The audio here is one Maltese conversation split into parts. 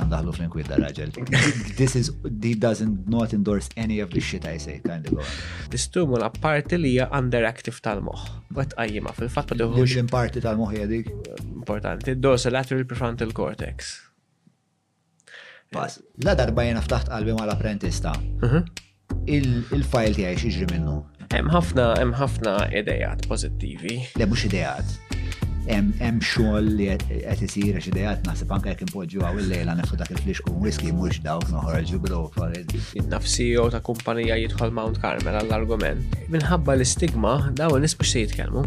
Għandaħlu fl-inkwit da raġel. This is, he doesn't not endorse any of the shit I say, kind of go. Tistumula parti li hija underactive tal-moħ. Għet għajjima fil-fatta duħu. Din parti tal-moħ hija dik. Importanti, dorsolateral prefrontal cortex. Bas, la darba jena ftaħt qalbi mal-apprentista. Mhm. Il-file tiegħi x'jiġri minnu? Hemm ħafna hemm ħafna idejat pożittivi. Le mhux idejat. Hemm xogħol li qed isir għax idejat naħseb anke jekk impoġġu hawn il-lejla nefu dak il-flix kun whisky mhux dawk noħorġu blofa. In-nafsiju ta' kumpanija jidħol Mount Carmel għall-argument. Minħabba l-istigma dawn nisbux se jitkellmu.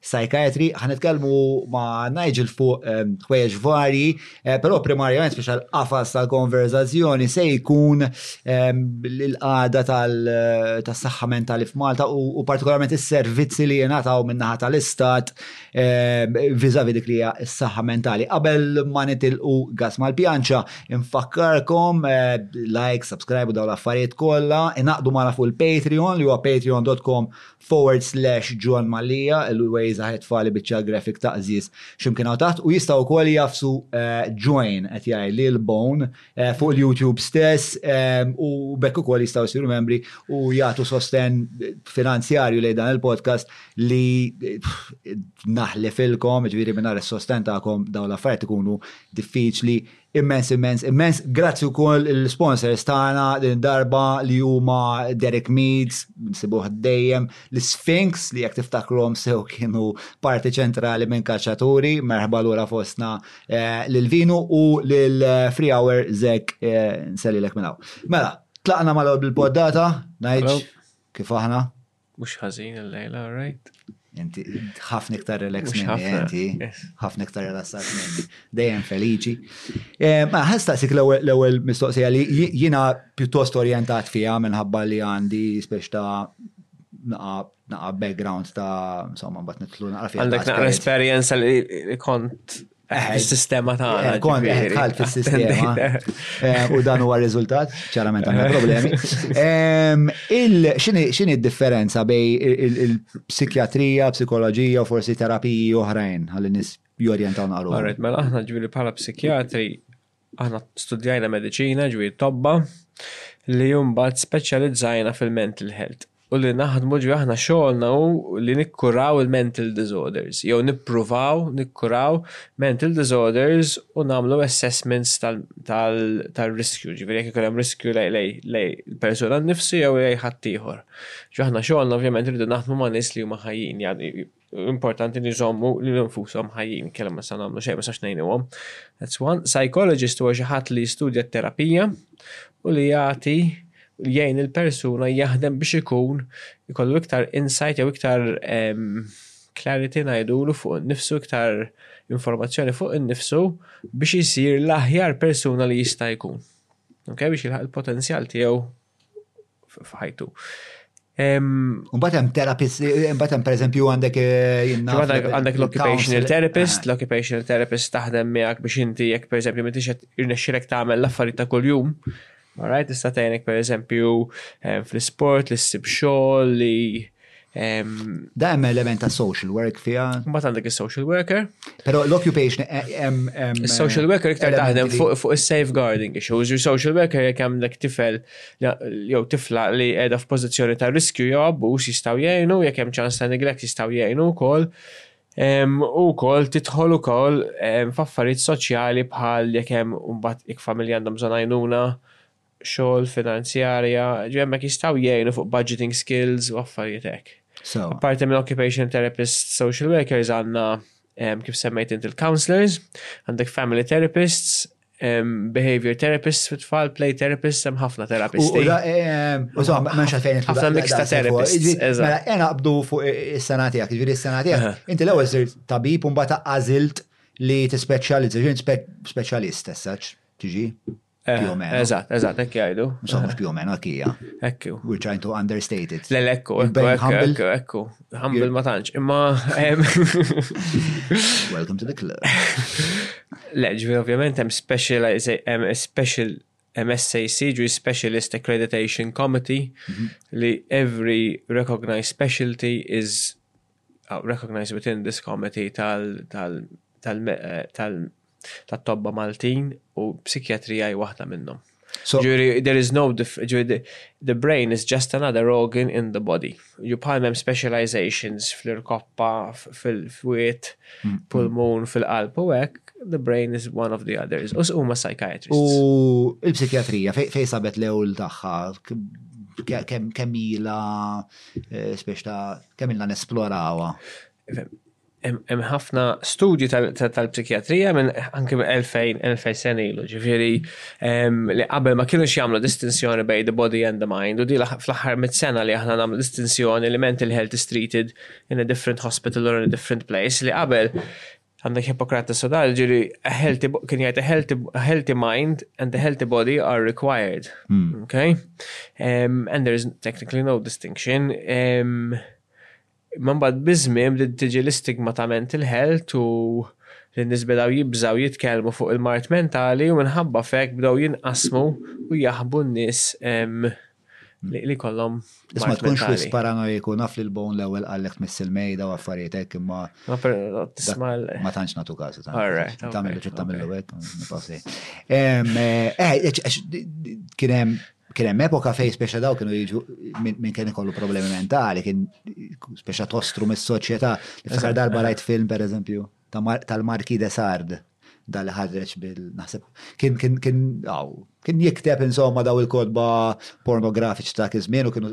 Psychiatry, ħa nitkellmu ma' Nigel fuq ehm, ħwejjeġ varji, eh, però primarjament biex għal-qafas tal-konverzazzjoni se jkun ehm, l-qada tal-saħħa mentali f'Malta u partikolarment is-servizzi li jingħataw min-naħa tal-istat ehm, viżavi dik li hija s-saħħa mentali. Qabel ma nitilqu gas mal-pjanċa, infakkarkom eh, like, subscribe u dawn l-affarijiet kollha, inaqdu mala fuq il-Patreon li huwa patreon.com forward slash Ġwann Mallia, il-ways ahead f'għali biċċa graphic taqżiż x'imkien hawn taħt u jistgħu wkoll jafsu join qed jgħid li l-bone fuq il-YouTube stess u bekk ukoll jistgħu jsiru membri u jagħtu sostenn finanzjarju lejn dan il-podcast li naħlifilkom ġifieri mingħajr is-sostenn tagħkom dawn l-affarijiet ikunu diffiċli Immens, immens, immens. Grazzi wkoll l-sponsors tagħna din darba li huma Derek Meads, nsibuh dejjem, l-Sphinx li jekk tiftakrhom sew kienu parti ċentrali minn kaċċaturi, merħba lura fostna eh, lil Vinu u lil eh, Free Hour Zek eh, nsellilek minn hawn. Mela, tlaqna mal-ewwel bil-poddata, ngħidx kif aħna, Mhux ħażin il-lejla, right? Inti ħafna iktar relax minni inti, ħafna iktar rilassat minni. Dejjem feliċi. Eh, ma ħastaqsik l-ewwel mistoqsija li jiena pjuttost orjentat fiha minħabba li għandi spex ta' naqa background ta' insomma mbagħad nitlu naqra fiha. Għandek naqra esperjenza li kont Eh, Is-sistema ta' għana. Eh, kont għal fil-sistema. Eh, u dan huwa r-riżultat, ċarament għandna problemi. Ehm, x'inhi d-differenza bej il-psikjatrija, psikoloġija u forsi terapiji oħrajn għal nis jorjentaw naqru? Għarret, mela aħna ġviri bħala psikjatri Aħna studjajna mediċina, ġifieri tobba, li mbagħad speċjalizzajna fil-mental health u li naħdmu, ġifieri aħna xogħolna hu li nikkuraw il-mental disorders jew nippruvaw nikkuraw mental disorders u nagħmlu assessments tar-riskju, ġifieri jekk ikun hemm riskju lejn il-persuna nnifsu jew lejn ħaddieħor. Ġifieri aħna xogħolna ovvjament irridu naħdmu ma' nies li huma ħajjin, Importanti li jżommu li l-infushom ħajjin, kellhom ma sa nagħmlu xejn, ma sax ngħinuhom. That's one. Psychologist huwa xi ħadd li jistudja t-terapija u li jagħti jgħin il-persuna jaħdem biex ikun ikollu iktar insight jew iktar clarity ngħidulu fuq nifsu iktar informazzjoni fuq innifsu biex isir l-aħjar persuna li jista' jkun. Okay, biex jilħaq il-potenzjal tiegħu f'ħajtu. Mbagħad hemm therapist, mbagħad hemm pereżempju għandek eh, għandek l-occupational therapist, l-occupational therapist taħdem miegħek biex inti jekk pereżempju ma tixed irnexxirek tagħmel l-affarijiet ta' kuljum. Alright, tista' tgħinek pereżempju eh, fl-isport li ssib xogħol li Da hemm element ta' social work fiha. Mbagħad għandek is-social worker. Però l-occupation eh, hemm Is-social worker iktar taħdem fuq is-safeguarding issues. Is-social worker jekk għandek tifel jew tifla li qiegħda f'pożizzjoni ta' riskju jew abbuż jistgħu jgħinu, jekk hemm ċans ta' neglect jistgħu jgħinu wkoll. U kol titħol u kol f'affarijiet soċjali bħal jekk hemm mbagħad ik familja għandhom bżonn għajnuna xogħol, finanzjarja, ġi hemmhekk jistgħu jgħinu fuq budgeting skills u affarijiet hekk. Sewa. Apparti minn occupational therapists, social workers għandna em, kif semmejt int il-counselors, għandek family therapists, em, behavior therapists fit-tfal, play therapists, hemm ħafna U terapisti. ra- eh, u so, ma xa fejn nitlu Ħafna da- da- mix ta' da- fuq. therapists, Ġifieri, eżatt. Mela, jena qabdu fuq is-sena tiegħek, ġifieri is-sena tiegħek, Aha. inti l-ewwel sirt tabib u mbagħad għażilt li tispeċjalizza, ġifieri spe- speċjalist as such, tiġi. Eh, più o meno. Eżatt, eżatt, hekk jgħidu. Mhux mhux più o meno hekk hija. Ekku. We're trying to understate it. Le ekku, ekku, ekku, ekku. Humble ma tantx, imma Welcome to the club. Le, ġifieri ovvjament hemm special hemm special MSAC, ġi Specialist Accreditation Committee, mhm. li every recognized specialty is uh, recognized within this committee tal, tal, tal, eh, tal, tal tobba Maltin u psikjatrija waħda minnhom. So, Jury, there is no, jury, the, the brain is just another organ in the body. You palmem specializations fl-irkoppa, fil-fwiet, mm, mm. pulmun, fil-qalb u hekk, the brain is one of the others. U huma psychiatrists. U il-psikjatrija fej sabet l-ewl tagħha kemm ila eh, spiex ta' Kemm ilna nesplorawha? Hemm ħafna studji tal-psikjatrija minn anke 2000 2000 sena ilu, ġifieri li qabel ma kienux jagħmlu distinzjoni bejn the body and the mind u di fl-aħħar mit sena li aħna nagħmlu distinzjoni li mental health is treated in a different hospital or in a different place li qabel Għandek Hippokrates u dal, ġiri, kien jgħid a healthy, a healthy mind and a healthy body are required. Hmm. Okay? Um, and there is technically no distinction. Um, Man bad bizmim li tiġi l-istigma ta' mental health u li nisbedaw jibżaw jitkelmu fuq il-mart mentali u minħabba fek bdaw jinqasmu u jaħbu n-nis um, li kollom. Isma tkunx wis paranoiku naf li l-bone l-ewwel qallek tmiss il-mejda u affarijiet hekk imma. Ma tantx nagħtu każu ta' tagħmel biċċa tagħmillu hekk. Kien hemm kien hemm epoka fejn speċa daw kienu jiġu minn kien ikollu problemi mentali, kien speċa tostru mis-soċjetà. Niftakar darba rajt film pereżempju. tal-Marquis de Sade, dan li ħareġ bil, naħseb, kien, kien, kien, aw, kien jikteb insomma daw il-kotba pornografiċi ta' kizmien u kienu.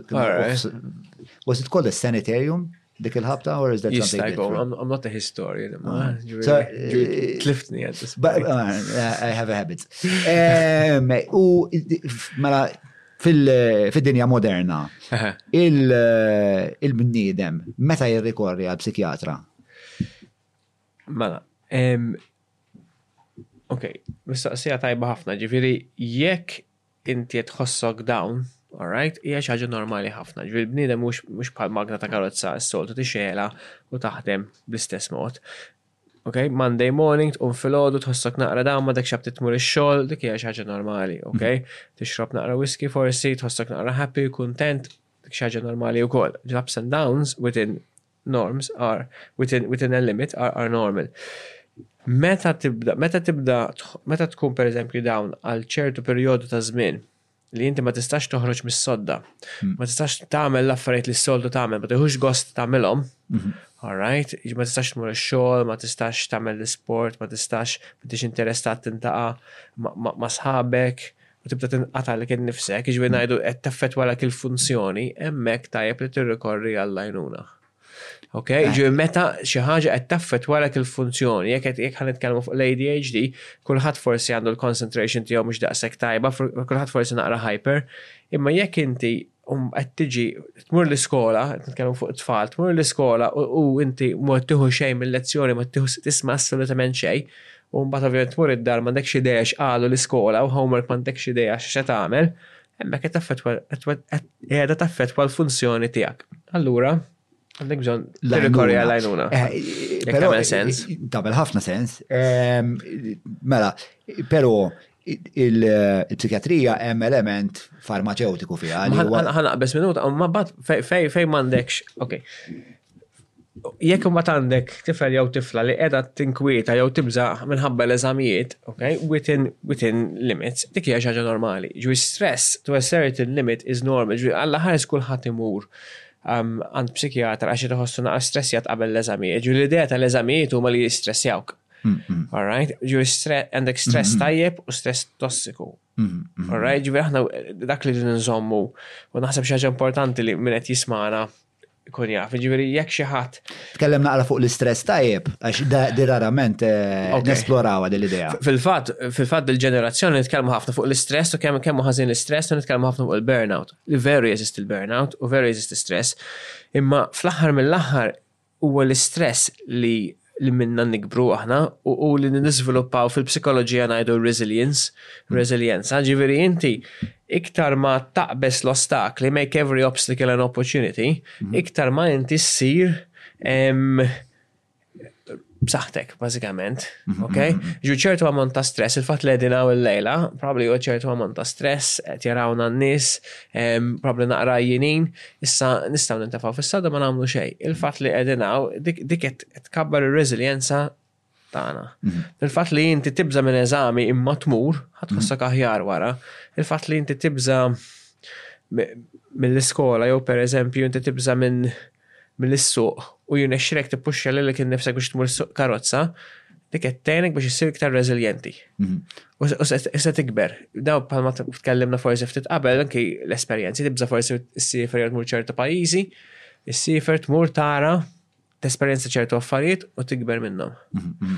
Was it called a sanitarium? Dik il-ħabta, or is that something different? I'm, I'm not a historian, ma. Eh, tliftni għed. Ah, I have a habit. U, mela, fil-dinja moderna, il-bniedem, meta jirrikorri għal psikjatra, Mela, ok, mistaqsija tajba ħafna, ġifiri, jekk inti qed tħossok dawn, alright, hija xi ħaġa normali ħafna. Ġifiri, bniedem mhux bħal magna ta' karozza s-soltu tixela u taħdem bl-istess mod. Ok, Monday morning, tqum fil-ħodu, tħossok naqra dawn, ma dak xab titmur ix-xogħol, dik hija xi ħaġa normali, ok? Mhm. Tixrob naqra whisky forsi, tħossok naqra happy, kuntent, dik xi ħaġa normali wkoll. Ups and downs within norms are within within a limit are are normal. Meta tibda meta tibda meta tkun pereżempju dawn għal ċertu perjodu ta' żmien li inti ma tistax toħroġ mis-sodda, hmm. ma tistax tagħmel l-affarijiet li s-soltu tagħmel, ma tiħux gost tagħmilhom, mhm. all right, ma tistax tmur ix-xogħol, ma tistax tagħmel l-isport, ma tistax ma tix interestat tintaqa' ma' sħabek, u tibda tinqata li kien nifsek, ġvi najdu qed teffet wara kil funzjoni, emmek tajjeb li tirrikorri għall-lajnuna. Ok, ġvi meta xi ħaġa qed taffet wara kil funzjoni, jekk qed jekk ħanitkellmu fuq l-ADHD, kulħadd forsi għandu l-concentration tiegħu mhux daqshekk tajba, kulħadd forsi naqra hyper, imma jekk inti Um qed tiġi tmur l-iskola, qed nitkellmu fuq it-tfal, tmur l-iskola u inti ma tieħu xejn mil-lezzjoni, ma tieħu tisma' assolutament xejn, u mbagħad ovvjament tmur id-dar m'għandekx idea x'qalu l-iskola u homework m'għandekx idea x'se tagħmel, hemmhekk qed taffettwa qiegħda taffettwa l-funzjoni tiegħek. Allura, għandek bżonn tirrikorri għall-għajnuna. Eh, eh, Jekk tagħmel sens. Tagħmel ħafna sens. Ehm, mela, però il-psikjatrija hemm element farmaceutiku fiha. Ħanaqbes minuta, ma bat fej m'għandekx, ok. Jekk ma għandek tifel jew tifla li qiegħda tinkwieta jew tibża minħabba l-eżamijiet, ok, within, within limits, dik hija ħaġa normali. Ġwi stress to a certain limit is normal, ġwi għalla ħares kulħadd imur um, għand psikjatra għax iħossu naqra stressjat qabel l-eżamijiet. Ġwi l-idea tal-eżamijiet huma li jistressjawk All right? Ġuri għandek stress tajjeb u stress tossiku. All right? Ġuri aħna dak li nżommu u naħseb xaġa importanti li minn qed jismana kun jaf, ġiviri jek xieħat. Tkellem naqra fuq l-istress tajjeb, għax di rarament eh, nesplorawa din l-idea. Fil-fat, fil-fat dil-ġenerazzjoni nitkellmu ħafna fuq l-istress u kemm kemm ħażin l-istress u nitkellmu ħafna fuq il-burnout. Li veru jeżisti l-burnout u veru jeżisti stress. Imma fl-aħħar mill-aħħar Huwa l-istress li li minnha nikbru aħna u li niżviluppaw fil-psikoloġija ngħidu resilience, reżiljenza, ġifieri inti iktar ma taqbeż l-ostakli, make every obstacle an opportunity, mhm. iktar ma inti ssir b'saħħtek, bażikament. Mhm, mhm, ok? Mhm. Ġu ċertu ammont ta' stress, il-fatt li qegħdin hawn il-lejla, probably hu ċertu ammont ta' stress, qed jarawna n-nies, probably naqra jinin, Issa nistgħu nintefgħu fis-sada ma nagħmlu xejn. Il-fatt li qegħdin hawn dik qed tkabbar ir-reżiljenza tagħna. Mhm. Il-fatt li inti tibża minn eżami imma tmur, ħadd mhm. ħossok aħjar wara. Il-fatt li inti tibża mill-iskola jew pereżempju inti tibża minn mill-issuq u jinexxrek tippuxxa lilek innifsek biex tmur karozza, dik qed tgħinek biex issir iktar reżiljenti. Mhm. U se tikber. Daw bħalma tkellimna forsi ftit qabel anki l-esperjenzi tibża forsi ssifer jew tmur ċertu pajjiżi, issifer tmur tara tesperjenza ċertu affarijiet u tikber minnhom. Mhm, mhm.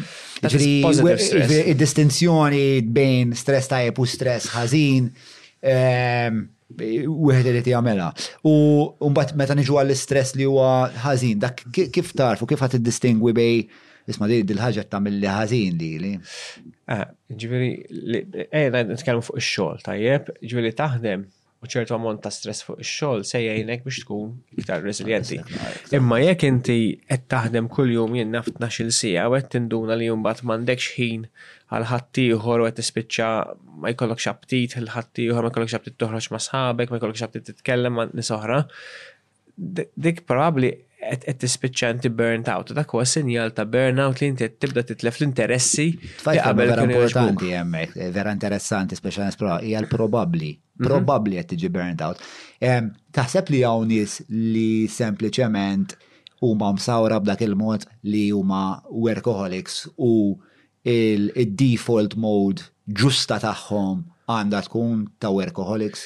Id-distinzjoni bejn stress tajjeb u stress ħażin ehm, wieħed irid jagħmilha. U mbagħad meta niġu għall-istress li huwa ħażin, dak kif tarfu kif ħadd iddistingwi bej Isma li dil-ħagġa t-tamilli ħazin li li. Ah, ġviri, ejna nitkellmu fuq il-xol, tajjeb, ġviri taħdem u ċertu ammont ta' stress fuq il-xol se jgħinek biex tkun iktar resilienti. Imma jekk inti qed taħdem kull jum jien naf 12 sija u qed tinduna li jum bat m'għandekx ħin għal ħaddieħor u qed tispiċċa ma jkollokx aptit il-ħaddieħor, ma jkollokx aptit toħroġ ma' sħabek, ma jkollokx aptit titkellem ma' nisoħra, dik probabbli qed tispiċċa inti burnt out. Dak huwa sinjal ta' burnout li inti tibda titlef l-interessi. Tfajt qabel vera importanti hemmhekk, eh, vera interessanti speċjalment pro hija l-probabbli. Mhm. Probabbli qed tiġi burnt out. Taħseb li hawn nies li sempliċement huma msawra b'dak il-mod li huma workaholics u il-default mode ġusta tagħhom għandha tkun ta' workaholics?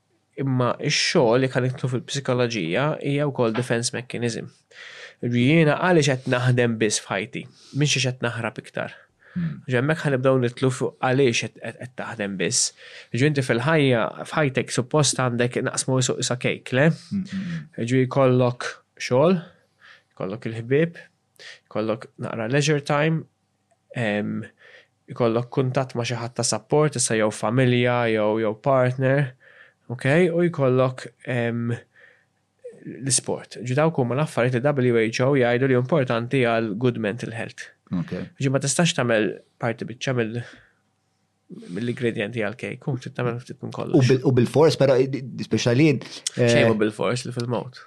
Imma x-xogħol jekk ħaniddħlu fil-psikoloġija hija wkoll defense mechanism. Jiena għaliex qed naħdem biss f'ħajti, mhix għax qed naħrab iktar. Ġo hemmhekk ħanibdew nidħlu fuq għaliex qed taħdem biss. Ġo inti fil-ħajja f'ħajtek suppost għandek naqsmu suq isa kejk, le? Ġo jkollok xogħol, jkollok il-ħbieb, jkollok naqra leisure time, jkollok kuntatt ma' xi ħadd ta' sapport, issa jew familja jew jew partner, ok, u jkollok l-isport. Ġi dawk huma l-affarijiet li WHO jgħidu li importanti għal good mental health. Ġi ma tistax tagħmel parti biċċa mill- l-ingredienti għal-kejk, kum trid tagħmel ftit minn kollox. U bil-fors, però speċjali. Eh, Xejn bil-fors li fil-mowt.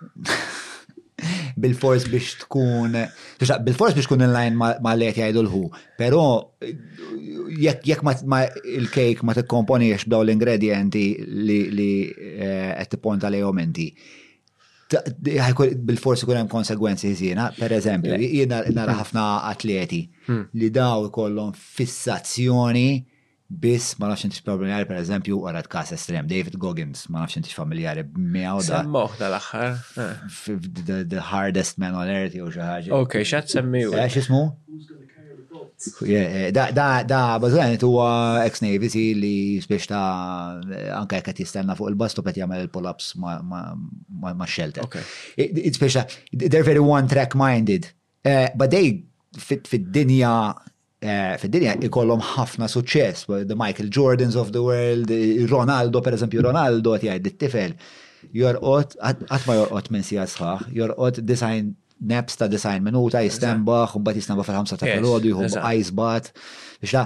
bil-fors biex tkun, bil-fors biex tkun in-line ma li jgħidu l-ħu, pero jekk ma il-kejk ma tikkomponix b'daw l-ingredienti li eh, qed tipponta lejhom inti, bil-forsi kun hemm konsegwenzi ħżiena, per eżempju, jiena nara ħafna atleti hmm. li daw ikollhom fissazzjoni biss ma nafx intix familjari per eżempju wara kas estrem David Goggins ma nafx intix familjari miegħu da. Semmoħ dal-aħħar. Eh. The hardest man on earth jew xi ħaġa. Ok, x'għad semmi. Eh, x'ismu? Da, da, da, bazzajnet huwa ex Navy si li spiex ta' anka jekk qed jistenna fuq il-bastu qed jagħmel il-pull-ups ma' shelter. Spiex ta' they're very one track minded. Eh, but they fid-dinja eh, fid-dinja ikollhom ħafna suċċess, the Michael Jordans of the world, Ronaldo per eżempju, Ronaldo qed jgħid it-tifel jorqod, għatma jorqod minn sija sħaħ, jorqod design naps ta' 90 minuta, jistembaħ, un bat jistembaħ fil-5 ta' fil-ħodu, jħu ice bat. Biex la,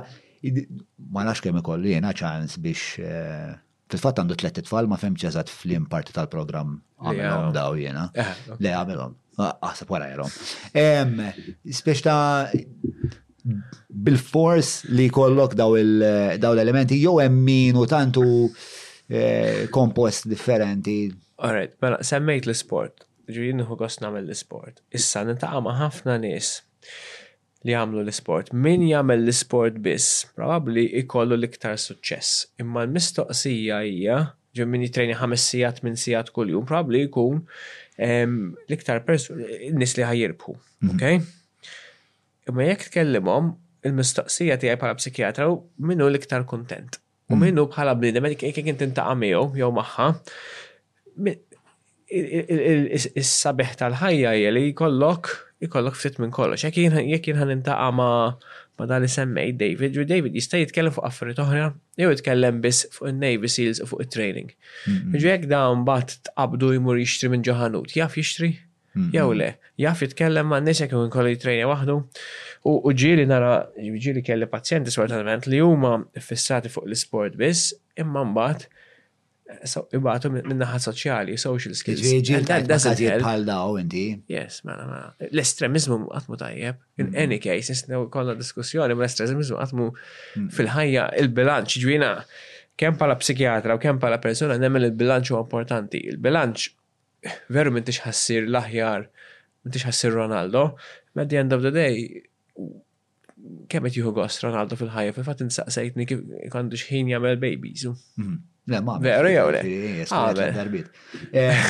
ma nafx kemm ikollu jena ċans biex eh, fil-fatt għandu tlet tfal ma femx eżatt flim parti tal-programm għamilhom daw jena. Eh, Le għamilhom. Aħseb wara jrom. Spiex ta' bil-fors li kollok daw l-elementi jew hemm min u tantu eh, kompost differenti. Alright, mela semmejt l-sport Jiġifieri nieħu gost nagħmel l-isport. Issa niltaqa' ma' ħafna nies li jagħmlu l-isport. Min jagħmel l-isport biss probabbli jkollu l-iktar suċċess. Imma l-mistoqsija hija, jiġifieri min jittrejna ħames sigħat, tmien sigħat kuljum probabbli jkun l-iktar nies li ħa jirbħu. Okej? Imma jekk tkellimhom, il-mistoqsija tiegħi bħala psikjatra hu min hu l-iktar kuntent. U minnu bħala bnidem, kien kien tintaqa' miegħu jew magħha, is-sabiħ tal-ħajja hija li jkollok jkollok ftit minn kollox. Jekk jien jekk jien ħanintaqa' ma' dan isemmej David, u David jista' jitkellem fuq affarijiet oħra, jew jitkellem biss fuq in-Navy Seals u fuq it-training. Ġu jekk dawn mbagħad tqabdu jmur jixtri minn ġo ħanut, jaf jixtri? jew le. Jaf jitkellem ma' nies jekk ikun kollu jitrejja waħdu. U ġieli nara, ġieli kelli pazjenti sfortunatament li huma ffissati fuq l-isport biss, imma mbagħad ibatu minn naħa soċjali, social skills. Ġieli tajt ħażiet bħal daw inti. Yes, mela mela. L-estremizmu għatmu tajjeb. In mm-hmm. any case, nisnew kollha diskussjoni, ma l-estremizmu għatmu mm-hmm. fil-ħajja il-bilanċ ġwina kemm pala psikjatra u kemm pala persona nemmen il-bilanċ u importanti. Il-bilanċ veru m'intix ħa ssir l-aħjar, m'intix ħa ssir Ronaldo, imma at the end of the day kemm qed jieħu gost Ronaldo fil-ħajja, fil-fatt int saqsejtni kif għandux ħin jagħmel babies. Mhm. Le, ma Veru jew le? Għamel. Darbit. Eh,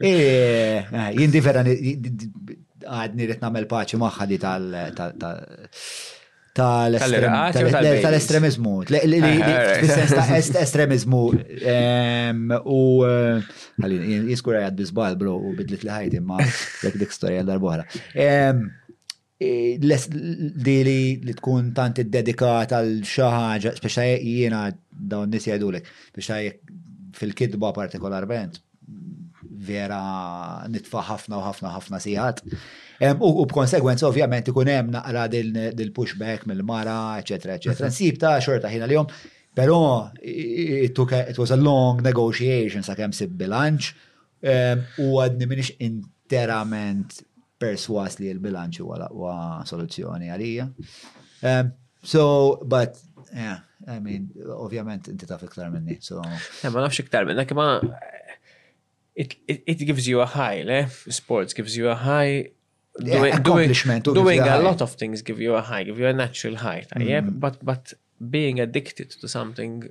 eh, eh, Jindi vera għadni rrit namel paċi maħħa li tal tal-estremizmu, fil-sens ta' estremizmu u jiskura jgħad bizbal bro u bidlit li ħajti ma dak dik storja darbohra. Li li tkun tant id-dedikat għal xaħġa, speċa jiena dawn nis jgħidulek, biex fil-kidba partikolarment, vera nitfa' ħafna u ħafna ħafna sigħat. U b'konsegwenza ovvjament ikun hemm naqra dil-pushback mill-mara, eċetera, eċetera. Mhm. Nsib ta' xorta ħina li jom, però it was a long negotiation sa' kemm sib bilanċ u għadni minix interament persważ li l-bilanċ huwa l-aqwa soluzzjoni għalija. Um, so, but, yeah, I mean, ovvjament inti taf iktar minni, so. Eh, ma nafx iktar minna, kima it, it, it gives you a high, le? Sports gives you a high doing, yeah, accomplishment. Doing, doing a, a lot of things give you a high, give you a natural high, mm. yeah? but, but being addicted to something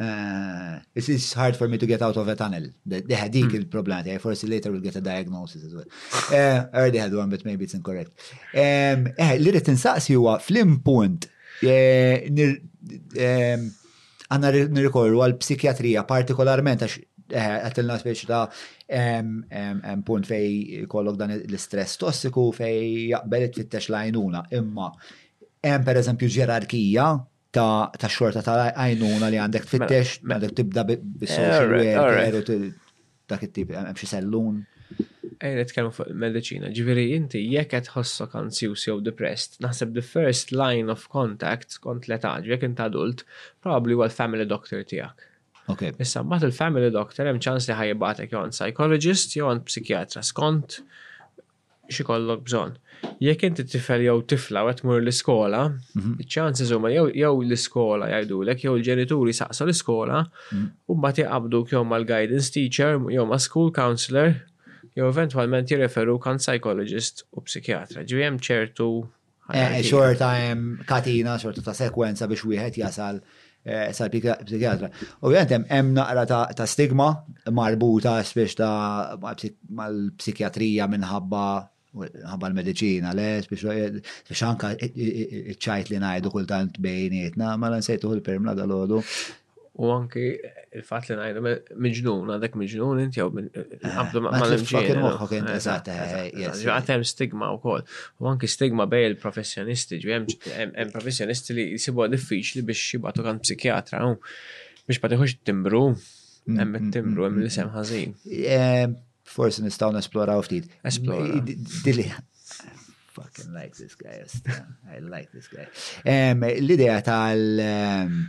Eh, it is hard for me to get out of a tunnel. Deħa dik hmm. il-problema tiegħi, forsi later we'll get a diagnosis as well. Eh, already had one, but maybe it's incorrect. Eh, li rrit insaqsi huwa flim punt għanna nirrikorru għal psikjatrija partikolarment għax għatilna speċi ta' punt fej kollok dan l-istress tossiku fej jaqbel it-fittex lajnuna imma hemm per eżempju ġerarkija ta' xorta ta' għajnuna li għandek mela, tfittex, mela. għandek tibda bis-social welfare u dak it-tip, hemm xi sellun. Ejn nitkellmu fuq il-medicina, ġifieri inti jekk qed ħossok anzjuż jew depressed, naħseb the first line of contact kont l-età, jekk int adult, probably huwa l-family doctor tiegħek. Okay. Issa mbagħad il-family doctor hemm ċans li ħajibgħatek jew għand psychologist jew għand psikjatra skont x'ikollok bżonn. Jekk inti tifel jew tifla u qed tmur l-iskola, mhm. iċ-chances huma jew l-iskola jgħidulek jew il-ġenituri saqsu l-iskola mhm. u mbagħad jaqabduk jew mal-guidance teacher jew ma' school counselor jew eventwalment jirreferu kan psychologist u psikjatra. Ġifieri hemm ċertu Eh, xorta hemm katina, xorta ta' sekwenza biex wieħed jasal eh, sal-psikjatra. Ovvijament hemm naqra ta' stigma marbuta spiex ta' mal-psikjatrija minħabba ħabba l-medicina, le, biex anka ċajt li najdu kultant bejnietna, ma l-ansejtu l-perm la dal-ħodu, U anki il-fat li najdu miġnun, għadek miġnun int jew għabdu ma l-imġien. Eżat, għatem stigma u kol. U anki stigma bej il-professjonisti, ġu jem professjonisti li jisibu diffiċli biex jibatu kan psikjatra, biex ma tiħux timbru, jem mm, timbru, jem mm, l-isem mm. ħazin. Forse nistaw nesploraw ftit. Esplora. Dili, fucking like this guy, I like this guy. L-idea tal-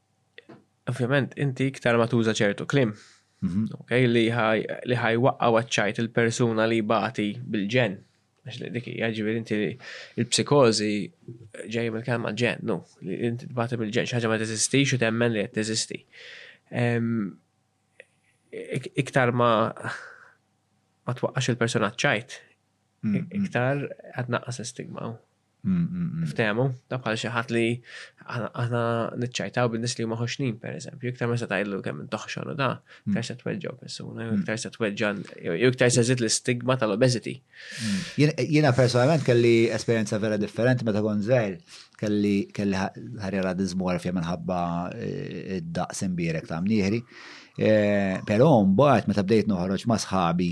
Ovvjament, inti iktar ma tuża ċertu klim. Mhm. Okay, li ħaj waqqa waċċajt il-persuna li bati bil-ġen. Għax li dik hija ġifieri inti il-psikożi ġej mill-kelma ġen, no, li inti tbati bil-ġen, xi ħaġa ma teżistix u temmen li qed teżisti. Iktar ma ma twaqqax il-persuna ċajt, mm, mm. iktar qed naqqas stigma. Ftehmu, ta' bħal xi ħadd li aħna niċċajtaw bin-nies li huma ħoxnin pereżempju, iktar ma se tgħidlu kemm intoħxon u da, mm. iktar se tweġġgħu persuna, mm. iktar se tweġġa' jew iktar se żid l-istigma tal-obesity. Mm. Jiena personalment kelli esperjenza vera differenti meta kont żgħir, kelli kelli ħarja radizmu għarfja minħabba eh, id-daqs imbierek ta' mnieħri. Eh, però mbagħad meta bdejt noħroġ ma' sħabi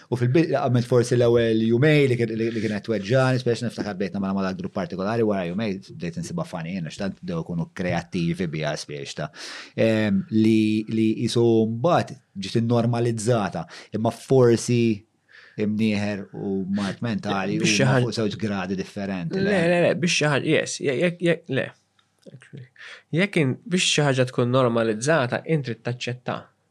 U fil-bilt li għamilt forsi l-ewel jumej li kienet weġġan, speċi niftakar bdejt namala mala grupp partikolari wara jumej bdejt nsiba fani, għax tant dew kunu kreativi bija spiex ta' li jisu mbagħad ġiet normalizzata, imma forsi imnieħer u mart mentali u fuq żewġ gradi differenti. Le, le, le, biex xi ħaġa, yes, jekk, jekk, le. Jekk biex xi ħaġa tkun normalizzata, intri taċċetta.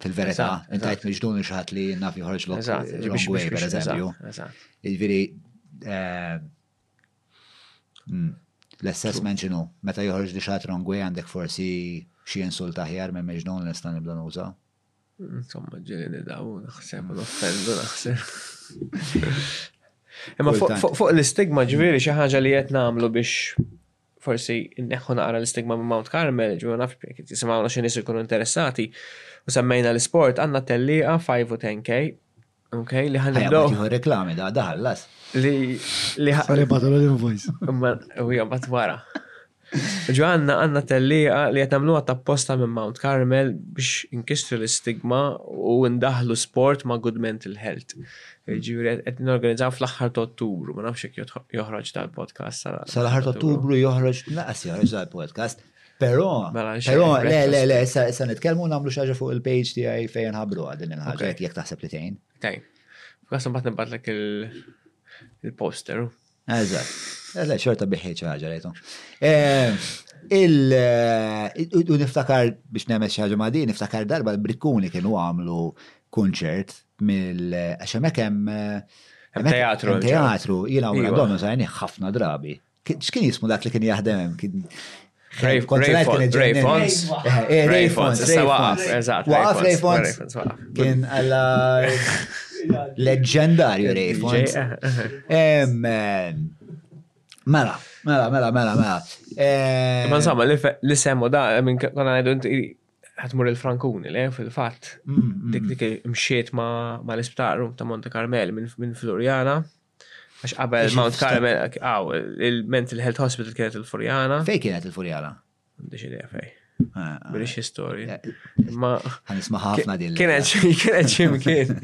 Fil-verità, int għajt miġnun li xaħat li naf joħorġ l wrong way, per eżempju. Il-viri, eh, mm, l-assessment ġinu, meta joħorġ li xaħat wrong way għandek forsi xie insult aħjar me miġnun li nistan nibda nuża. Insomma, ġili nidaw, naħseb, naħfendu, naħseb. Imma fuq l-istigma ġviri xaħġa li jett namlu biex forsi nneħħu naqra l-istigma minn Mount Carmel, ġibu naf qed jisimgħuna xi nies ikunu interessati. U semmejna l-isport għandna tellieqa 5 u 10K. Ok, li ħan nibdew. Ħajja reklami da da ħallas. Li li ħa. Sorry batu l-invoice. Imma u hija bat wara. Ġo għandna għandna tellieqa li qed nagħmluha tapposta minn Mount Carmel biex inkissru l-istigma u ndaħlu sport ma' good mental health. Ġifieri qed norganizzaw fl-aħħar ta' Ottubru, ma nafx jekk joħroġ dal-podcast sara. Sal-aħħar ta' Ottubru joħroġ naqas joħroġ dal-podcast. Però, mela, però, le, le, le, sa nitkellmu nagħmlu xi ħaġa fuq il-page tiegħi fejn ħabru din il-ħaġa jekk taħseb li tgħin. Tajn. F'każ imbagħad nibgħatlek il-poster. Eżatt. Eżatt, xorta biħħi ċaġa rejtu. Eh, eh, u niftakar biex nemes xaġa ma' din, niftakar darba l-brikkuni kienu għamlu kunċert mill għaxemek hemm eh, teatru. Teatru, jina u għadonu sajni ħafna drabi. X'kien jismu dak li kien jaħdem? Ray Fons. Ray Fons. Waqaf Ray Fons. Kien għalla leġendarju Ray Fons. Mela, mela, mela, mela, mela. Ma insomma, li semmu da, minn konna għajdu ħatmur il-Frankuni, le, fil-fat. Dik dik mxiet ma l-isptar ta' Monte Carmel minn Floriana. Għax qabel Mount Carmel, għaw, il-Mental Health Hospital kienet il-Furjana. Fej kienet il-Furjana? Għandix idea fej. Ah, ah. British history. Eh, eh, ma. Għanisma ħafna din. Kienet ximkien.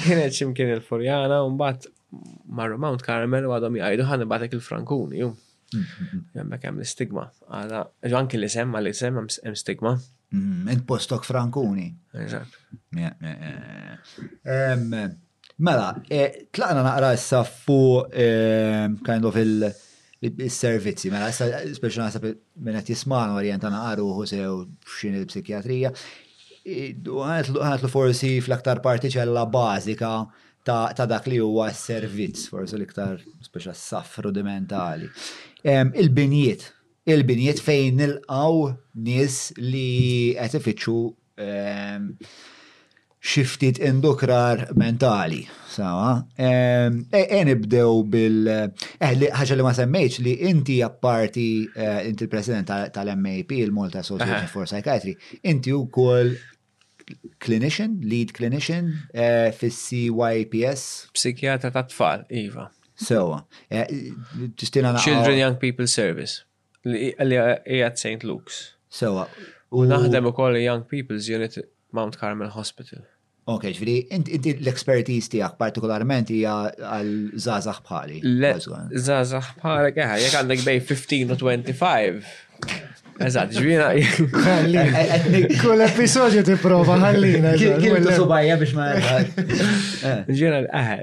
Kienet ximkien il-Furjana, un bat marru Mount Carmel u għadhom jgħidu ħan batek il-Frankuni. Jemmek mm, mm, mm. hemm l-istigma. Għada, anki li sem, għal sem hemm stigma. Int postok Frankuni. Eżatt. Mela, tlaqna naqra issa fuq kind of il-servizzi, mela issa speċi naħseb minn qed jismanu orjenta naqaruħu sew x'in il-psikjatrija. Ħanetlu forsi fl-aktar partiċella bażika ta' dak li huwa s-servizz, forsi l-iktar speċi s-saf rudimentali. Il-binjiet, il-binjiet fejn nilqaw nies li qed ifittxu xi ftit indukrar mentali, sawa. E nibdew bil ħaġa li ma semmejtx li inti apparti inti l-President tal-MAP, il-Malta Association for Psychiatry, inti wkoll clinician, lead clinician fis-CYPS. Psikjatra tat-tfal, iva. Sewa. Children Young People Service. Li qiegħed Saint Luke's. Sewwa. U naħdem ukoll il-Young People's Unit Mount Carmel Hospital. Ok, ġifieri inti l-expertise tiegħek partikolarment hija għal żgħażagħ bħali. Le, żgħażagħ bħalek eħe, jekk għandek bej 15 u 25. Eżatt, ġvina. Kull episodju tipprova ħallina. Kien subajja biex ma Ġvina, eħe,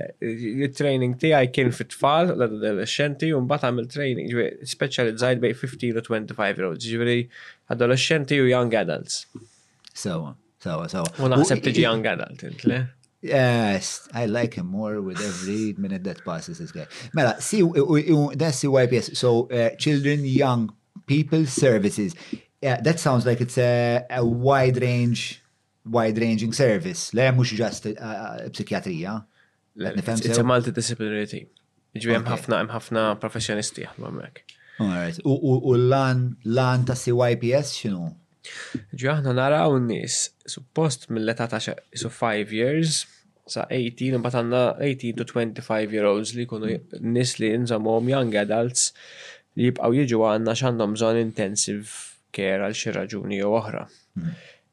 il-training tiegħi kien fit-tfal, l-adolescenti, u mbagħad għamil training, specializzajt bej 15 u 25 year olds, ġviri adolescenti u young adults. Sawa, sawa, sawa. U naħseb tiġi young adult, intle. Yes, I like him more with every minute that passes this guy. Mela, see, that's CYPS, so uh, children young people services. Yeah, that sounds like it's a, a wide range, wide-ranging service, le mhux ġast eh, eh, psikjatrija. It's a multidisciplinary team. Ġifieri hemm ħafna hemm ħafna professjonisti jaħdmu hemmhekk. Alright, u l-lan lan ta' CYPS x'inhu? Ġi aħna naraw n-nies suppost mill-età ta' isu 5 years sa 18 imbagħad għandna 18 to 25 year olds li jkunu nies li nżammhom young adults li jibqgħu jiġu għandna x'għandhom bżonn intensive care għal xi raġuni jew oħra. Hmm.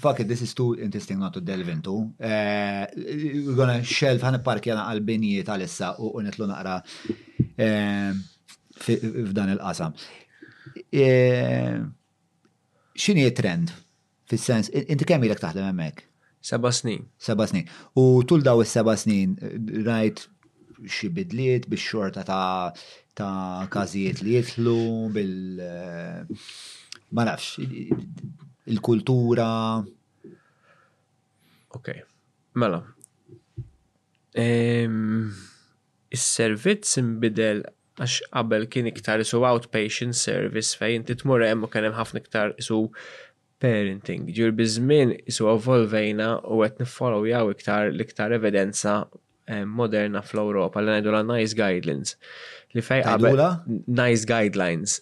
Fuck it, this is too interesting not to delve into. Eh, we're gonna shelf ħan parkja naqal binjiet għal-issa u nitlu naqra eh, f'dan il-qasam. Eh, xini trend? Fis-sens, inti kemm ilek taħdem hemmhekk? Seba' snin. Seba' snin. U tul daw is-seba' snin rajt xi bidliet biex xorta ta' ta' każijiet li jitlu bil ma nafx il-kultura. Ok, mela. Ehm, is-servizz imbidel għax qabel kien iktar isu outpatient service fejn inti tmur hemm u kien hemm ħafna iktar isu parenting, ġifieri biż-żmien qisu evolvejna u qed niffollowjaw iktar l-iktar evidenza moderna fl-Ewropa li ngħidulha nice guidelines li fejn qabel. Tgħidulha? Nice guidelines.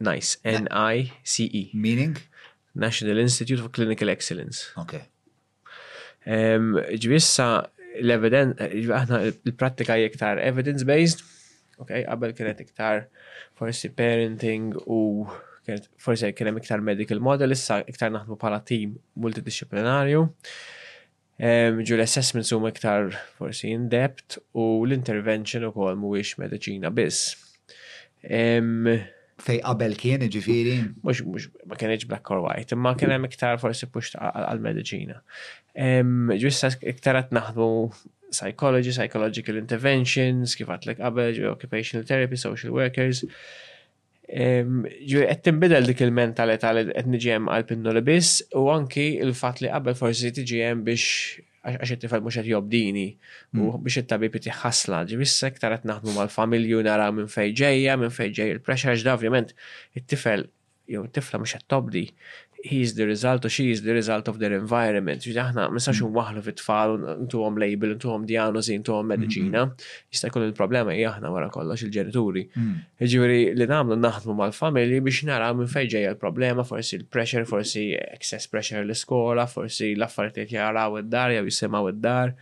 Nice, N-I-C-E. Meaning? National Institute for Clinical Excellence. Okay. Ġifieri issa l-evident, aħna l-prattika iktar evidence-based, ok, qabel kienet iktar forsi parenting u forsi kien hemm iktar medical model, issa iktar naħdmu bħala team multidisciplinarju. Ġu l-assessments huma iktar forsi in-depth u l-intervention ukoll mhuwiex mediċina biss. Fej qabel kien, ġifiri? Mux, mux, ma kienieċ black or white, imma kien hemm iktar forsi pux għal-medicina. Ġwissa iktar għat naħdu psychology, psychological interventions, kif għatlek qabel, ġwi occupational therapy, social workers. Ġwi għed timbidel dik il-mentalità li għed nġem għal-pinnu li bis, u anki il-fat li qabel forsi tġem biex għax it-tifel mhux qed jobdini u hmm. biex it-tabib itih ħasla. Ġifieri issa iktar qed naħdmu mal-familju naraw minn fejn ġejja, minn fejn ġej il-pressure għax da ovvjament it-tifel jew it-tifla mhux qed tobdi he is the result or she is the result of their environment. Ġifieri aħna ma nistax hmm. nwaħlu fit-tfal, ntuhom label, ntuhom diagnosi, ntuhom mediċina. Hmm. Jista' jkun il-problema hija aħna wara kollox il-ġenituri. Mm. Jiġifieri li nagħmlu naħdmu mal-familji biex naraw minn fejn ġejja l-problema, forsi l-pressure, forsi excess pressure l-iskola, forsi l-affarijiet li jaraw id-dar jew jisimgħu id-dar,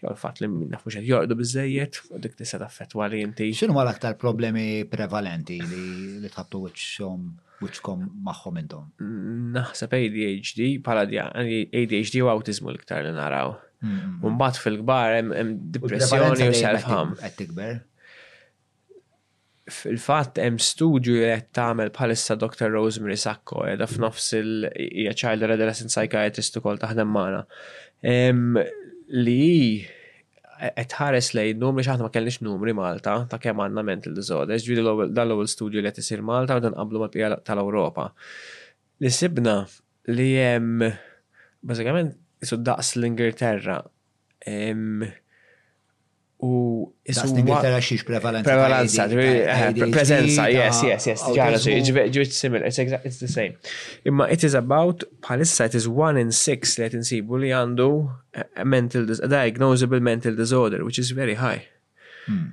jew l-fatt li minna fuxet jorqdu biżejjed, u dik tista' taffettwa li inti. X'inhu ma l-aktar problemi prevalenti li tħabtu wiċċhom wiċċkom magħhom intom? Naħseb ADHD bħala ADHD u awtiżmu l-iktar li naraw. Mbagħad fil-kbar hemm depressjoni u self-harm. Qed tikber. Fil-fatt hemm studju li qed tagħmel bħalissa Dr. Rosemary Sacco qiegħda f'nofs il-hija child and adolescent psychiatrist ukoll taħdem magħna. Li qed ħares lejn numri x'aħna ma kellix numri Malta ta' kemm għandna mental disorders, ġifieri dan l-ewwel studju li qed isir Malta u dan qablu mal-bqija tal-Ewropa. Li sibna li hemm bażikament isu daqs l-Ingilterra u isu. Daqs l-Ingilterra xiex prevalenza. Prevalenza, presenza, yes, yes, yes, ġara xi, ġiet simil, it's exactly the same. Imma it is about, bħalissa it is one in six li qed insibu li għandu mental, diagnosable mental disorder, which is very high. Hmm.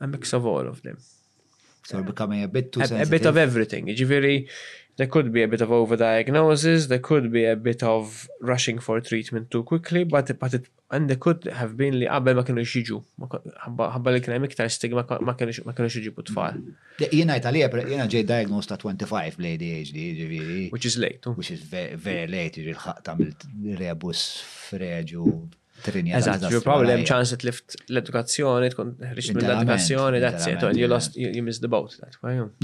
A mix of all of them. So becoming a bit too sensitive. A bit of everything. Ġifiri, there could be a bit of overdiagnosis, there could be a bit of rushing for treatment too quickly, but, but it, and there could have been li qabel ma kienu xiġu, ħabba li kien hemm iktar stigma ma kienu xiġu put tfal. Jiena jta li jiena ġej diagnosed ta' 25 bl-ADHD, ġifieri. Which is late. Which is very, very late, ġifieri l-ħaq tagħmel rebus freġu Trinja. Eżatt, you probably hemm ċans li tlift l-edukazzjoni, tkun ħriġt mill-edukazzjoni, that's it, you lost, you missed the boat.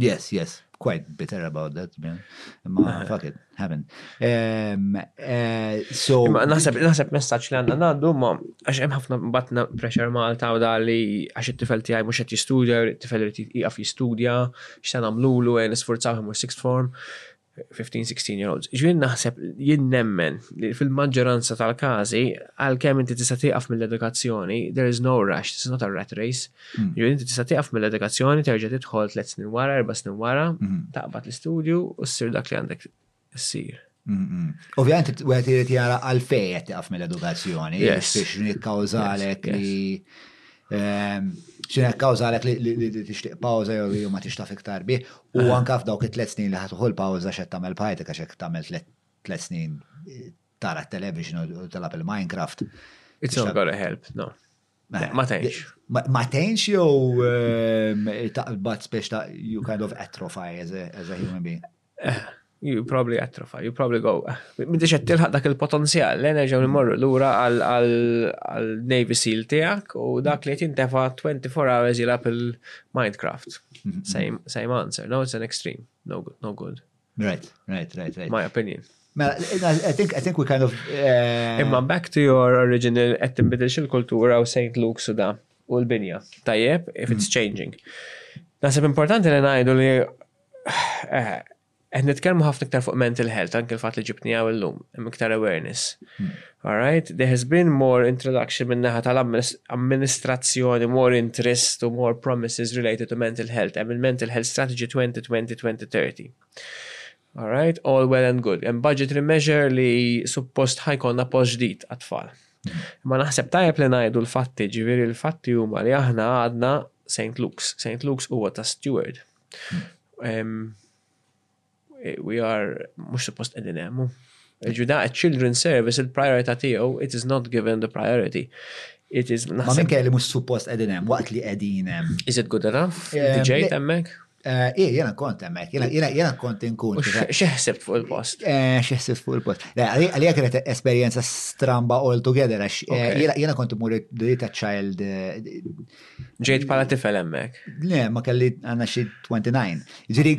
Yes, yes, quite bitter about that, man. Ma, fuck it, happened. Um, uh, so. Naħseb, naħseb messaċ li għanna naddu, ma, għax hemm ħafna batna pressure Malta u dali, għax it-tifel tijaj mux għet jistudja, it-tifel jgħaf jistudja, x'san għamlulu, għen sforzaw għem sixth form. 15-16 year olds. Ġvien naħseb jien nemmen li fil-maġġoranza tal-każi għalkemm inti tista' tieqaf mill-edukazzjoni, there is no rush, this is not a rat race. Hmm. Ġvien inti tista' tieqaf mill-edukazzjoni, terġa' tidħol tliet snin wara, erba' snin wara, hmm. taqbad l-istudju u ssir dak li għandek ssir. Hmm, Ovvijament, u għet jgħara għalfej għet taqaf mill-edukazzjoni, biex nikkawżalek li Ehm, X'inha kawża għalek li tixtieq pawża jew li ma tixtaf iktar bih u eh. anka f'dawk it-tliet snin li ħatuħu l-pawża x'qed tagħmel b'ħajtek għax hekk tagħmel tliet snin eh, tara t-television u telab il-Minecraft. It's not gonna help, no. Eh, ma tgħinx. Ma tgħinx jew ehm, taqbad spiex ta' you kind of atrophy as a, as a human being. Eh, you probably atrophy, you probably go. Mintix qed tilħaq dak il-potenzjal, le nerġgħu l lura għal Navy Seal tiegħek u dak li qed jintefa' 24 hours jilgħab il-Minecraft. Mhm. Same, same answer. No, it's an extreme. No, no good. Right, right, right, right. My opinion. Mela, I think, I think we kind of... Uh... Imma back to your original, qed tinbidilx il-kultura u St. Luke suda u l-binja. Tajjeb, if it's mm. changing. Nasib importanti li najdu li Qed nitkellmu ħafna iktar fuq mental health, anke l-fatt li ġibni għaw illum, hemm iktar awareness. Hmm. All right, there has been more introduction minn naħa tal-amministrazzjoni, more interest u more promises related to mental health, hemm il-mental health strategy 2020-2030. All right, all well and good. Hemm budgetary measure li suppost ħajkonna post ġdid għat-tfal. Hmm. Ma naħseb tajjeb li ngħidu l-fatti, ġifieri l-fatti huma li aħna għadna St. Luke's. St. Luke's huwa ta' steward. Eh, we are mhux suppost qegħdin hemm. Ġuda children service il-priorita tiegħu it is not given the priority. It is Ma minn kelli mhux suppost qegħdin hemm waqt li qegħdin hemm. Is it good enough? Eh, DJ temmek? Eh, ej, jena kont emmek, jena kont inkun. Xieħsib fuq il-post? Eh, Xieħsib fuq il-post. Għalija kienet esperienza stramba all together, jena kont imur dita child, Ġejt pala tifel emmek. Le, ma kelli għanna xie 29. Ġiri,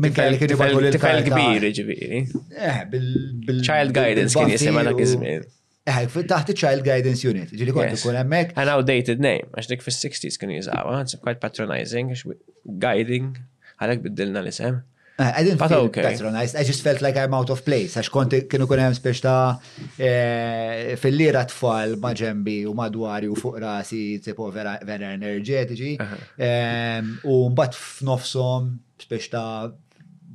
minn kelli kien jibgħu l Tifel kbir, ġiri. Eh, bil. Child guidance kien jisima dak iż-żmien. Eh, taħt child guidance unit, ġiri kont ikun emmek. An outdated name, għax dik fis-60s kien jizawa, it's quite patronizing, guiding, għalek biddilna l-isem. Eh, I didn't feel okay. patronized, I just felt like I'm out of place, għax kont kienu kun hemm spiex ta' eh, fil-lira tfal ma' ġembi u madwari u fuq rasi, tipo vera enerġetiċi, ehm, u mbagħad f'nofsom spiex ta'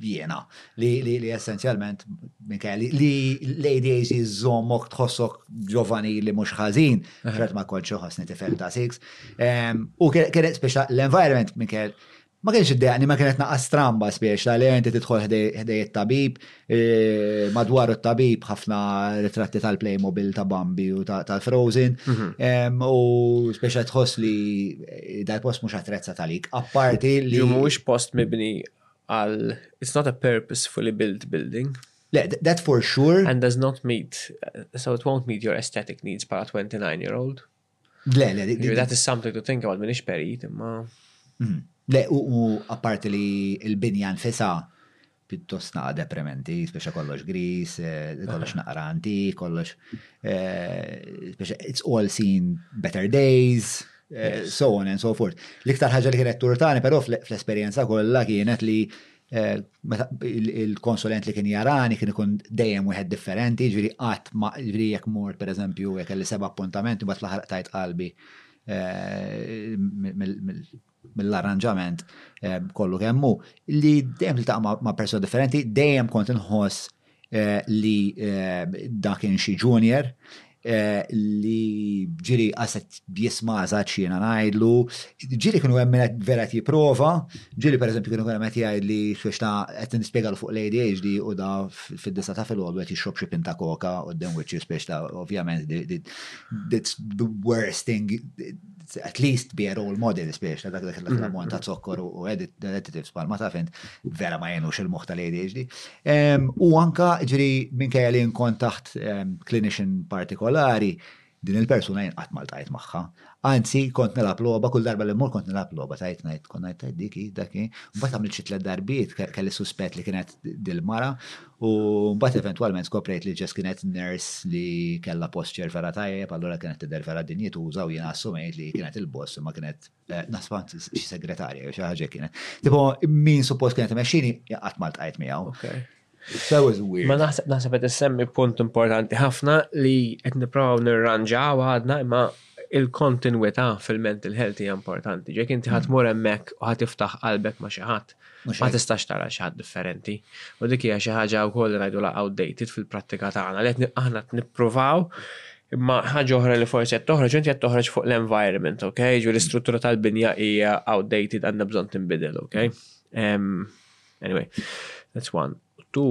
Vienna, li essenzjalment li l-ADAC zommok tħossok ġovani li mux ħazin, xert ma konċu ħosni tifel ta' 6. Ehm, u kienet spiex l-environment Mikel Ma kienx iddejjaqni, ma kienet naqas stramba spiex la lenti tidħol ħdej it-tabib, e, madwar it-tabib ħafna ritratti tal-Playmobil ta' Bambi u tal-Frozen, mhm. u spiex tħoss li dal-post mhux attrezza talik. Apparti li. Mhux post mibni għal it's not a purposefully built building. Le, that for sure. And does not meet, so it won't meet your aesthetic needs para 29 year old. Le, le, le. That is something to think about, minix perit, imma. Mhm. Le, u apparti li il-binja nfisa pittos naqa deprementi, speċa kollox gris, eh, kollox naqra anti, kollox. Eh, speċa, it's all seen better days, eh, so on and so forth. L-iktar ħagġa li kienet turtani, pero fl-esperienza kollha kienet li Eh, il-konsulent li kien jarani kien ikun dejjem wieħed differenti, ġviri qatt ma ġviri jekk mort pereżempju jekk kelli seba' appuntament imbagħad fl-aħħar tajt qalbi eh, mill-arranġament eh, kollu kemmu li dejjem li ma' persuna differenti dejjem kont inħoss li dak in xi junior li ġiri għaset jisma għazat xiena najdlu, ġiri kienu għemmet vera jiprofa, ġiri per eżempju kienu għemmet jgħid li xiex ta' għet nispiegalu fuq l-ADHD u da fil-disa ta' fil-għodu għet jixrob xie pinta koka u d-dem wicċi spiex ta' ovvjament that's the worst thing at least be a role model spiex ta' dak dak l-ammont ta' zokkor u additives bħal ma taf int vera ma jenux il-moħħ tal-ADHD. U anka ġri minkejja li nkun taħt clinician partikolari, din il-persuna jien qatt maltajt magħha. Anzi, kont nilab logħba kull darba li mmur kont nilab logħba tajt ngħid kont ngħid diki daki, mbagħad għamilt xi tliet darbiet kelli suspett li kienet dil-mara U mbagħad eventwalment skoprejt li Jess kienet nurse li kellha posture vera tajjeb, allura kienet tidher vera dinjituża u jiena assumejt li hi kienet il-boss imma kienet naħseb anzi xi segretarja jew xi ħaġa hekk kienet. Tipo min suppost kienet imexxini qatt ma ltqajt miegħu. That was weird. Ma naħseb naħseb qed issemmi punt importanti ħafna li qed nipprovaw nirranġaw għadna imma il-kontinwità fil-mental health hija importanti. Ġek inti ħadd mur hemmhekk u ħadd tiftaħ qalbek ma' xi ħadd, ma tistax tara xi ħadd differenti. U dik hija xi ħaġa wkoll li ngħidu la outdated fil-prattika tagħna li qed aħna nippruvaw imma ħaġa oħra li forsi qed toħroġ inti qed toħroġ fuq l-environment, ok? Ġu l-istruttura tal-binja hija outdated għandna bżonn tinbidel, ok? anyway, that's one. Tu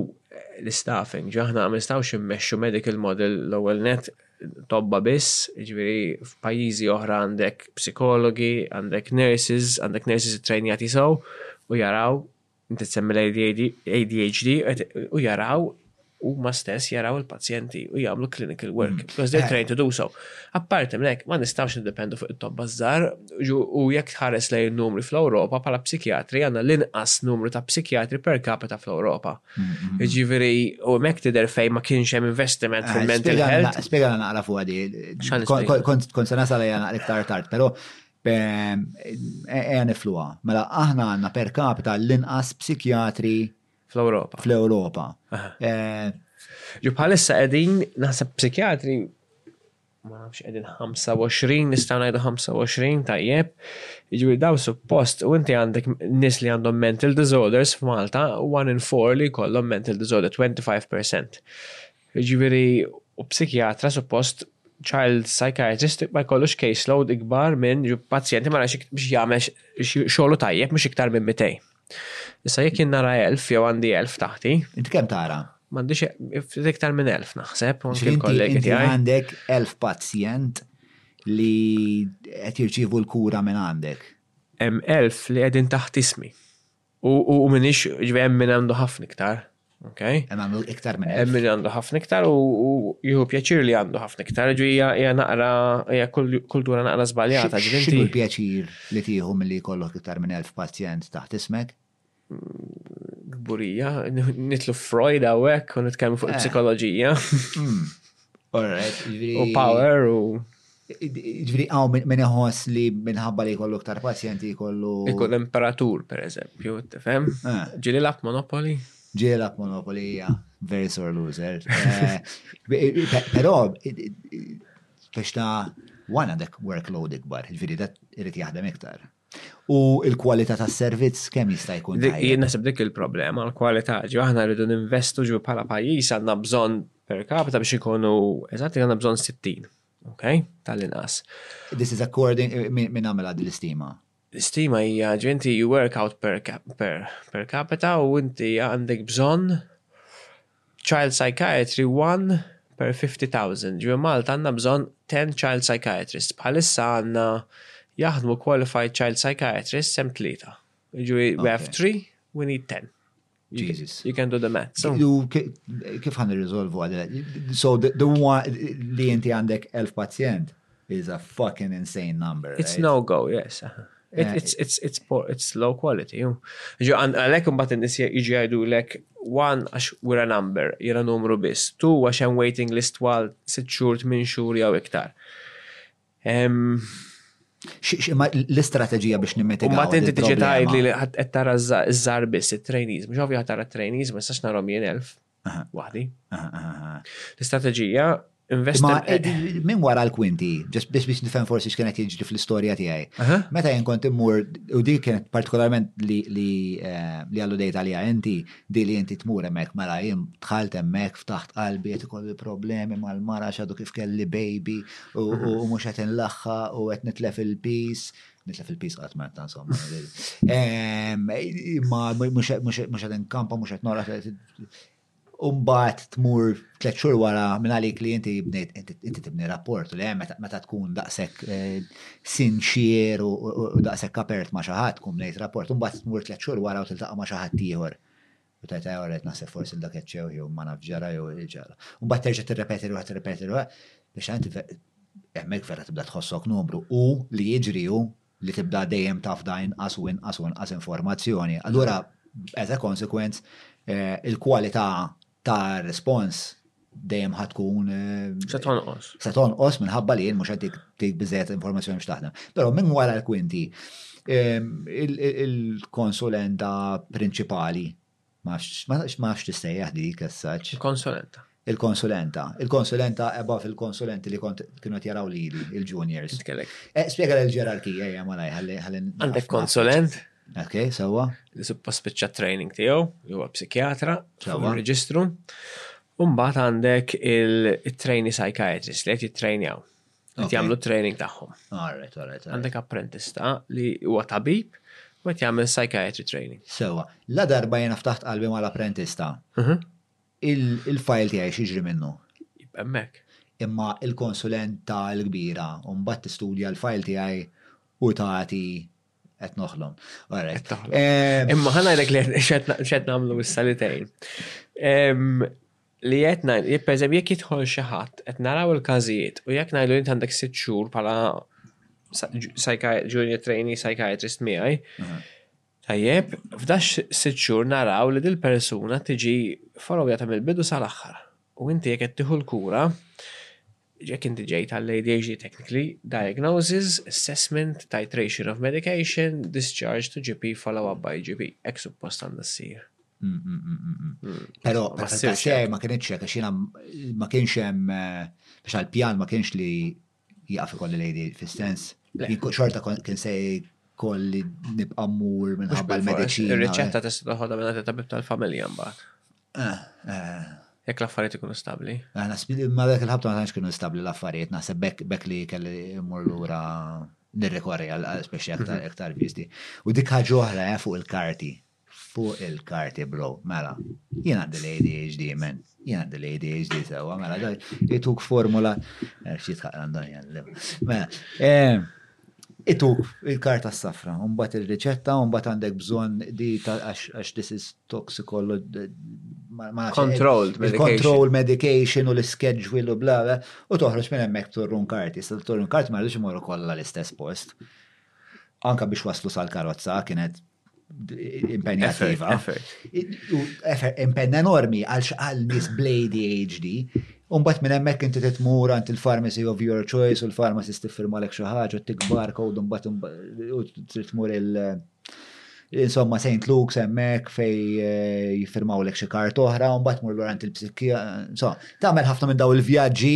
l-staffing, ġaħna ma nistgħux immexxu medical model l-ewwel net tobba biss, jiġifieri f'pajjiżi oħra għandek psikologi, għandek nurses, għandek nurses ittrejnjati sew u jaraw inti tsemmi l-ADHD u jaraw huma stess jaraw il-pazjenti u jagħmlu clinical work mm. because they're eh. trained to do so. Apparti minn hekk ma nistgħux nindependu fuq it-tobba żgħar u jekk tħares lejn numri fl-Ewropa bħala psikjatri għandna l-inqas numru ta' psikjatri per capita fl-Ewropa. Ġifieri u hemmhekk tidher fejn ma kienx hemm investiment ah, fil-mental health. Spjega naqra fuq għadi. Kont se nasal hija naqra iktar tard, però ehm, e- e- nifluha. Mela aħna għandna per capita l-inqas psikjatri fl-Ewropa. Fl-Ewropa. Eh, Ġu bħalissa qegħdin naħseb psikjatri ma nafx qegħdin 25 nistgħu ngħidu 25 tajjeb, jiġifieri dawn suppost u inti għandek nies li għandhom mental disorders f'Malta one in four li jkollhom mental disorder 25%. Jiġifieri u psikjatra suppost child psychiatrist ma jkollux caseload ikbar minn pazjenti ma nafx biex jagħmel xogħlu tajjeb mhux iktar minn 200. Issa jekk jien nara elf jew għandi elf taħti. Inti kemm tara? M'għandix e- iktar minn elf naħseb, u anke l-kollegi Inti tiegħi. għandek elf pazjent li qed jirċievu l-kura minn għandek. Hemm elf li qegħdin taħt ismi. U u minix ġveri hemm minn għandu ħafna iktar. Okay. Hemm għandu iktar minn. Hemm min għandu ħafna iktar u jieħu pjaċir li għandu ħafna iktar, ġu hija naqra hija kultura naqra żbaljata. X'inhu l-pjaċir li tieħu milli jkollok iktar minn elf pazjent taħt ismek? Gburija, nitlu Freud hawnhekk u nitkellmu fuq eh. il-psikoloġija. Hmm. U power u. Ġviri għaw minn iħoss li minnħabba li kollu ktar pazjenti kollu. Ikun imperatur, per eżempju, tifem? Eh. Ġili lap Monopoli? Ġili lap Monopoli, ja. Very sore loser. Eh, Pero, biex ta' wana dek workload ikbar, ġviri da irrit jaħdem iktar. U l-kwalità tas-servizz kemm jista' jkun Dik- tajjeb? Jien naħseb dik il-problema, l-kwalità ġi aħna rridu ninvestu ġi bħala pajjiż għandna bżonn per capita biex ikunu eżatti għandna bżonn 60. Ok? Tal-inqas. This is according, min min għamela din l-istima? L-istima hija ġi inti you work out per, cap- per, per capita u inti għandek bżonn Child Psychiatry one per fifty thousand, ġifieri Malta għandna bżonn ten child psychiatrists, bħalissa għandna jaħdmu qualified child psychiatrists hemm tlieta. Jiġifieri we have three, we need ten. Jesus. You can do the math. So. Kif għan irriżolvu għadha? So the one li inti għandek elf pazjent, is a fucking insane number. It's right? no go, yes. Uh-huh. It, eh, it's, it's, it's, poor, it's low quality. Ġo, għalek mbat n-nis jġi għajdu lek, one, għax we're a number, jena numru bis, two, għax I'm waiting list għal sit xurt minn xur jaw iktar. Um, l-istrateġija biex nimmetigaw. Ma tinti tiġi tajd li għattara zzar biss, il-trainees, mux għavi għattara trainees, ma s-sax narom jien elf. waħdi. L-istrateġija investi. Min wara l-kwinti, ġest biex biex nifhem forsi x'kienet jiġri fl-istorja tiegħi. Meta jien kont immur, u dik kienet partikolarment li eh, għallu dejta li inti, di li inti tmur hemmhekk mela jien tħalt hemmhekk f'taħt qalbi qed ikolli problemi mal-mara x'għadu kif kelli baby u mhux qed inlaħħa u qed nitlef il-peace nitla fil-pis għat marta, insomma. Ma mux għed inkampa, mux għed norra. Umbat tmur tlet xur wara minn għali klienti jibnejt, inti tibni rapport, li għem meta tkun daqsek eh, sinċier u daqsek kapert ma xaħat, tkun bnejt rapport. Umbat tmur tlet xur wara u tiltaqa ma xaħat tiħor. U tgħid eh orrejt naħseb forsi dak qed jew jew ma naf ġara jew ġara. U mbagħad terġa' tirrepeti ruħek tirrepeti ruħek biex għanti hemmhekk vera tibda tħossok numru u li jiġri hu li tibda dejjem taf da inqas u inqas u inqas informazzjoni. Allura as a consequence eh, il-kwalità ta' respons dejjem ħad tkun. Eh, se tonqos. Se tonqos minħabba li jien mhux qed tik biżejjed informazzjoni biex taħdem. Però minn wara l-kwinti, ehm, il-konsulenta prinċipali, ma nafx tistejjaħ dik as Il-konsulenta. Il-konsulenta. Il-konsulenta ebba fil-konsulenti li kont kienu jaraw li il-juniors. Eh, Spiega l-ġerarkija hija malaj ħalli. Għandek konsulent? Ok, sewa. Li suppost spiċċa training tiegħu, li huwa psikjatra, sewa reġistru. Umbat għandek il-trainee psychiatrist li qed jittrainjaw. Qed jagħmlu training tagħhom. Alright, alright. Għandek apprentista li huwa tabib u qed jagħmel psychiatry training. Sewa, la darba jiena ftaħt qalbi mal-apprentista. Mhm. Il-fajl tiegħi xiġri minnu. Hemmhekk. Imma il-konsulent tal-kbira u mbagħad tistudja l-fajl tiegħi u tagħti Qed noħlom. Imma ħana jrek li xed nagħmlu issa li tgħin. Li qed ngħid, pereżempju jekk jidħol xi ħadd qed naraw il-każijiet u jekk ngħidu int għandek sitt xhur bħala junior trainee psychiatrist miegħi. Tajjeb, f'dax sitt xhur naraw li dil-persuna tiġi followjata mill-bidu sal-aħħar. U inti jekk qed tieħu l-kura, Jekk inti ġejt għall-ADHD technically diagnosis, assessment, titration of medication, discharge to GP, follow up by GP. Hekk suppost għandha ssir. Mm, mm, mm, Pero, ma ssirx ma kienx hekk għax ma kienx hemm eh, biex għall-pjan ma kienx li jaqaf ikolli lejdi fis-sens. Xorta kien se kolli nibqa' mmur minħabba l-mediċina. Ir-riċetta eh. tista' toħodha minn tabib tal-familja mbagħad. Jekk l-affarijiet ikunu stabbli. Ma dak il-ħabta ma tantx kienu stabbli l-affarijiet, naħseb bekk li kelli mmur lura nirrikorri għal speċi aktar mhm. aktar visti. U dik ħaġa oħra eh, fuq il-karti. Fuq il-karti, bro. Mela, jien għandi l-ADHD, men. Jien għandi l-ADHD sewa, mela, jituk formula. Eh, Xi tħaqqa għandhom Mela, eh, Ituk il-karta s-safra, mbagħad ir-riċetta, mbagħad għandek bżonn di għax this is toxicology. Controlled medication. Controlled medication u l-schedule u bla, u toħroġ minn hemmhekk torrun karti. Sa torrun karti ma rridx imorru kollha l-istess post. Anka biex waslu sal-karozza kienet impenjattiva. Impenn enormi għal xqal nis blady HD. Umbat minn hemmhekk inti titmur għand il-pharmacy of your choice u l-pharmacist tiffirma lek xi ħaġa tikbar kod umbat titmur il- Insomma, St. Luke's hemmhekk fej eh, jiffirmaw lek xi kart oħra, mbagħad mur lura għand il-psikkija, insomma, tagħmel ħafna minn daw il-vjaġġi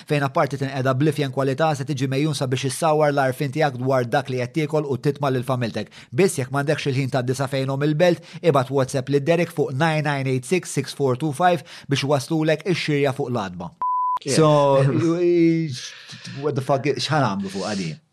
fejn apparti tinqeda bl-ifjen kwalità se tiġi megħjun sabiex issawwar l-għarfien tiegħek dwar dak li qed tiekol u titma' lil familtek. Biss jekk m'għandekx il-ħin tgħaddi sa fejn omm il-belt, ibgħat WhatsApp lil Derek fuq 99866425 biex iwasslulek ix-xirja fuq l-għatba. So, what the fuck, x'ħa nagħmlu fuqha din?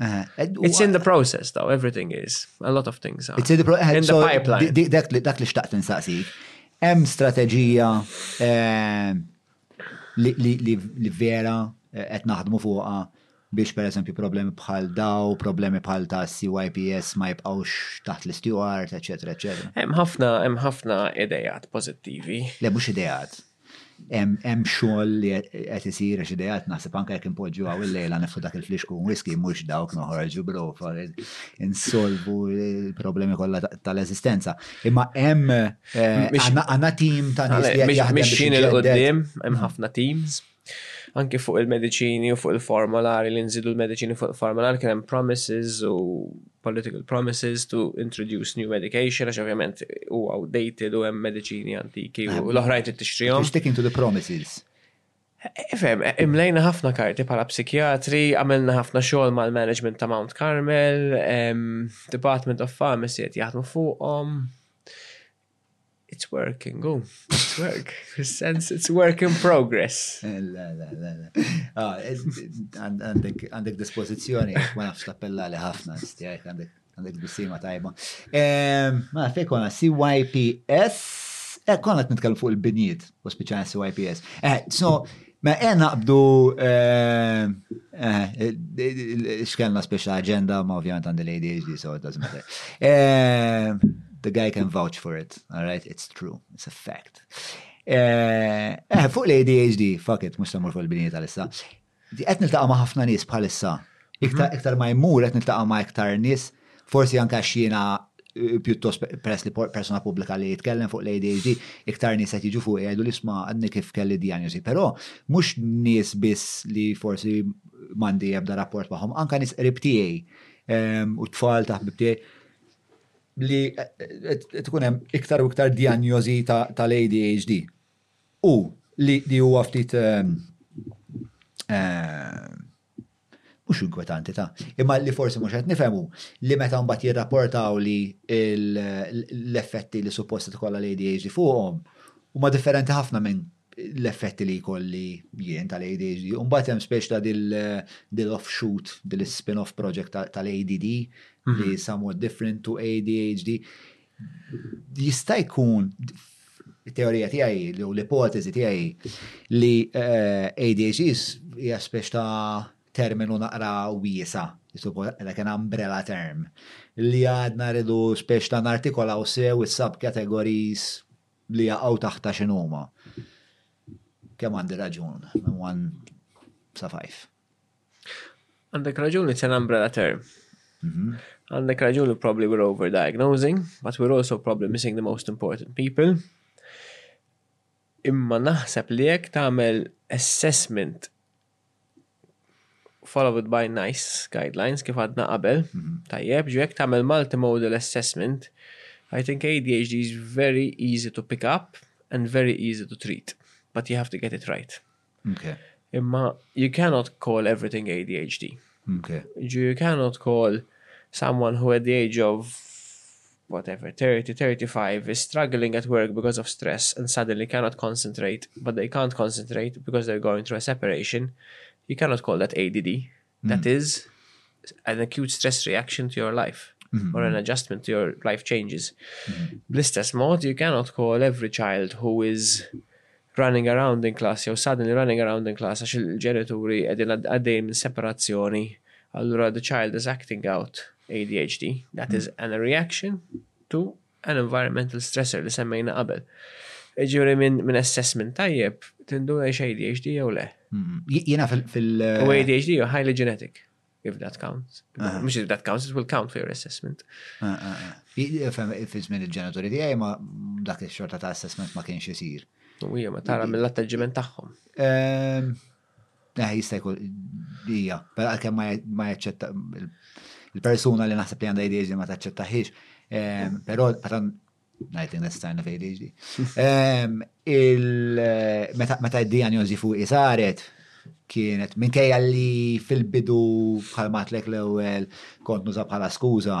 It's in the process, though, everything is. A lot of things are. It's in the, pro in so the pipeline. Dak li xtaqt insaqsi. Hemm strateġija eh, li vera eh, qed naħdmu fuqha biex per eżempju problemi bħal daw, problemi bħal ta' CYPS ma jibqawx taħt l-isteward, eccetera, eccetera. Hemm ħafna, hemm ħafna idejat pozittivi. Le mhux idejat. Hemm xogħol li qed isir għax idejat naħseb anke jekk inpoġġu hawn il-lejla nefu dak il-flixkun whisky mhux dawk noħorġu brofa insolvu l-problemi kollha tal-eżistenza. Imma hemm għandna tim ta' nies li qed jaħdem xi il qudiem hemm ħafna teams anke fuq il-mediċini u fuq il-formolari li nżidu l-mediċini fuq il-formolari kien hemm promises u political promises to introduce new medication, għax ovvjament u outdated u hemm mediċini antiki u l-oħrajn trid tixtrihom. Sticking to the promises. Ifem, e, e, imlejna ħafna karti pala psikjatri, għamilna ħafna xogħol mal-management ta' Mount Carmel, Department of Pharmacy qed jaħdmu fuqhom. It's working, oh, it's work. Sense it's work in progress. Eh, la, la, la, la. Ah, eh, għandek dispozizjoni, ma nafx tappella li ħafna, stijaj, għandek bissima tajba. Ehm, ma fej konna CYPS, eh, konna t-nitkellem fuq il-binjiet, u speċan CYPS. Eh, so, Ma e naqbdu xkellna speċa agenda ma ovvjament għandi l-ADHD so it doesn't matter. The guy can vouch for it, all right? It's true, it's a fact. Eh, fuq l-ADHD, fuck it, mux tamur fuq il-bini tal-issa. Għet nil-taqa ma ħafna nis bħal-issa. Iktar ma jmur, għet nil-taqa ma iktar nis. Eh, Forsi anke għax jiena eh, pjuttost peress li persona pubblika li jitkellem fuq l-ADHD, iktar nies qed jiġu fuq jgħidu li sma' għadni kif kelli diagnosi. Però mhux nies biss li forsi m'għandi ebda rapport magħhom, anke nies qrib tiegħi ehm, u tfal ta' ħbib tiegħi li tkun hemm iktar u iktar diagnosi tal-ADHD. U li huwa ftit ehm, ehm, mhux inkwetanti ta', imma li forsi mhux qed nifhem hu li meta mbagħad jirrapportawli l-effetti li suppost qed ikollha l-ADHD fuqhom huma differenti ħafna minn l-effetti li jkolli jien tal-ADHD. U mbagħad hemm speċi ta' dil-offshoot, dil-spin-off project tal-ADD li mhm. somewhat different to ADHD. Jista' jkun it-teorija tiegħi li u l-ipoteżi tiegħi li eh, ADHD hija spex ta' terminu naqra wiesa, like an umbrella term, li għadna rridu spex ta' nartikolaw sew is-subcategories li jaqgħu taħta x'inhuma. Kemm għandi raġun, one sa five. Għandek raġun, it's an umbrella term. Mhm. Għandek raġun li probably we're overdiagnosing, but we're also probably missing the most important people. Imma naħseb li jekk tagħmel assessment followed by nice guidelines kif għadna qabel, mhm. tajjeb, ġu jekk tagħmel multimodal assessment, I think ADHD is very easy to pick up and very easy to treat, but you have to get it right. Okay. Imma you cannot call everything ADHD. Okay. You cannot call someone who at the age of whatever 30 35 is struggling at work because of stress and suddenly cannot concentrate but they can't concentrate because they're going through a separation you cannot call that add mm-hmm. is an acute stress reaction to your life Mm-hmm. or an adjustment to your life changes. Mm-hmm. you cannot call every child who is running around in class, or suddenly running around in class a il-ġenituri għedin separazioni. Allura, the child is acting out ADHD. That is an reaction to għal environmental stressor li semmejna qabel. Ġifieri minn min assessment tajjeb tinduna li ADHD jew le. Mm-hmm. Jiena fil- U ADHD jew highly genetic if that counts. Ah. Mhux if that counts, it will count for your assessment. Ah, ah, fi żmien il-ġenituri tiegħi ma dak ix-xorta ta' assessment ma kienx isir. U hija ma tara mill-atteġġiment tagħhom. Ehm, Eh, jista' jkun hija, però għalkemm ma jaċċetta il-persuna li naħseb li għandha ADHD ma taċċettaħiex, ehm, però għatan ngħid li nistajna fi ADHD. Ehm, meta d-dijanjożi fuq isaret, kienet minkejja li fil-bidu bħal matlek l-ewwel kont nuża bħala skuża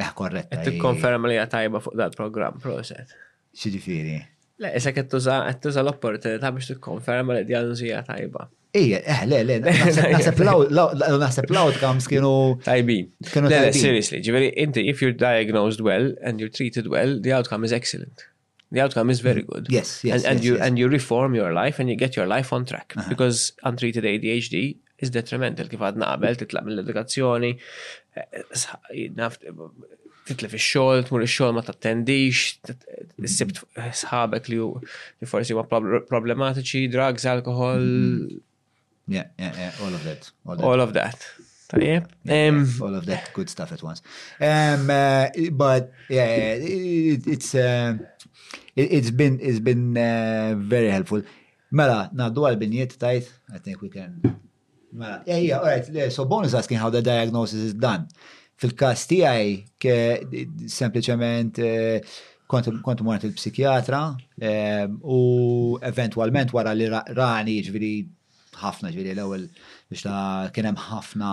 Leħ korretta. Qed tikkonferma li hija tajba fuq dal-programm, proset. Xiġifieri? Le, issa qed tuża qed tuża l-opportunità biex tikkonferma li d-diagnosi hija tajba. Ejja, eh, le, le, naħseb naħseb l-outcomes kienu. Tajbi. Kienu tajbi. Seriously, ġifieri inti if you're diagnosed well and you're treated well, the outcome is excellent. The outcome is very good. Yes, yes. And, and yes, you yes. and you reform your life and you get your life on track. Uh -huh. Because untreated ADHD is detrimental kif għadna qabel, titlaq mill-edukazzjoni, titlef ix-xogħol, tmur ix-xogħol ma tattendix, sibt sħabek li forsi huma problematiċi, drugs, alkohol, mm-hmm. Yeah, yeah, yeah, all of that. All of that. Tajjeb. All of that good stuff at once. Um, uh, but yeah, it, it's uh, it, it's been it's been uh, very helpful. Mela, naddu għal-binjiet tajt, I think we can. Mela, yeah, yeah, all right. So Bon is asking how the diagnosis is done. Fil-każ tiegħi sempliċement eh, kont mort il-psikjatra eh, u eventwalment wara li rani ġviri ħafna ġviri l-ewwel biex ta' kien hemm ħafna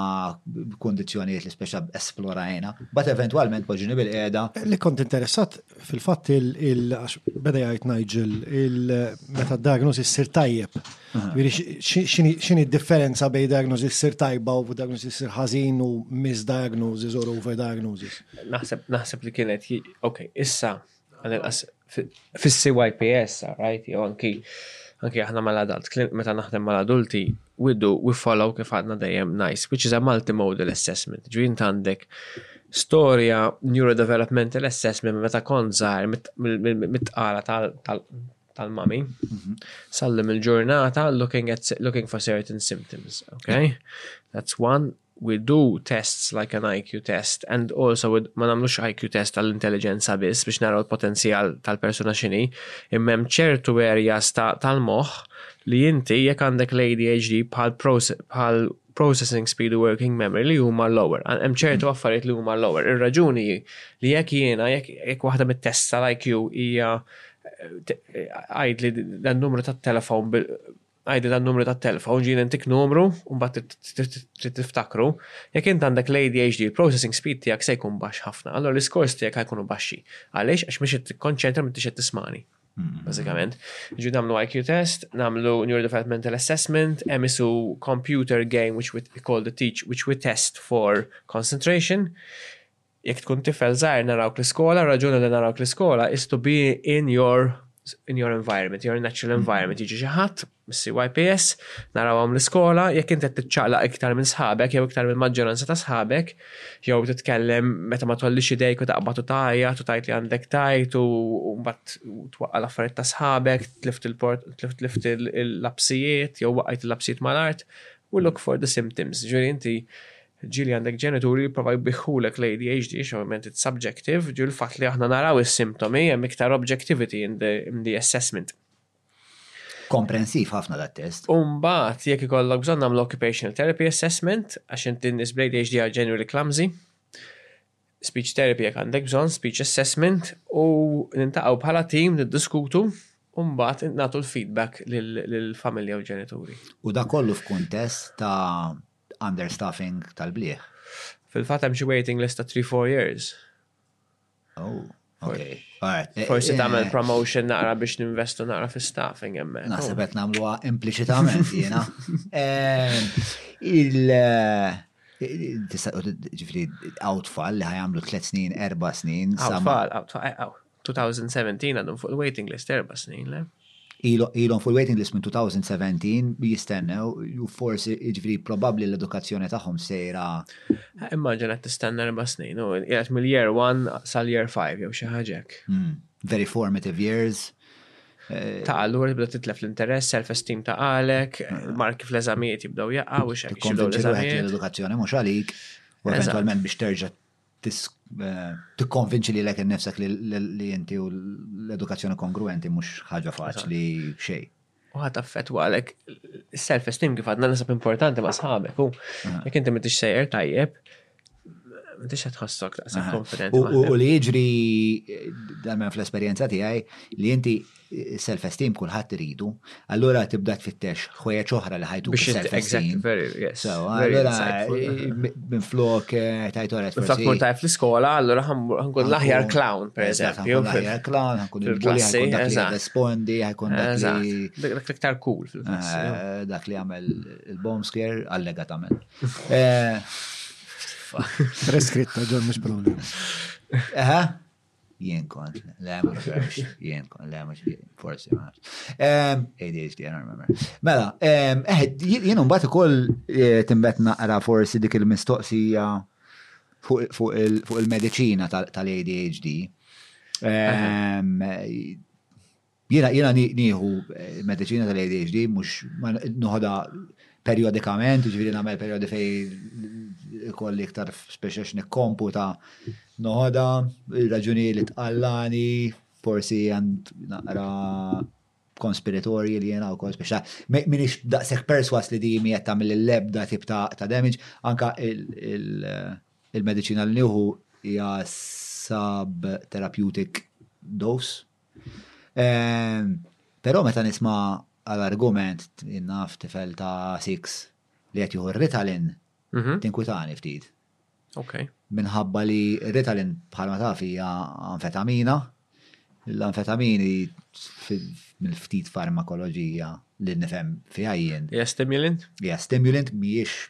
kundizzjonijiet li speċa esplorajna, bat eventwalment poġġini bil-qiegħda. Li kont interessat fil-fatt il beda jgħid Nigel il-meta d-diagnosi ssir tajjeb X'inhi d-differenza bejn diagnosis ssir tajba u diagnosis ssir ħażin u misdiagnosis or overdiagnosis? Naħseb naħseb li kienet ok, issa fis-CYPS, right, jew anki anki aħna mal-adult, meta naħdem mal-adulti, we do, we follow kif għadna dejjem nice, which is a multimodal assessment. Ġu jint għandek storja neurodevelopmental assessment meta kont żgħar mit-tqala tal tal-mami. Mhm. Sallum il-ġurnata looking at looking for certain symptoms, okay? That's one. We do tests like an IQ test and also with, ma namlux IQ test tal-intelligenza biss biex naraw l-potenzjal tal-persuna xini, immem ċertu areas tal-moħ li inti jekk għandek l-ADHD bħal processing speed u working memory li huma lower. Hemm ċertu affarijiet li huma lower. Ir-raġuni hi li jekk jiena jekk waħda mit-test tal-IQ hija għid li dan numru tat-telefon għid li dan numru tat-telefon ġieli intik numru u mbagħad trid tiftakru, jekk int għandek l-ADHD il-processing speed tiegħek se jkun baxx ħafna. Allora l-iskors tiegħek ħajkunu baxxi. Għaliex? Għax mhix qed tikkonċentra m'intix qed tismani. Basikament. Ġu namlu IQ test, namlu neurodevelopmental assessment, emisu computer game which we call the teach, which we test for concentration. Jek tkun tifel zaħir naraw l-iskola, raġuna li naraw l-iskola is to be in your in your environment, your natural environment, jiġi xaħat Mis-CYPS, narawhom l-iskola, jekk int qed tiċċaqlaq iktar minn sħabek jew iktar mill-maġġoranza ta' sħabek, jew titkellem meta ma tgħollix idejk u taqbad u tgħajjat u tgħid li għandek tgħid u mbagħad twaqqa' l-affarijiet ta' sħabek, tlift il-lapsijiet jew waqajt il-lapsijiet mal-art, we look for the symptoms. Ġifieri inti ġieli għandek ġenituri li provaw jbiħħulek l-ADHD, xovjament it's subjective, ġieli l-fatt li aħna naraw is-simptomi hemm iktar objectivity in the assessment. Komprensiv ħafna dat test. U mbagħad jekk ikollok bżonn nagħmlu occupational therapy assessment għax inti nies bl-ADHD are generally clumsy. Speech therapy jekk għandek bżonn, speech assessment u nintaqgħu bħala team niddiskutu u mbagħad nagħtu l-feedback lill-familja u l-ġenituri. U da kollu f'kuntest ta' understaffing tal-bliħ. Fil-fatt hemm xi waiting list ta' 3-4 years. Oh, ok. Eh, Forsi eh, tagħmel eh. promotion naqra biex ninvestu naqra fi staffing hemmhekk. Naħseb qed nagħmluha impliċitament jiena. Il tista' ġifri outfall li ħajamlu tliet snin, erba' snin. Outfall, outfall, 2017 għadhom fuq il-waiting list erba' snin, le? Ilhom fuq il-waiting list minn 2017 jistennew u forsi jiġifieri probabbli l-edukazzjoni tagħhom sejra. Immaġina qed tistenna erba' snin u qiegħed mill-year one sal-year five jew xi ħaġa hekk. Hmm. Very formative years. Eh, ta' allura tibda titlef l-interess, self-esteem ta' għalek, eh. marki fl-eżamijiet jibdaw jaqqa, u xek jibdaw l-eżamijiet. l-edukazzjoni mux għalik, u eventualment biex terġa tikkonvinċi li l-ek nifsek li inti u l-edukazzjoni kongruenti mux ħaġa faċli xej. U ħat affetwa għalek self-esteem kif għadna nasab importanti ma sħabek u jek inti mittix sejjer tajjeb, mittix għatħossok taqsa konfidenza. U li jġri, dal-men fl-esperienza tijaj, li inti self-esteem kulħadd iridu, allura tibda tfittex ħwejjeġ oħra li ħajtu self-esteem. So, allura minn flok eh, tajt oret. Flok mur tajt fl-iskola, allura ħankun l-aħjar clown, per eżempju. L-aħjar clown, ħankun il-bully, ħankun dak li respondi, ħankun dak li. Dak li ktar cool fil-klassi. Eh, dak li għamel il-bomb scare, allega tamel. Eh, Treskritta, ġor mux problema. Eħe? Jien kon, le ma nafx, jien kon, le mux forsi ma nafx. ADHD, I remember. Mela, eh, jien un bat ukoll eh, timbet naqra forsi dik il-mistoqsija fuq il-medicina tal-ADHD. Jiena jiena nieħu mediċina tal-ADHD mhux noħodha perjodikament, jiġifieri nagħmel perjodi fejn ikolli iktar speċi għax nikkomputa noħodha, raġuni li tqallani, forsi għand naqra konspiratorji li jiena wkoll speċi. Minix daqshekk perswas li dimi qed tagħmel l-ebda tip ta' damage, anka il-mediċina li nieħu hija sub-therapeutic dose Però meta nisma' għal argument naf tifel ta' six li qed jieħu r-Ritalin mhm. tinkwitani ftit. Okay. Minħabba li Ritalin bħalma taf hija amfetamina, l-amfetamini mill-ftit farmakoloġija li nifhem fiha jien. Hija stimulant? Hija stimulant mhijiex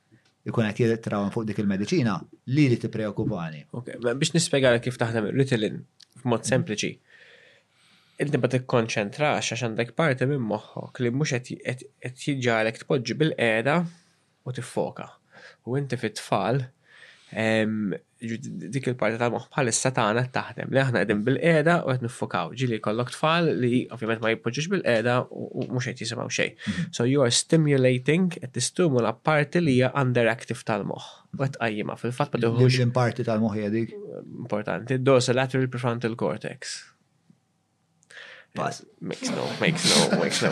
ikun qed jittrawan fuq dik il-mediċina li li tippreokkupani. Ok, biex nispjegara kif taħdem ir-Ritalin f'mod sempliċi. Inti ma tikkonċentrax għax għandek parti minn moħħok li mhux qed jiġġagħlek tpoġġi bil-qiegħda u tiffoka. U inti fit-tfal dik il-parti tal-moħ bħalissa tagħna qed taħdem li aħna qegħdin bil-qiegħda u qed niffukaw. Ġili jkollok tfal li ovvjament ma jippoġġix bil-qiegħda u mhux qed jisimgħu xejn. Mhm. So you are stimulating qed tistimula parti li hija underactive tal-moħ. U qed qajjima fil-fatt ma tieħux. Din parti tal-moħ dik? Importanti, dorsolateral prefrontal cortex. Pass. Makes no, makes no, makes no.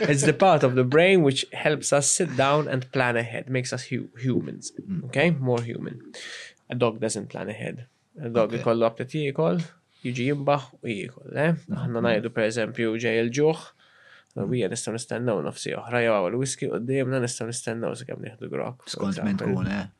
It's the part of the brain which helps us sit down and plan ahead, makes us hu humans, mm. okay? More human. A dog doesn't plan ahead. A dog okay. ikollu aptit jiekol, jiġi jimbaħ u jiekol, eh? Mm. Aħna najdu per eżempju ġej il-ġuħ, mm. Wija nistaw nistennaw nofsi oħra, jaw għal whisky u d-demna nistaw nistennaw se kem nieħdu grok. Skont minn tkun, eh?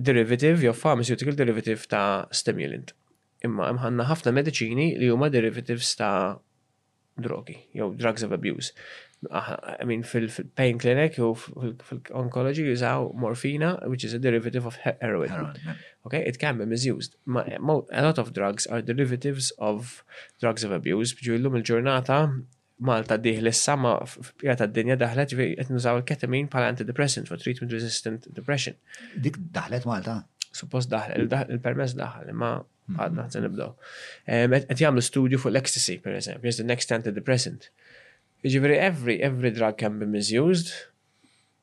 derivative jew pharmaceutical derivative ta' stimulant. Imma hemm ħanna ħafna mediċini li huma derivatives ta' drogi jew drugs of abuse. I mean fil-pain clinic jew fil-oncology jużaw morfina which is a derivative of heroin. heroin okay, it can be misused. Ma, a lot of drugs are derivatives of drugs of abuse. Bġu illum il-ġurnata Malta dieħl issa ma f'bqija tad-dinja daħlet ġifieri qed nużaw il-ketamine bħala antidepressant for treatment resistant depression. Dik daħlet Malta? Suppost daħlet, il-permess daħal imma mm-hmm. għadna se nibdew. Qed jagħmlu studju fuq l-ecstasy pereżempju, is the next antidepressant. Ġifieri every every drug can be misused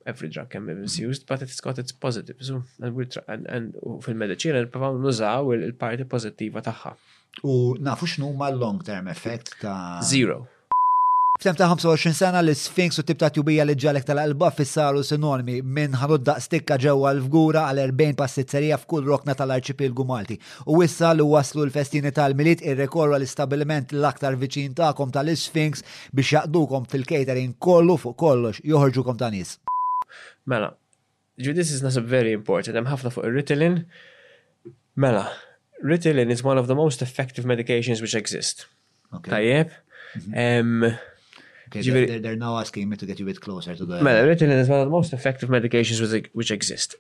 every drug can be misused, but it's got its positives. And, we try, and, and fil-medicina nipprovaw nużaw il-parti pozittiva tagħha. U nafu x'nu ma long term effect ta' zero. F'tem ta' 25 sena l Sphinx u tip ta' tjubija li ġalek tal-qalba fissaru sinonimi minn ħanud daqstikka ġewwa l-fgura għal 40 passizzerija f'kull rokna tal-arċipilgu Malti. U issa li waslu l-festini tal-miliet irrekorru l-istabilment l-aktar viċin tagħkom tal-Sphinx Biex jaqdukom fil-catering kollu fuq kollox joħorġukom ta' nies. Mela, ġifieri this is naħseb very important, hemm ħafna fuq ir-Ritalin. Mela, Ritalin is one of the most effective medications which exist. Tajjeb. They're now asking me to get you a bit closer to the. Mela, Ritalin is one of the most effective medications which exist.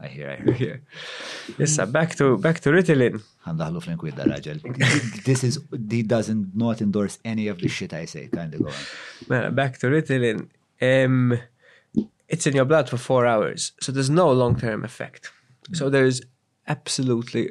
I hear, I hear. Issa, back to, back to Ritalin. Għandaħlu fl-inkwit raġel. This is, he doesn't not endorse any of the shit I say, kind of going. on. back to Ritalin. Um, it's in your blood for four hours, so there's no long-term effect. So there's absolutely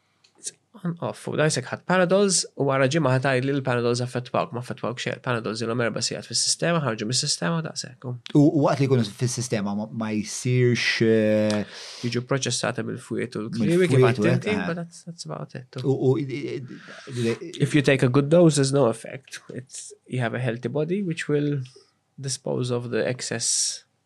Off, u dajsek ħadd Panadols u wara ġimgħa ħadd tgħidli l-Panadols affettwawk, ma affettwawk xejn. Panadols ilhom erba' sigħat fis-sistema, ħarġu mis-sistema u daqshekk. U waqt li jkunu fis-sistema ma jsirx. Eh, Jiġu proċessati mill-fwiet u l-kliwi kif għad inti, eh. but that's, that's about it. If you take a good dose, there's no effect. It's, you have a healthy body which will dispose of the excess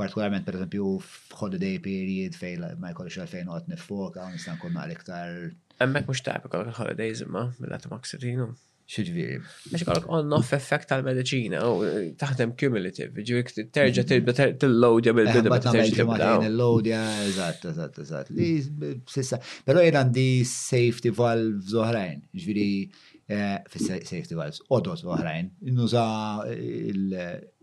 Partikolarment pereżempju f'holiday period fejn ma jkollix għalfejn noqgħod niffoka u nista' nkun naqra iktar. Hemmhekk mhux tajb ikollok il-holidays imma mill-atomoxetine. X'ġifieri? Għax ikollok on-off effect tal-mediċina u taħdem cumulative, ġifieri terġa' tibda tillowdja mill-bidu meta terġa' tibda. Tillowdja, eżatt, eżatt, eżatt. Li sissa, però jien għandi safety valves oħrajn, ġifieri fis-safety valves, odot oħrajn, nuża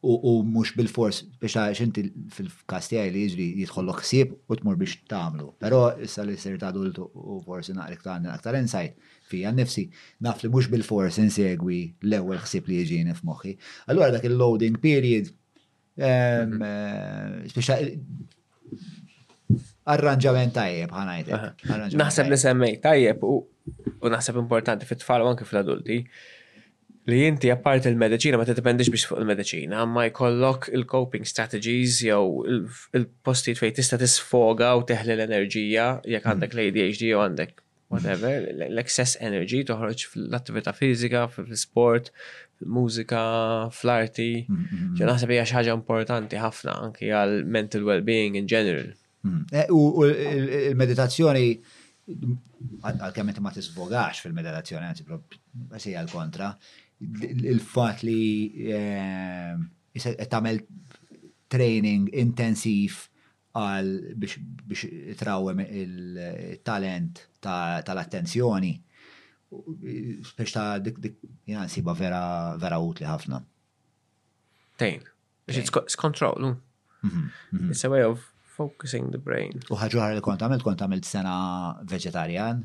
u mhux bilfors biex għax inti fil-każ tiegħi li jiġri jidħollok ħsieb u tmur biex tagħmlu. Però issa li sirt adult u forsi naqra iktar għandi aktar insight fija nnifsi, naf li mhux bilfors insegwi l-ewwel ħsieb li jiġini f'moħħi. Allura dak il-loading period, Arranġament tajjeb, ħanajtek. Naħseb li semmej tajjeb u naħseb importanti fit-tfal u anki fl-adulti li jinti apparti il-medicina ma t-dependix biex fuq il-medicina, ma jkollok il-coping strategies jew il-postijiet fej tista tisfoga u teħli l-enerġija jekk għandek l-ADHD jew għandek whatever, l-excess energy toħroġ fl-attività fizika, fl-sport, fil-mużika, fl-arti. Mm, mm, mm. Naħseb hija xi ħaġa importanti ħafna anki għal mental well-being in general. Eh, u l-meditazzjoni għal-kemm inti ma tisbogax fil-meditazzjoni, għanzi prob għal kontra il-fat li eh, tagħmel training intensiv għal biex itrawwem it-talent tal-attenzjoni, spex ta' dik dik jiena nsibha vera vera utli ħafna. Tejn. Biex it's control. Mhm, mhm. It's a way of focusing the brain. U ħaġa oħra li kont għamilt kont għamilt sena veġetarjan.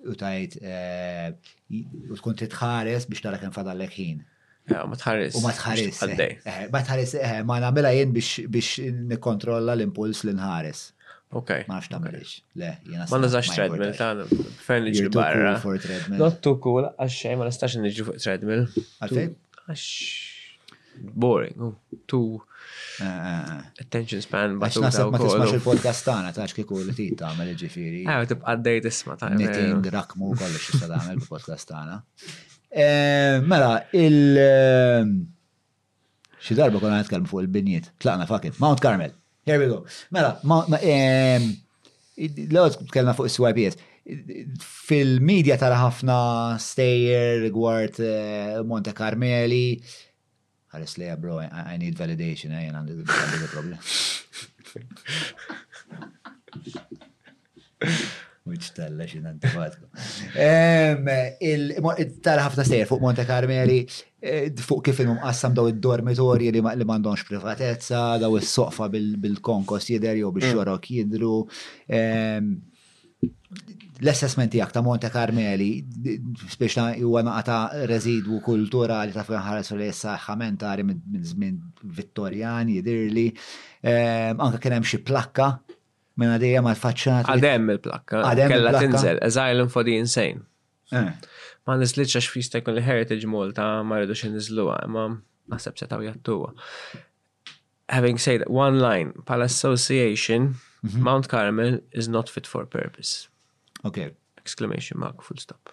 U tajt, u tkun titħares biex tara kemm fadallek ħin. Eh, ma tħares. U ma tħares. Eh. Eh, ma tħares, ma namela jien biex nikkontrolla l-impuls li nħares. Ok. Ma nafx tamelix. Le, jena. Ma nazax treadmill ta' fejn li ġi barra. Not too cool, għaxxej, ma nistax nġi fuq treadmill. Għaxxej? boring, oh, too eh, eh, eh. attention span. Għax nasab ma tismax il-podcast tagħna tax kieku li tit tagħmel ġifieri. Ah, tibqa' għaddej tisma' ta' Knitting, rakmu kollox tista' tagħmel il-podcast tagħna. Mela, il- xi darba konna nitkellmu fuq il-binjiet. Tlaqna fakit, Mount Carmel. There we go. Mela, ehm, l-għod kellna fuq il-CYPS. Fil-medja tara ħafna stejjer rigward eh, Monte Carmeli, Għalis li bro, I need validation, eh, jena għandi problem. Wiċ talla xin għantifatku. Tara ħafna sejr fuq Monte Carmeli, eh, fuq kif il qassam daw id-dormitorji li mandomx privatezza, daw is-soqfa bil-konkos jider jew biex mm. xorok jidru. L-assessment tijak ta' Monte Carmeli, spiex ta' juwa naqata residwu kulturali ta' fejn ħares li jessa ħamentari minn zmin Vittorian jidirli, anka kienem xie plakka Mela dejjem għal faċċat. Għadem il-plakka. Għadem. Kella tinżel, Asylum for the Insane. Eh. Ma nizlitx għax fista jkun li Heritage Malta ma rridux inizluha, imma naħseb setaw jattuwa. Having said one line, pal association, mhm. Mount Carmel is not fit for purpose. Okay. Exclamation mark, full stop.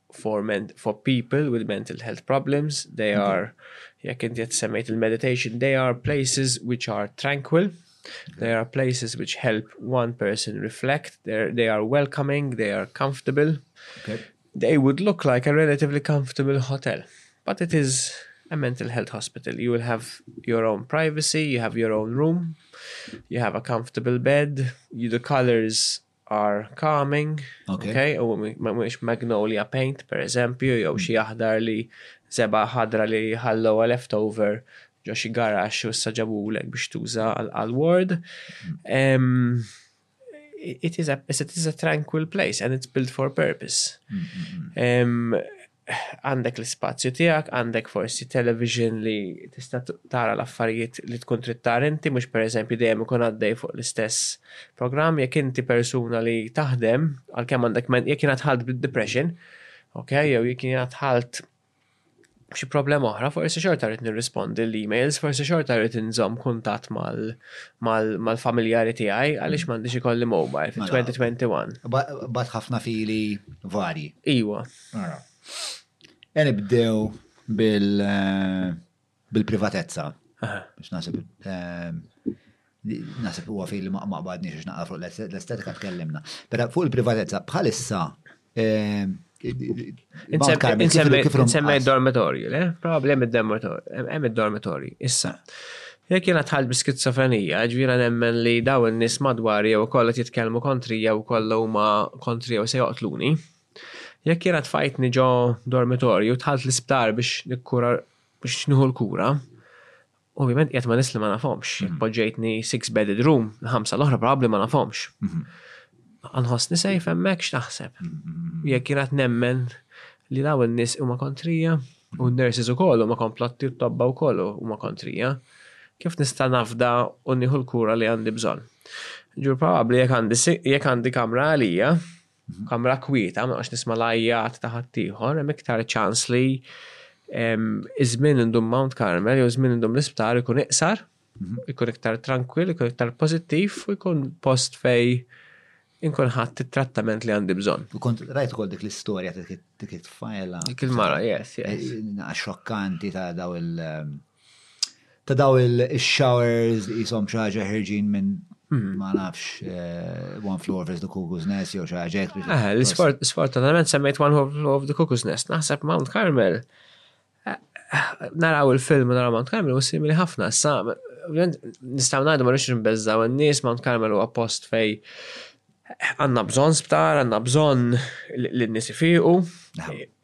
for men, for people with mental health problems. They are jekk inti qed semmejt il-meditation, they are places which are tranquil. They are places which help one person reflect. They're, they are welcoming, they are comfortable. Okay. they would look like a relatively comfortable hotel. But it is a mental health hospital. You will have your own privacy, you have your own room, you have a comfortable bed, you, the colors are calming, okay, u mux magnolia paint per eżempju, jew mm. xi aħdar li zeba ħadra li ħallowa leftover ġo xi garax u issa ġabulek biex tuża għal ward. Mm. It is a it is a tranquil place and it's built for purpose. Mm, għandek l-ispazju tiegħek, għandek forsi television li tista' tara l-affarijiet li tkun trid tara inti, mhux pereżempju dejjem ikun għaddej fuq l-istess programm, jekk inti persuna li taħdem, għalkemm għandek men, jekk jiena tħalt bid-depression, ok, jew jekk jiena tħalt xi problema oħra, forsi xorta rrid nirrispondi l-emails, forsi xorta rrid nżomm kuntatt mal-familjari tiegħi għaliex m'għandix ikolli mobile fil-2021. Mela, Bat ħafna fili varji. Iwa. Ara. E nibdew eh, bil-privatezza. Biex nasib eh, nasib huwa fil ma qbadni xiex naqra fuq l-estetika tkellimna. Pero fuq il-privatezza bħalissa eh, Insemmej dormitorju, le? Probabli hemm id-dormitorju, hemm id-dormitorju. Issa, jekk jena tħal bi skizofrenija, ġvira nemmen li daw n-nis madwar jew kollha jitkellmu kontri jew kollha huma kontri jew se joqtluni. Jekk jiena tfajtni ġo dormitorju, dħalt l-isptar biex nikkura biex nieħu l-kura, ovvjament qiegħed ma' nies li ma nafhomx. Mhm. Poġġejtni six bedded room, ħamsa l-oħra probabbli ma nafhomx. Mhm. Għanħossni sejf hemmhekk x'taħseb. Mhm. Jekk jiena nemmen li daw in-nies huma kontrija u n-nurses ukoll huma komplotti u tobba wkoll huma kontrija, kif nista' nafda u nieħu l-kura li għandi bżonn. Ġur probabbli jekk għandi kamra għalija, F'kamra kwieta, ma noqgħodx nisma' l-għajjat ta' ħaddieħor, hemm iktar ċans li ż-żmien indum Mount Carmel jew żmien indum l-isptar ikun iqsar, ikun iktar trankwill, ikun iktar pożittiv u jkun post fejn inkun ħadd it-trattament li għandi bżonn. U kont rajt ukoll dik l-istorja dik it-tfajla. Dik il-mara, yes, yes. Xokkanti ta' daw il- ta' daw il-showers li jisom xaġa ħirġin minn hmm. ma nafx eh, One Floor of the Cuckoo's Nest jew xaġa. Eh, l-sfortunatament semmejt One Floor of the Cuckoo's Nest, naħseb Mount Carmel. Eh, naraw il-film naraw Mount Carmel u simili ħafna. Sa, nistaw najdu ma nix nbezzaw n-nis Mount Carmel u post fej għanna bżon sptar, għanna bżon l-nis ifiqu,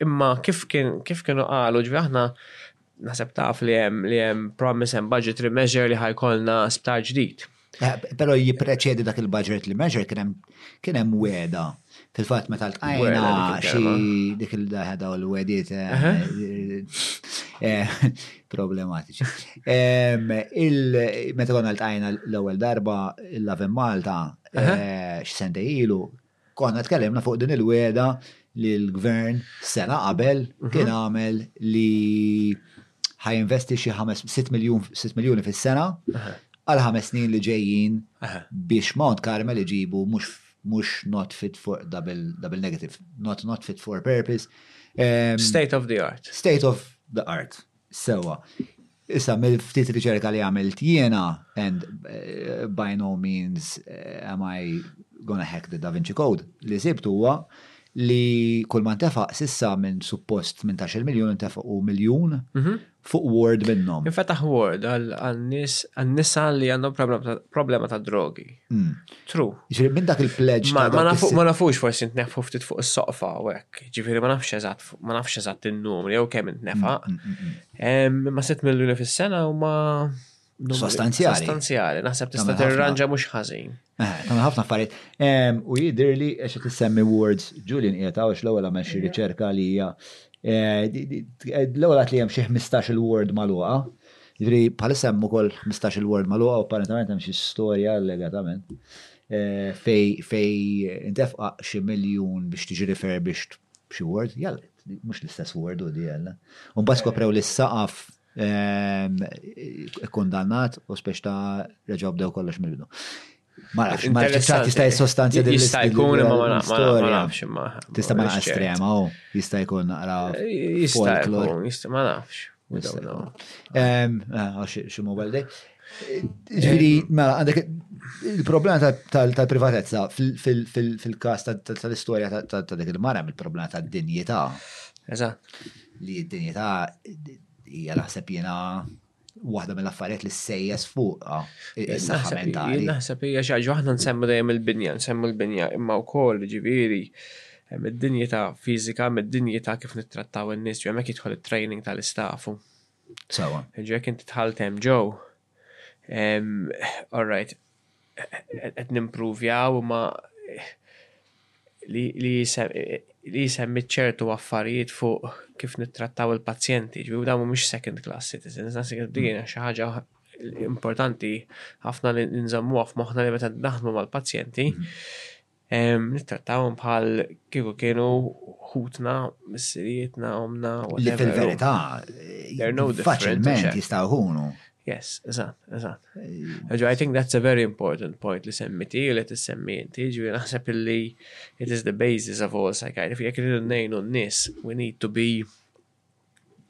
imma kif kienu għalu ġvi aħna Naħseb taf li hemm li hemm promise hemm budgetary measure li ħajkolna sptar ġdid. Eh, Pero jipreċedi dak il-budget li measure kien hemm weda. Fil-fatt meta l-tqajna xi dik il-daħda u l-wedit eh, eh, problematiċi. Meta konna l-tqajna l-ewwel darba l-Lavem Malta x'sente ilu Konna tkellimna fuq din il-weda li l-gvern sena qabel mhm. kien għamel li ħajinvesti xi 6 miljuni fis-sena għal ħames snin li ġejjin biex Mount Carmel iġibu mhux not fit for double, double negative, not not fit for purpose. Um, state of the art. State of the art. Sewwa. Issa mill-ftit riċerka li għamilt jiena and eh, by no means eh, am I gonna hack the Da Vinci Code li sibt huwa li kull ma ntefaq sissa minn suppost 18 miljun ntefaq u miljun mhm. fuq ward minnhom. Infetaħ ward għal-nisa li għandhom problema ta' drogi. Mm. True. Ġifiri minn dak il-pledge. Ma nafux forsi ntneħfu ftit fuq is-soqfa u hekk. Ġifiri ma nafx eżatt ma nafx eżatt il-numri, jew kemm intnefaq. Mm, mm, mm, ma sitt miljoni fis-sena u ma. Sostanzjali. Sostanzjali, naħseb tista' tirranġa mhux ħażin. Eh, Tam ħafna affarijiet. U jidir li għax tissemmi words, Julian qiegħed għax l-ewwel għamel xi riċerka li hija eh, eh, l-ewwel għat li hemm xi 15 il-word magħluqa. Ġifieri bħalissa hemm ukoll 15 il-word magħluqa u apparentament hemm xi storja allegatament fej intefqa xi miljun biex tiġi refurbished b'xi word, jalla, mhux l-istess word u di jalla. U mbagħad skoprew li s-saqaf ehm, kondannat u speċ ta' reġgħu bdew kollox mill-bidu. Ma nafx, ma nafx, ċat jista' jissostanzja din Jista' jkun imma ma nafx, ma nafx imma. Tista' ma naqas estrema, u jista' jkun naqra. Jista' jkun, ma nafx. Xi mobile day. Ġifieri, mela, għandek il-problema tal-privatezza fil-każ tal-istorja ta' dik il-mara il-problema tad-dinjità. Eżatt. Li d-dinjità hija naħseb jiena waħda mill-affarijiet li sejjes fuq is-saħħa mentali. Naħseb hija xi ħaġa aħna nsemmu dejjem il-binja, nsemmu l-binja, imma wkoll ġifieri Mid-dinjità fiżika, mid-dinjità kif nittrattaw in-nies, ġo hemmhekk jidħol it-training tal-istafu. Sawa. Ġo jekk inti tħalt hemm ġo, all right, qed nimpruvjaw imma li jisemmi ċertu affarijiet fuq kif nittrattaw il-pazjenti, ġifieri dawn mhumiex second class citizens, nasib li din hija xi ħaġa importanti ħafna li nżammuha f'moħħna li meta naħdmu mal-pazjenti, Nittrattawhom bħal kieku kienu ħutna, missirijietna, omna, whatever. Li fil-verità, faċilment jistaw ħunu. Yes, eżat, eżat. Ġo, I think that's a very important point li semmiti u li t-semmi inti, ġu naħseb li it is the basis of all psychiatry. Jek rridu nejnu n-nis, we need to be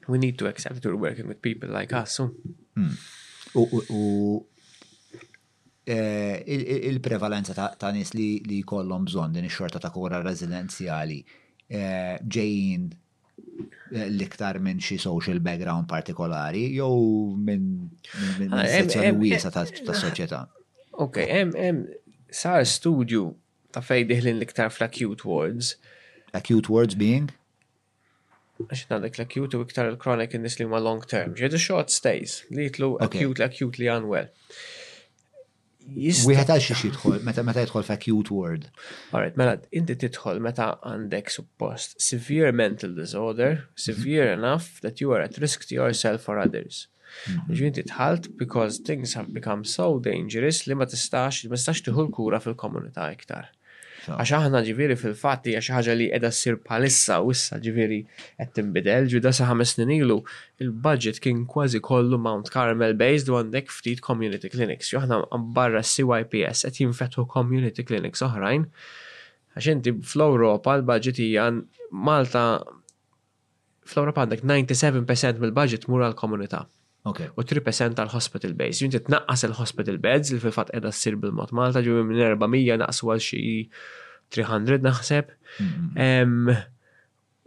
We need to accept we're working with people like us. Hmm. U eh, il-prevalenza ta' nis li kollom bżon din ix-xorta ta' kura residenzjali eh, ġejjin eh, l-iktar minn xi social background partikolari jew minn ah, sezzjoni wiesa ta' soċjetà. Ok, hemm sar studju ta' fej diħlin l-iktar fl-acute wards. Acute wards being? Għax għandek l-acute u iktar il-chronic in-nies li huma long term. Ġidu short stays li jitlu acute, acute li unwell. Wieħed għal xiex jidħol, meta meta jidħol f'acute ward. Alright, mela inti tidħol meta għandek suppost severe mental disorder, severe enough that you are at risk to yourself or others. Mhm. Ġinti tħalt because things have become so dangerous li ma tistax, ma tistax tiħu l-kura fil-komunità iktar. Għax aħna ġiviri fil-fatt hija xi ħaġa li qiegħda ssir bħalissa u issa ġiviri qed tinbidel, ġuda sa ħames snin ilu il-budget kien kważi kollu Mount Carmel based u għandek ftit community clinics. Jo aħna barra CYPS qed jinfetħu community clinics oħrajn. Għax inti fl-Ewropa l-budget hija Malta fl-Ewropa għandek 97 percent mill-budget mur għall-komunità. Okay. U 3% tal-hospital base. Jinti tnaqqas il-hospital beds li fil-fat edha s-sir bil-mod Malta ġu minn 400 naqsu għal xi 300 naħseb. Mm-hmm.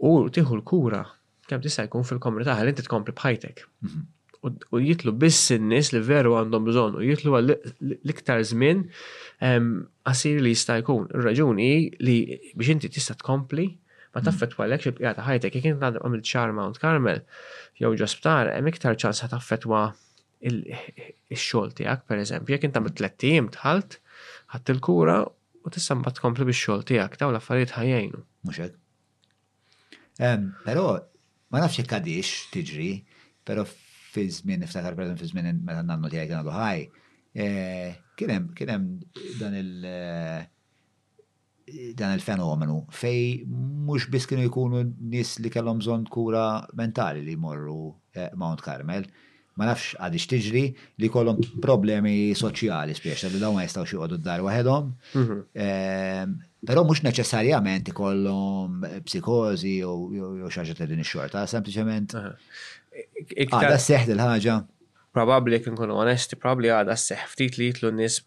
U tiħu l-kura kemm tista' jkun fil-komunità ħalli inti tkompli bħajtek. Mm-hmm. U jitlu biss in-nies li veru għandhom bżonn u jitlu l-iktar żmien qasir li jista' jkun. Ir-raġuni li biex inti tista' tkompli Ma taffettwalekx il-bqija ta' ħajtek. Jekk int għadek għamilt xahar Mount Carmel jew ġo sptar, hemm iktar ċans ħa taffettwa x-xogħol tiegħek, pereżempju. Jekk int għamilt tlett ijiem dħalt, ħadt il-kura u tista' mbagħad tkompli bix-xogħol tiegħek, dawn l-affarijiet ħa jgħinu. Mhux hekk. Però ma nafx jekk għadix tiġri, però fi żmien niftakar pereżempju fi żmien meta nannu tiegħi kien għadu ħaj, eh, kien hemm dan il- eh, dan il-fenomenu fejn mhux biss kienu jkunu nies li kellhom bżonn kura mentali li jmorru Mount Carmel, ma nafx għadiex tiġri li jkollhom problemi soċjali speċi li dawn ma jistgħux joqogħdu d-dar waħedhom. Però mhux neċessarjament ikollhom psikożi jew xi ħaġa ta' din ix-xorta, sempliċement għadha sseħħ dil-ħaġa. Probabbli jekk inkunu onesti, probabbli għadha sseħħ ftit li jitlu nies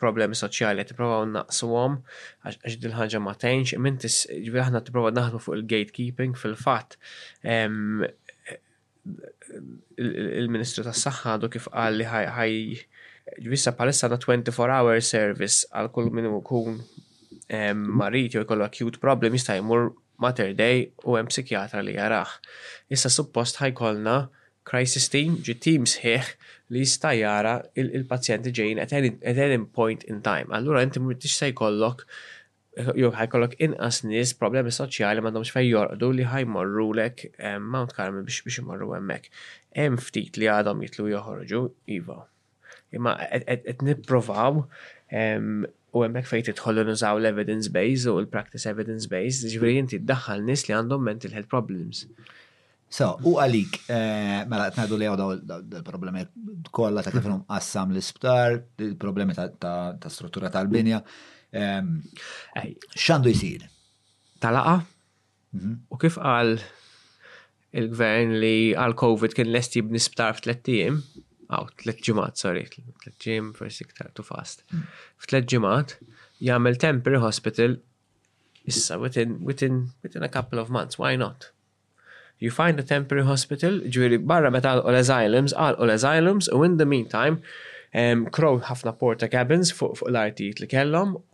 problemi soċjali qed nipprovaw naqsuhom għax din ħaġa ma tgħinx, minn ġifieri aħna tipprova naħdmu fuq il-gatekeeping fil-fatt il-Ministru tas-Saħħa għadu kif qal li ħaj ġvissa palissa għandna 24 hour service għal kull min ikun marit jew jkollu acute problem jista' jmur Mater Dei u hemm psikjatra li jarah. Issa suppost ħa jkollna crisis team, ġi team sħiħ li jista' jara il-pazjenti li ġejjin at any at any point in time. Allura inti m'intix se jkollok jew ħa jkollok inqas nies b'problemi soċjali m'għandhomx fejn jorqdu li ħa jmorrulek Mount Carmel biex biex imorru hemmhekk. Hemm ftit li għadhom jitlu joħorġu, iva. Imma qed nipprovaw u hemmhekk fejn tidħol nużaw l-evidence base u l-practice evidence base, ġifieri inti ddaħħal nies li għandhom mental health problems. So, u għalik, eh, mela qed ngħidu li għaw dal-problemi kollha ta' kif mhm. qassam l-isptar, il-problemi ta' struttura tal-binja. Ehm, x'għandu jsir? Talaqa? U kif qal il-Gvern li għal Covid kien lest jibni sptar f'tlett ijiem, għaw, tlett ġimgħat, sorry, tlett ġiem, forsi iktar tu fast. F'tlett ġimgħat jagħmel temporary hospital issa within, within, within a couple of months, why not? You find a temporary hospital, ġviri barra meta għal l-asylums, għal l-asylums, u in the meantime, um, crow ħafna porta cabins fuq fu l-artijiet li kellhom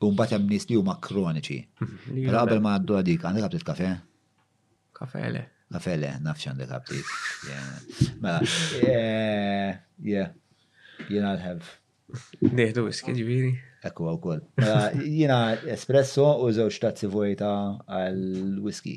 U mbagħad hemm nies li huma kroniċi. Però qabel ma għaddu għadik, għandek għabtit kafe? Kafe le. Kafe le, naf x'għandek għabtit. Mela, eh, yeah, jiena l-ħelf. Neħdu whisky ġviri. Ekku għaw kol. Mela, jiena espresso u żewġ tazzi vojta għal whisky.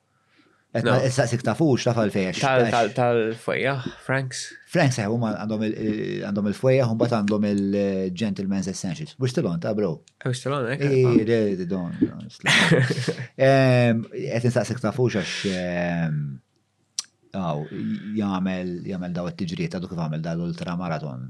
Saqsik tafux taf għalfejn. Tal-fwejja, Franks. Franks seħu eh, għandhom il-fwejja, un bat għandhom il-Gentleman's Essentials. Wistilon ta' bro. Eh, Wistilon, eh? Iri, don. Et nsaqsik tafux għax għaw, jgħamil daw it-tġriet, għadu kif għamil dal-ultramaraton.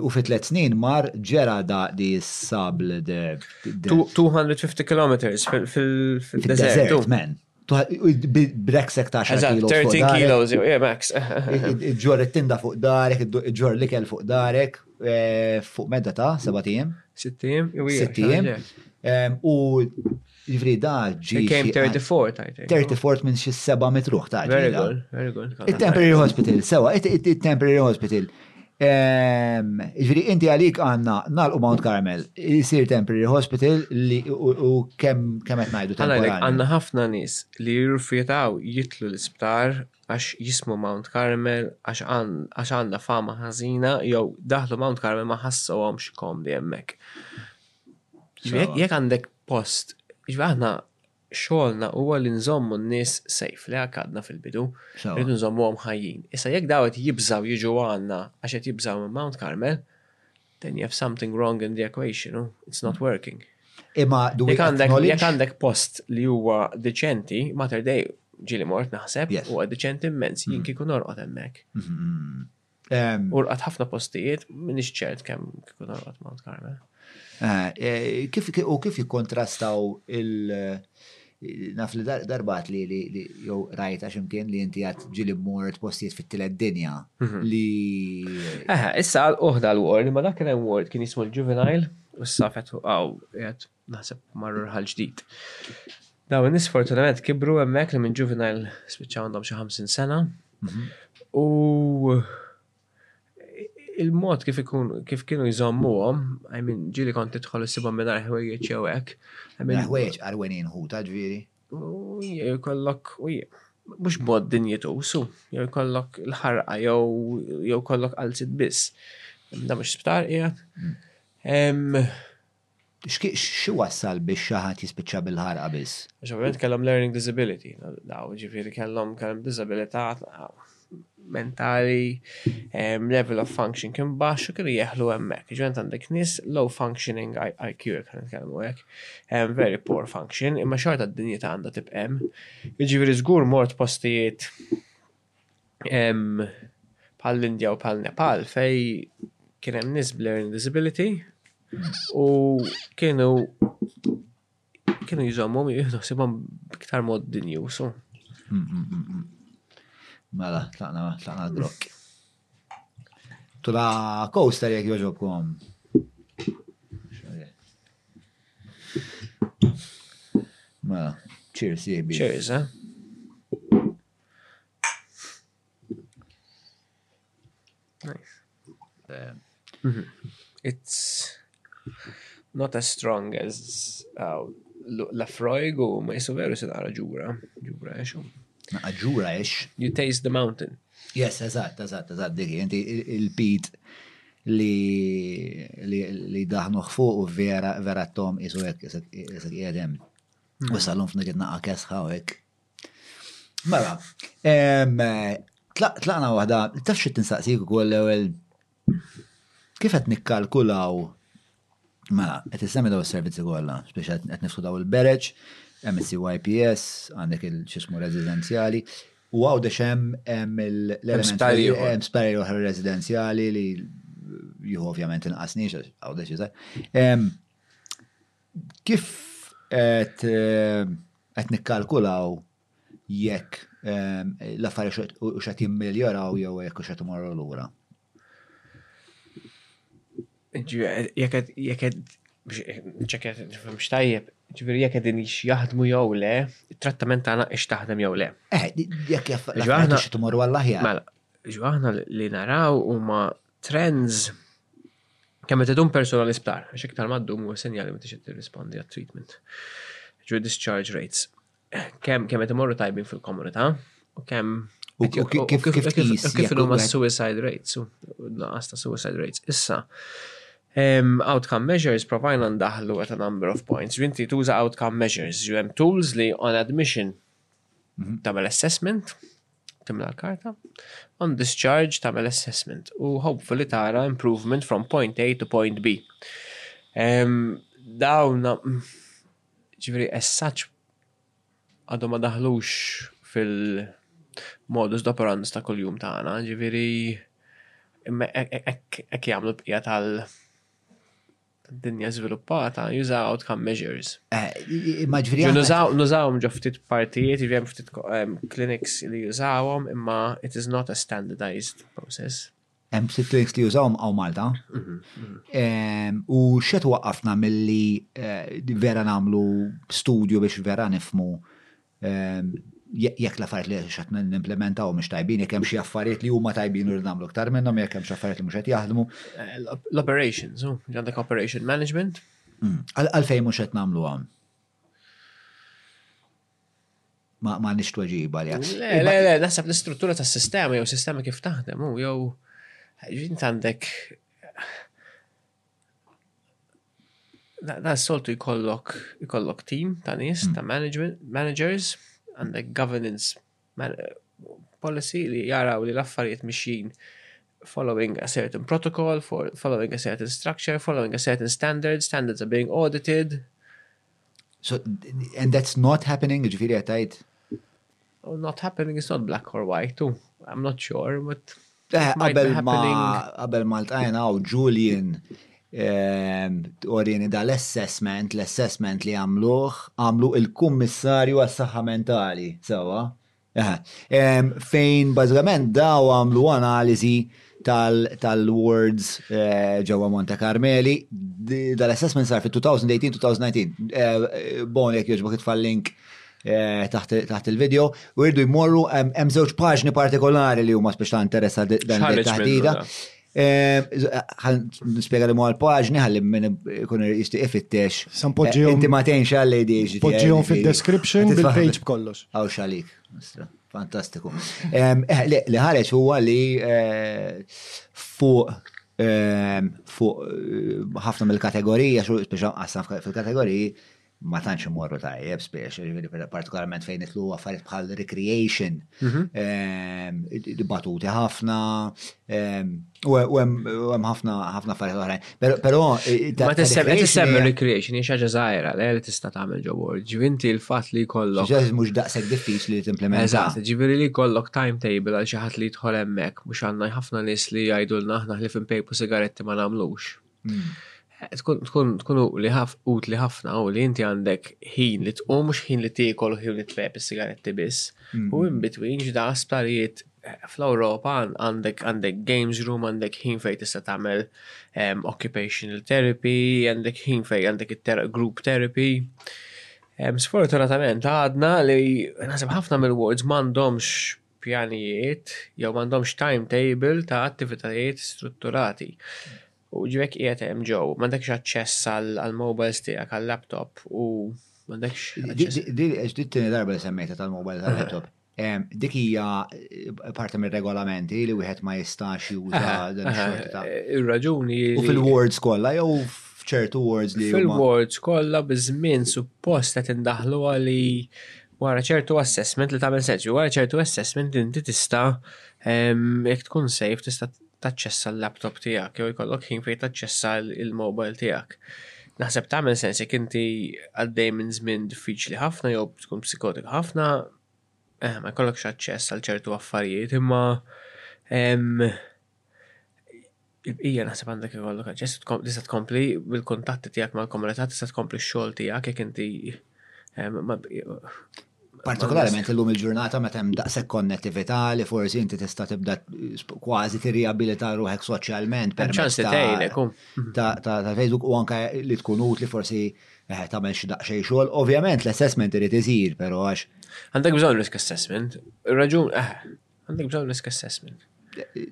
U fi tliet snin mar ġera da di sabl. 250 km fil-desert. Men. Breksek ta' 10 km. 13 km, yeah, max. Ġor it-tinda fuq darek, ġor l-ikel fuq darek, eh, fuq medda ta' 7 tim. 6 tim, 6 tim. U Ġifri da ġi. It came 34, tajt. 34 minn xi 700 ruħ ta' Very good, very good. Il-Temporary Hospital, sewa, il-Temporary Hospital. Ehm, ġifri, inti għalik għanna nalqu Mount Carmel, jisir Temporary Hospital li u kem kemet najdu temporary. Għanna ħafna nis li jirrifjetaw jitlu l-isptar għax jismu Mount Carmel, għax għanda fama ħazina, jew daħlu Mount Carmel ma ħassawhomx komdi hemmhekk. Jek għandek post, aħna xolna u għal nżommu n-nis sejf li għakadna fil-bidu, rridu nżommu għom ħajjin. Issa jek dawet jibżaw jiġu għanna għaxet jibżaw minn Mount Carmel, then you have something wrong in the equation, it's not working. Imma du jek għandek post li huwa deċenti, mater dej ġili mort naħseb, u għad deċenti immens, jinki kun orqot emmek. Mm-hmm. U rqat ħafna postijiet, minix ċert kemm kieku norqod Mount Carmel. Eh, eh, u kif jikontrastaw il- eh, naf li darbat li li jow rajta ximkien li inti għat ġili mort postijiet fit tiled dinja mhm. li. Eħe, issa għal uħda l-ward, ma dak il-ward kien jismu l-juvenile u s-safet u għaw, jgħat naħseb marru rħal ġdid. Daw in sfortunament kibru hemmhekk li minn juvenile spiċċaw għandhom xi 50 sena. Mhm. U il-mod kif ikun kif kienu jżommuhom, I mean, ġili kont tidħol issibhom minn ħwejjeġ jew hekk. Ħwejjeġ qarwenin ħuta ġifieri. U jkollok mhux mod dinjitu su, jew jkollok l-ħarqa jew jkollok qalzit biss. Da mhux sptar qiegħed. Mm. Xi wassal biex xi ħadd jispiċċa bil-ħarqa biss? Għax ovvjament kellhom learning disability dawn, jiġifieri kellhom kellhom diżabilità mentali, level of function kien baxx u kienu jeħlu hemmhekk. Jiġifieri għandek nies low functioning IQ jekk qed nitkellmu hekk, very poor function, imma xorta d-dinjità għandha tibqa' hemm. Jiġifieri żgur mort postijiet bħal l-Indja u bħal Nepal fej kien hemm nies b'learning disability u kienu kienu jżommhom jieħdu ħsibhom b'iktar mod din jusu. Mm, mm, mm, mela, tlaqna, tlaqna drok. Tula coaster jek joġobkom. Mela, cheers jiebi. Cheers, eh? Nice. Uh, mm-hmm. It's not as strong as uh, la froigu ma jisu veru se naqra ġura, ġura ex. Naqra ġura ex. You taste the mountain. Yes, eżatt, eżatt, eżatt, digi, inti il-pit li daħnu fuq u vera vera tom isu jek jek jedem. U salum f'negħid naqra kesħa u jek Mela, tlaqna waħda, taf xi tinsaqsik ukoll l-ewwel kif qed nikkalkulaw Mela, qed issemmi daw is-servizzi kollha, biex qed niftu daw il-bereġ, MCYPS, għandek il-xismu residenzjali, u għaw deċem l-spari oħra residenzjali li juhu ovvjament inqasni, għaw deċizaj. Kif qed qed nikkalkulaw jekk l-affarijiet u x'qed jimmeljoraw jew jekk u x'qed imorru lura? Jekk qed ċekket nifhem x'tajjeb, ġifieri jekk qegħdin jaħdmu jew le, it-trattament tagħna qed taħdem jew le. Eh, jekk jaffarijiet imorru għall-aħjar. Mela, ġu aħna li naraw huma Trends, kemm meta jdum persuna l-isptar, għax iktar ma ddum huwa sinjal li m'intix qed tirrispondi għat-treatment. Ġu discharge rates. Kemm kemm qed imorru tajbin fil-komunità u kemm U kif kif kif tqis kif jekk huma wieħed- suicide rates, u naqas ta' suicide rates. Issa, em, outcome measures provajna ndaħlu at a number of points. Ġu inti tuża outcome measures, ġu hemm tools li on admission tagħmel assessment, timla l-karta, on discharge tagħmel assessment u hopefully tara improvement from point A to point B. Um, dawn ġifieri as such għadhom ma daħlux fil-modus d'operandi ta' kuljum tagħna, ġifieri hekk jagħmlu bqija tal- dinja żviluppata juża outcome measures. Eh, ma ġviri. Nużawhom ġo ftit partijiet, ġviri jiġifieri ftit ehm, clinics li jużawhom, imma it is not a standardized process. Hemm ftit clinics li jużawhom għaw Malta. Mhm, mhm. Ehm, u xed waqqafna milli eh, vera namlu studju biex vera nifmu jekk l-affarijiet li qed xatna nimplementaw mhux tajbin, jekk hemm xi affarijiet li huma tajbin u nagħmlu iktar minnhom, jekk hemm xi affarijiet li mhux qed jaħdmu. Eh, l-operations, oh, għandek operation management. Mm. Għalfejn mhux qed nagħmlu hawn? Ma ma nix tweġiba li għax. Le, le, le, naħseb l-istruttura tas-sistema jew sistema kif taħdem, oh, jew jint għandek Da soltu jkollok jkollok team ta' nies hmm. ta' management managers għandek governance policy li jaraw li l-affarijiet mixjin following a certain protocol, for, following a certain structure, following a certain standard, standards are being audited. So, and that's not happening, ġifiri għatajt? Oh, not happening, it's not black or white, too. I'm not sure, but... Eh, qabel ma, qabel ma l-tajna u Julian ehm, orini da l-assessment, l-assessment li għamluħ, għamlu il-kummissarju għas-saħħa mentali, sewa. Eh, ehm, fejn bażikament daw għamlu analiżi tal-wards ġewwa Monte Carmeli. Dal-assessment sar fit-2018-2019. Bon jekk jogħġbok itfal link Eh, taħt il-video, u rridu jmorru hemm żewġ paġni partikolari li huma speċta interessa dan il-taħdida. Eh, ħal nispjega li mu għal-paġni ħalli minn kun jisti ifittex. Sampoġġijom. Eh, inti ma tgħinx għall-ADHD. Poġġijom fil-description bil-page b'kollox. Għaw xalik. Fantastiku. Eh, li ħareġ huwa li eh, fuq eh, fuq ħafna mill-kategorija, speċa qasam fil-kategoriji, ma tantx imorru tajjeb spiex, partikolarment fejn itlu affarijiet bħal recreation, mhm. batuti ħafna, Ehm, u hemm ħafna ħafna affarijiet oħrajn. Però eh, ma tissemmi recreation hija xaġa żgħira li li tista' tagħmel ġo ward. Ġivinti l-fatt li jkollok. Ġeż mhux daqshekk diffiċli li timplementa. Eżatt, ġifieri li jkollok timetable għal xi ħadd li jidħol hemmhekk mhux għandna ħafna nies li jgħidulna aħna ħlif impejpu sigaretti ma nagħmlux. Tkun utli ħafna u li inti għandek ħin li tqum mhux ħin li tiekol u ħin li tlep is-sigaretti biss. U in between ġda sptarijiet fl-Ewropa għandek għandek games room, għandek ħin fejn tista' tagħmel occupational therapy, għandek ħin fejn għandek group therapy. Sfortunatament għadna li naħseb ħafna mill-wards m'għandhomx pjanijiet jew m'għandhomx timetable ta' attivitajiet strutturati. U ġifieri qiegħed hemm ġo, m'għandekx aċċess għall-mobiles tiegħek, għal-laptop u m'għandekx aċċess. Dik it-tieni darba li semmejtha tal-mobile tal-laptop. Dik hija parti mir-regolamenti li wieħed ma jistax juża dan ix-xorti ta'. Ir-raġuni hi. U fil-wards kollha jew f'ċertu wards li. Fil-wards kollha biż-żmien suppost qed indaħħluha li wara ċertu assessment li tagħmel sens, wara ċertu assessment li inti tista' jekk tkun sejf tista' taċċessa l-laptop tiegħek jew jkollok ħin fejn taċċessa l-mobile tiegħek. Naħseb tagħmel sens jekk inti għaddej minn żmien diffiċli ħafna jew tkun psikotik ħafna, eh, ma jkollokx aċċess għal ċertu affarijiet, imma il-bqija naħseb għandek ikollok aċċess, tista' tkompli bil-kuntatti tiegħek mal-komunità, tista' tkompli x-xogħol tiegħek jekk inti Partikolarment illum il-ġurnata meta hemm daqshekk konnettività li forsi inti tista' tibda kważi tirriabilita ruħek soċjalment permezz ta' Facebook u anke li tkun utli forsi eh, tagħmel xi daqsxejn xogħol. Ovvjament l-assessment irid iżir, però għax. Għandek bżonn risk assessment. Raġun, eh, Għandek bżonn risk assessment.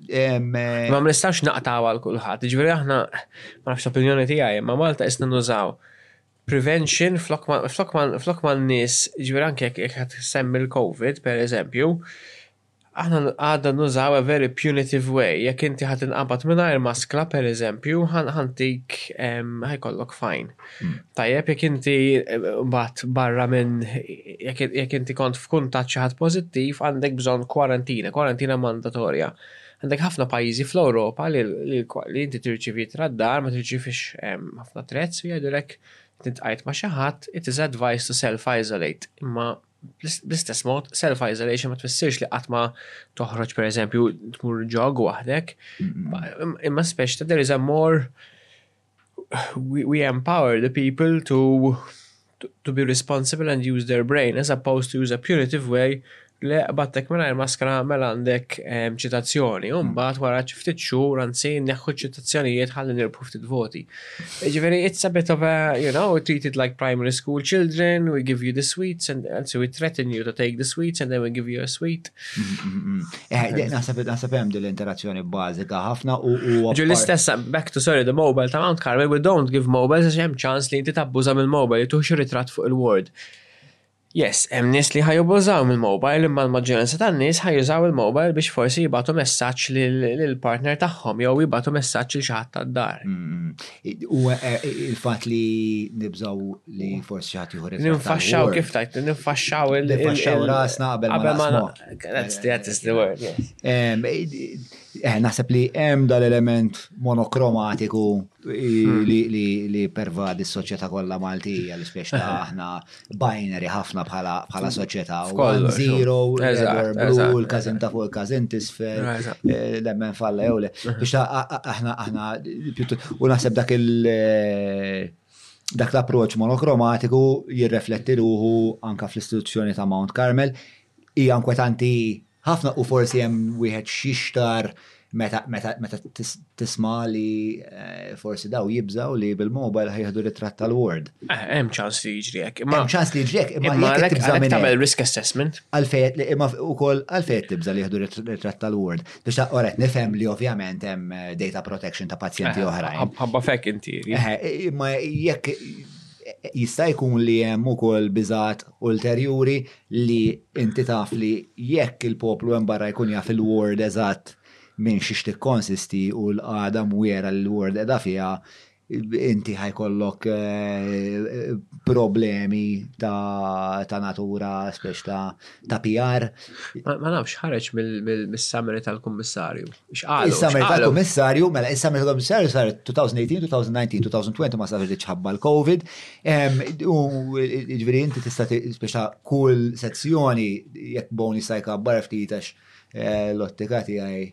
Eh, ma nistax naqtaw għal kulħadd. Ġifieri aħna ma nafx opinjoni tiegħi, ma Malta isna nużaw prevention flok ma n-nies ġifieri anke jekk qed semmi l-COVID pereżempju, aħna għadna nużaw a very punitive way. Jekk inti ħadd inqabad mingħajr maskla pereżempju, ħantik ħajkollok fajn. Tajjeb jekk inti mbagħad barra minn jekk inti kont f'kuntatt xi ħadd pożittiv għandek bżonn kwarantina, kwarantina mandatorja. Għandek ħafna pajjiżi fl-Ewropa li li inti tirċievi ittra d-dar ma tirċievix ħafna trezz u jgħidulek inti ltqajt ma' xi ħadd it is advised to self-isolate imma bl-istess mod self-isolation ma tfissirx li qatt ma toħroġ pereżempju tmur jog waħdek imma speċi ta' there is a more we empower the people to to be responsible and use their brain as opposed to use a punitive way le qbadtek mingħajr maskra mela għandek ehm, ċitazzjoni u mbagħad wara xi ftit xhur anzi neħħu ċitazzjonijiet ħalli nirbħu ftit voti. Jiġifieri it's a bit of a you know treat it like primary school children we give you the sweets and anzi we threaten you to take the sweets and then we give you a sweet. Eh, naħseb naħseb hemm din l-interazzjoni bażika ħafna u Ġu l-istess back to sorry the mobile ta' Mount Carmel we don't give mobile għax hemm ċans li inti tabbuża mill-mobile li tuħxu ritratt fuq il-ward. Yes, hemm nies li ħajobbużaw mill-mobile imma l-maġġoranza tan-nies ħajużaw il-mobile biex forsi jibatu messaġġ lill-partner tagħhom jew jibatu messaġġ lil xi ħadd tad-dar. Mm, mm. U eh, eh, il-fatt li nibżgħu li forsi xi ħadd jieħu referenza. Ninfaxxaw kif tajt, ninfaxxaw il- Ninfaxxaw rasna qabel ma nasmu. That's the that's the word, yes. Em, eh, Naħseb li hemm dal-element monokromatiku i- li li li pervadi s-soċjetà kollha Maltija li spiex ta' aħna binary ħafna bħala bħala soċjetà. One F'kollox, zero, eżatt, red or blue, eżatt, il-każin ta' fuq il-każin tisfel, Eżatt. eh, lemmen falla jew le. Biex ta' a- a- aħna aħna pjuttu- u naħseb dak il- eh, Dak l-approċċ monokromatiku jirrefletti ruħu anka fl-istituzzjoni ta' Mount Carmel. Hija inkwetanti ħafna u forsi hemm wieħed xixtar meta meta meta tisma' li eh, forsi daw jibżaw li bil-mobile ħajħdu ritratt tal-ward. Eh, hemm ċans li jiġri hekk. Hemm ċans li jiġri hekk, imma jekk tagħmel risk assessment. Għalfejn imma ukoll għalfejn tibża li jieħdu ritratt tal-ward. Biex ta' oret nifhem li ovvjament hemm eh, data protection ta' pazjenti eh, oħrajn. Ħabba fek inti. Eh, ma jekk jista' jkun li hemm ukoll biżat ulterjuri li inti taf li jekk il-poplu hemm barra jkun jaf il-ward eżatt minn xiex tikkonsisti u l-qada mwera l-ward edha fiha inti ħajkollok eh, problemi ta', ta natura speċ ta', ta PR. Ma, ma nafx ħareġ mill-summary tal-kummissarju. Il-summary tal-kummissarju, mela il-summary tal-kummissarju sar 2018, 2019, 2020 ma sarx li ċħabba l-Covid. U ġveri inti tista' speċ ta' kull sezzjoni jekk boni sajka barra ftitax eh, l-ottika tiegħi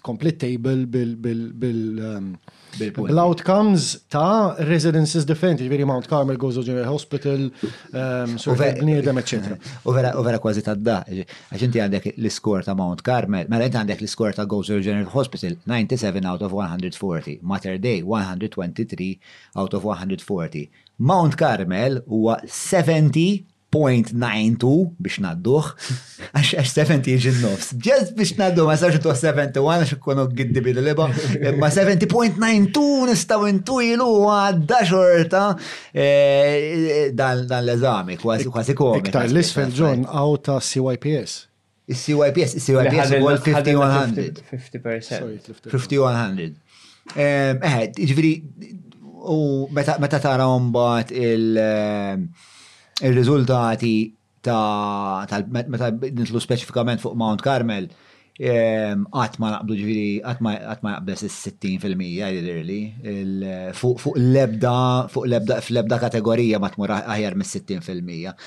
tkompli table bil-outcomes um, ta' residences differenti, ġviri Mount Carmel, Gozo General Hospital, um, Bniedem, etc. U vera, u vera kważi ta' da, għax inti għandek l-iskor ta' Mount Carmel, mela inti għandek l-iskor ta' Gozo General Hospital, 97 out of 140, Mater Day 123 out of 140. Mount Carmel huwa 70 0.92 biex nadduħ, għax 70 jiġi nofs. Ġest biex nadduħ, ma sarx intuħ 71 għax ikkunu giddi bil liba, imma 70.92 nistaw intu ilu għadda xorta eh, dan l-eżami, kważi kważi kom. Iktar l-isfel ġon għaw ta' CYPS. Is-CYPS, is-CYPS u 50-100. 50%. 50-100. Eħe, ġviri, u meta tara mbagħad ehm, il-riżultati ta' meta nitlu speċifikament fuq Mount Carmel, ehm, qatt ma naqbdu ġviri, qatt ma jaqbes is-60% jidirli, fuq l-ebda, fuq l-ebda, fl-ebda kategorija ma tmur aħjar mis-60%.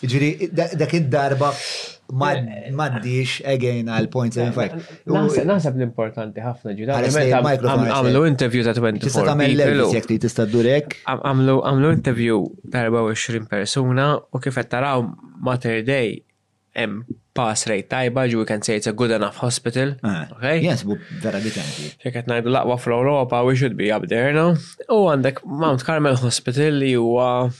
Ġiri, dak id-darba maddix again għal point 75. Naħseb l-importanti ħafna ġira. Għamlu interview ta' 24. Tista' tagħmel l-elvis jek li tista' durek. Għamlu interview ta' 24 persuna u kif qed taraw Mater Day hemm pass rate tajba, you can say it's a good enough hospital. Ah, okay? Yes, bu vera dikenti. Jek qed ngħidu laqwa fl-Ewropa, we should be up there, no? U għandek Mount Carmel Hospital li huwa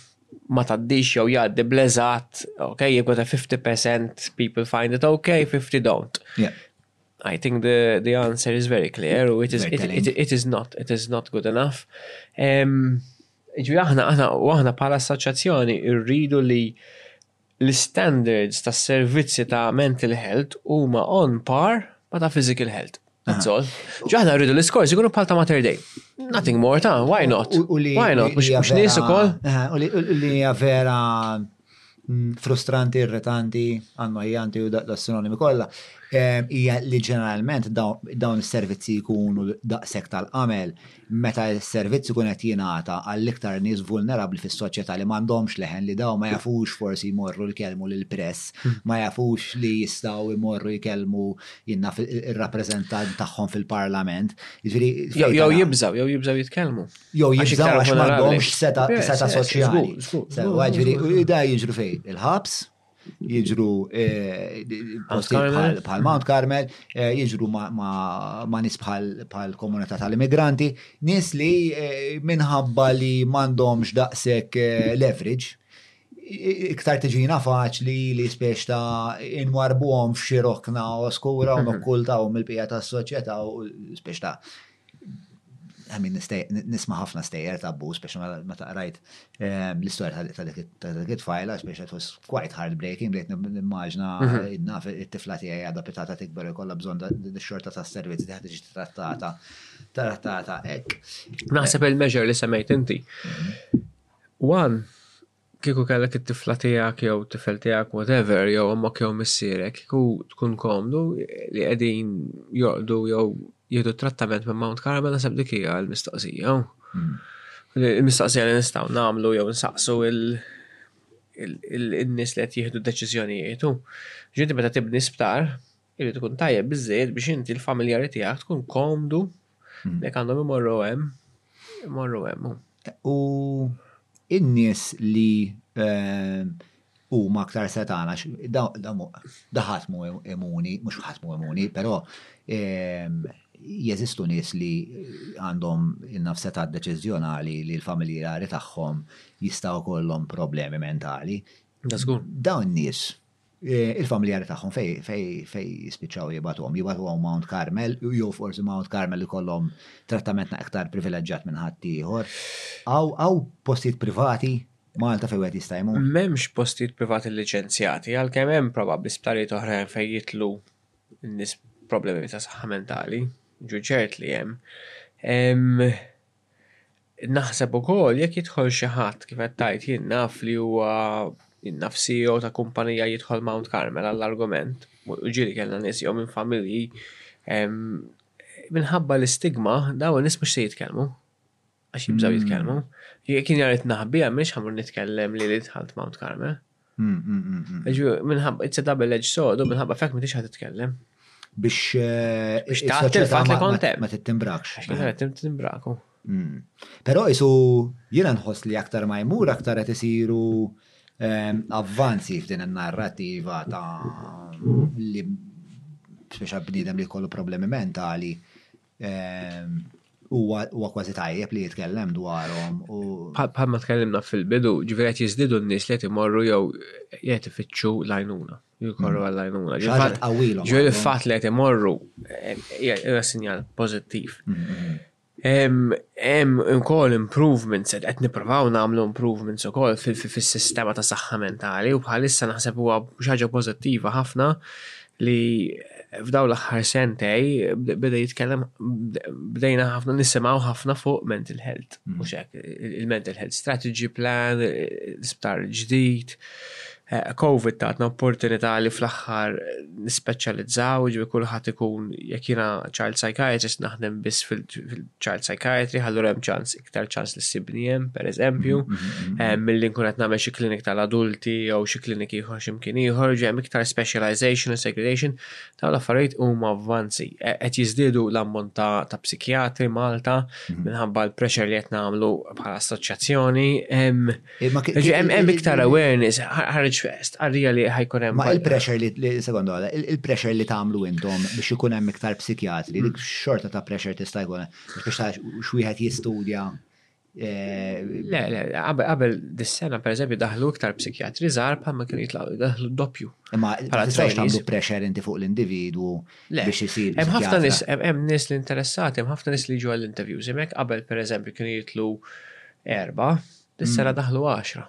ma tgħaddix jew jgħaddi bl-eżatt, ok, you've got a 50% people find it ok, 50 don't. Yeah. I think the, the answer is very clear, it is, it, it, it is not, it is not good enough. Um, Ġi aħna, aħna, u aħna pala assoċjazzjoni rridu li l-istandards tas-servizzi ta' mental health huma on par ma' ta' physical health. That's all. Ġo aħna rridu l-iskors ikunu bħal ta' Mater Dei. Nothing more ta' why not? Why not? Mhux nies ukoll. U li hija vera mm, frustranti, irritanti, annojanti u da' sinonimi kollha, eh, hija li ġeneralment dawn is-servizzi jkunu daqshekk tal-qamel Meta s-servizz ikun qed jingħata għall-iktar nies vulnerabbli fis-soċjetà li m'għandhomx leħen, li dawn ma jafux forsi jmorru jkellmu lill-press, ma jafux li jistgħu jmorru jkellmu jien naf ir-rappreżentant tagħhom fil-Parlament. Jiġifieri Jew jew jibżgħu, jew jibżgħu jitkellmu. Jew Għax jibżgħu iktar għax vulnerabbli. m'għandhomx seta' Yes, seta' yes, soċjali. żgur, żgur. Sewwa, ġifieri, u da jiġru fejn? Il-ħabs, jiġru bħal Mount Carmel, jiġru ma' nis bħal komunità tal-immigranti, nis li minħabba li mandomx daqsek leverage, iktar tiġina faċ li li spiex ta' inwarbuhom f'xirokna oskura u nokkultaw mill-pija ta' soċjetà u spiex ta' Għamin nisma ħafna stejjer ta' abbuż biex ma taqrajt ehm, l-istorja ta' dik it-tfajla biex it was quite heartbreaking bdejt nimmaġna mhm. inna it-tifla tiegħi għadha pitata tikber ikollha bżonn xorta ta' servizz li ħadġi trattata trattata hekk. Naħseb il-measure li semmejt inti. Mhm. One, Kieku kellek it-tifla tiegħek jew tifel tiegħek whatever jew ommok jew missierek, kieku tkun komdu li qegħdin joqdu jew jieħdu trattament minn Mount Carmel nasab dik hija l-mistoqsija. Hmm. Il-mistoqsija li nistgħu nagħmlu jew nsaqsu il- il-nis li qed jieħdu deċiżjonijiet u ġinti meta tibni sptar irid tkun tajjeb biżejjed biex inti l-familjari tiegħek tkun komdu Nek għandhom imorru hemm, imorru hemm. U in-nies li eh, huma aktar setana, daħat mu imuni, mhux ħadd mu imuni, però eh, jeżistu nies li għandhom in-nafseta deċiżjonali li l-familjari tagħhom jistgħu kollhom problemi mentali. Dażgur. Dawn nies il-familjari tagħhom fejn jispiċċaw jibgħatuhom? Jibgħatuhom Mount Carmel, jew forsi Mount Carmel ikollhom trattament na iktar privileġġat minn ħadd ieħor. Hawn postijiet privati Malta fejn wieħed jista' jmur? M'hemmx postijiet privati liċenzjati, għalkemm hemm probabbli sptarijiet oħrajn fejn jidħlu nies problemi ta' saħħa mentali, ġu ċert li hemm. Naħseb ukoll jekk jidħol xi ħadd kif qed tgħid jien naf li huwa jien naf CEO ta' kumpanija jidħol Mount Carmel għall-argument u ġieli kellna nies jew minn familji minħabba l-istigma dawn in-nies mhux se jitkellmu għax jibżgħu jitkellmu. Jekk jien rrid naħbiha m'iniex ħammur nitkellem li dħalt Mount Carmel. Minħabba, it's a double-edged sword, u minħabba fekk ma tix titkellem. Biex. Eh, biex taħt il-fat li kontem. Ma tittimbrakx. Għax kien timbraku. Mm. Pero jisu jina nħoss li aktar ma jmur aktar qed isiru ehm, avvanzi f'din in-narrativa ta' li speċa bnidem li kollu problemi mentali huwa kważi tajjeb li jitkellem dwarhom u. Bħal ma tkellimna fil-bidu, ġifieri qed jiżdiedu n-nies li qed imorru jew qed ifittxu l-għajnuna, jkorru għall-għajnuna. Ġifieri l-fatt li qed imorru hija sinjal pożittiv. Hemm ukoll improvements, qed nippruvaw nagħmlu improvements ukoll fis-sistema ta' saħħa mentali u bħalissa naħseb huwa xi ħaġa pożittiva ħafna li f'daw l-aħħar sentej beda jitkellem bdejna ħafna nisimgħu ħafna fuq mental health. Mm. Mhux hekk, il-mental health strategy plan, l-isptar ġdid. Eh, Covid tatna opportunità li fl-aħħar nispeċjalizzaw, ġibi kulħadd ikun jekk jiena child psychiatrist naħdem biss fil-child psychiatry, ħallur hemm ċans iktar ċans li ssibni hemm, pereżempju, mm, mm, mm, milli nkun qed nagħmel xi klinik tal-adulti jew xi klinik ieħor x'imkien ieħor, ġem iktar specialization u segregation, dawn l-affarijiet huma avvanzi. E, qed jiżdiedu l-ammont ta' psikjatri Malta minħabba l-pressure li qed nagħmlu bħala assoċjazzjoni. Hemm iktar awareness, ħarġ fest, għarrija li ħajkun hemm. Ma il-pressure li sekondu għala, il-pressure li tagħmlu intom biex ikun hemm iktar psikjatri, xorta ta' pressure tista' jkun Biex ta' xwieħed jistudja. Eh, le, le, qabel dis-sena per eżempju daħlu iktar psikjatri żgħar bħalma kienu jitlaqgħu daħlu doppju. Imma tistax tagħmlu pressure inti fuq l-individwu biex isir. Hemm ħafna nies hemm nies li interessati, hemm ħafna nies li ġew l-interviews hemmhekk qabel per eżempju kienu jitlu erba, dis-sena mm. daħlu għaxra.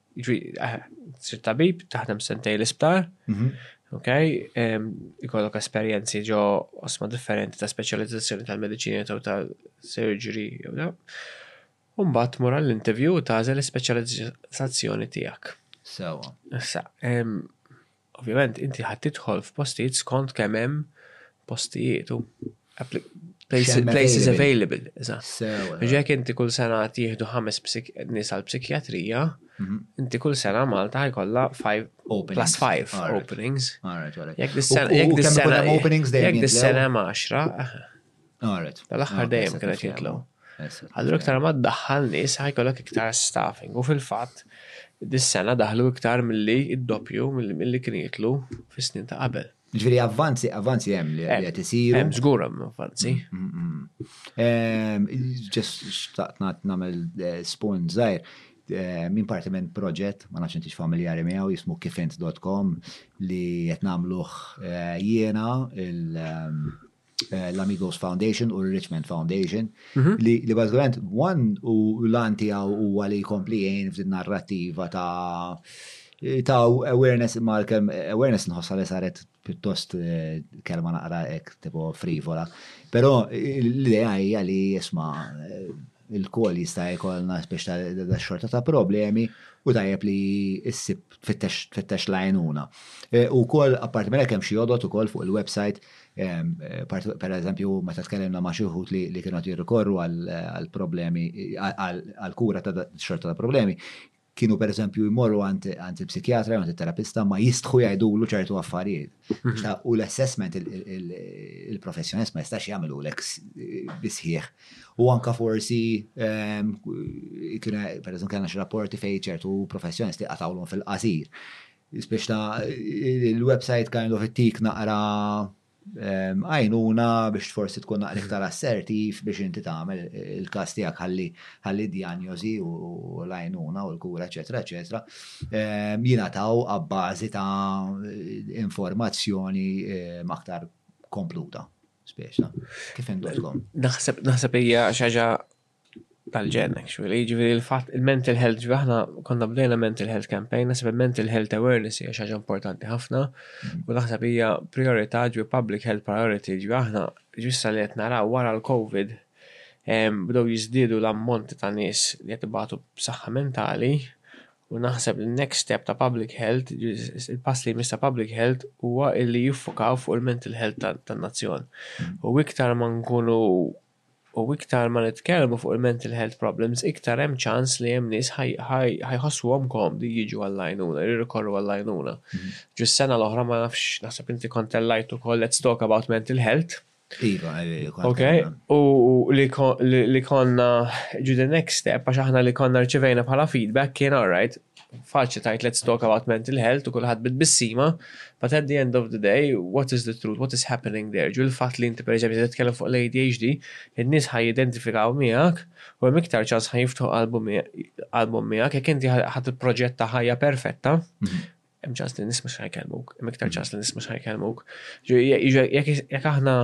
Jiġifieri, eh, sir tabib, taħdem sentej l-isptar, mhm. ok, ikollok esperjenzi ġo osma differenti ta' speċjalizzazzjoni tal-mediċini jew ta' surgery jew da. Umbat mur għall-interview u tażel l-speċjalizzazzjoni tiegħek. Sewa. Issa, Ovvjament inti ħadd tidħol f'postijiet skont kemm hemm postijiet u places available. Ġek inti kull sena tieħdu ħames nies għal psikjatrija, mhm. inti kull sena Malta jkollha 5 plus 5 openings. Jekk dis-sena hemm 10, Għaret. Tal-aħħar dejjem kienet jitlu. Allura iktar ma ddaħħal nies ħajkollok iktar staffing. U fil-fatt, dis-sena daħlu iktar milli id-doppju milli kien jitlu fis-snin ta' qabel. Ġifieri avvanzi, avvanzi hemm li qed isiru. Hemm żgur hemm avvanzi. Ġest xtaqt nagħmel spun żgħir minn parti minn proġett, ma nafx intix familjari miegħu jismu kifint.com li qed nagħmluh jiena il- Eh, l-Amigos Foundation u l-Richmond Foundation mhm. li li bażikament one u l-an tiegħu huwa li jkompli jgħin f'din narrativa ta' ta' awareness ma' kem awareness nħossa li saret pjuttost eh, kelma naqra ek tipo frivola. Però l-idea hija li jisma' eh, il-kol jista' jkollna biex ta' xorta ta' problemi u tajjeb li issib tfittex lajnuna. U kol apparti minn hemm xi jodot ukoll fuq il-website Per eżempju, meta tkellimna ma' xi wħud li kienu qed jirrikorru għal problemi għal kura ta' xorta ta' problemi, kienu per eżempju jmorru għand il-psikjatra, għand il-terapista, ma jistħu jgħidulu ċertu affarijiet. U l-assessment il-professjonist ma jistax jagħmlu l bisħieħ. U anka forsi, per eżempju, kena xi rapporti fejn ċertu professjonisti qatawlhom fil-qasir. Spiċċa il-website kind of ittik naqra għajnuna biex forsi tkun naqra iktar assertiv biex inti tagħmel il-każ tiegħek ħalli d-djanjosi u l-għajnuna u l-kura, eċetera, eċetera, jingħataw abbażi ta' informazzjoni aktar kompluta, spiċċa. Kif indotkom? Naħseb hija xi ħaġa tal-ġenn actually, jiġifieri il-fatt il-mental health, ġifieri aħna konna bdejna mental health campaign, naħseb il-mental health awareness hija xi ħaġa importanti ħafna u naħseb hija priorità ġifieri public health priority, ġifieri aħna ġissa li qed naraw wara l-COVID bdew jiżdiedu l-ammont ta' nies li qed ibatu b'saħħa mentali u naħseb li next step ta' public health, il-pass li jmiss ta' public health huwa li jiffukaw fuq il-mental health tan-nazzjon. U iktar ma nkunu U iktar ma nitkellmu fuq il-mental health problems, iktar hemm ċans li hemm nies ħa jħossuhom komdi jiġu għall-għajnuna, jirrikorru għall-għajnuna. Ġus sena l-oħra ma nafx, naħseb inti kont tellajt ukoll Let's Talk About Mental Health. Iva, Ok, u li konna ġu the next step, għax aħna li konna rċivejna bħala feedback kien all right, Faċli tgħid let's talk about mental health u kulħadd bit-tbissima, but at the end of the day, what is the truth, what is happening there? Ġifieri l-fatt li inti pereżempju se titkellem fuq l-ADHD, in-nies ħa jidentifikaw miegħek u hemm iktar ċans ħa jiftħu qalbhom miegħek jekk inti ħadd il-proġetta ħajja perfetta, mhm hemm ċans li nisma' xi jkellmuk, hemm iktar ċans li nisma' xi jkellmuk. Jekk aħna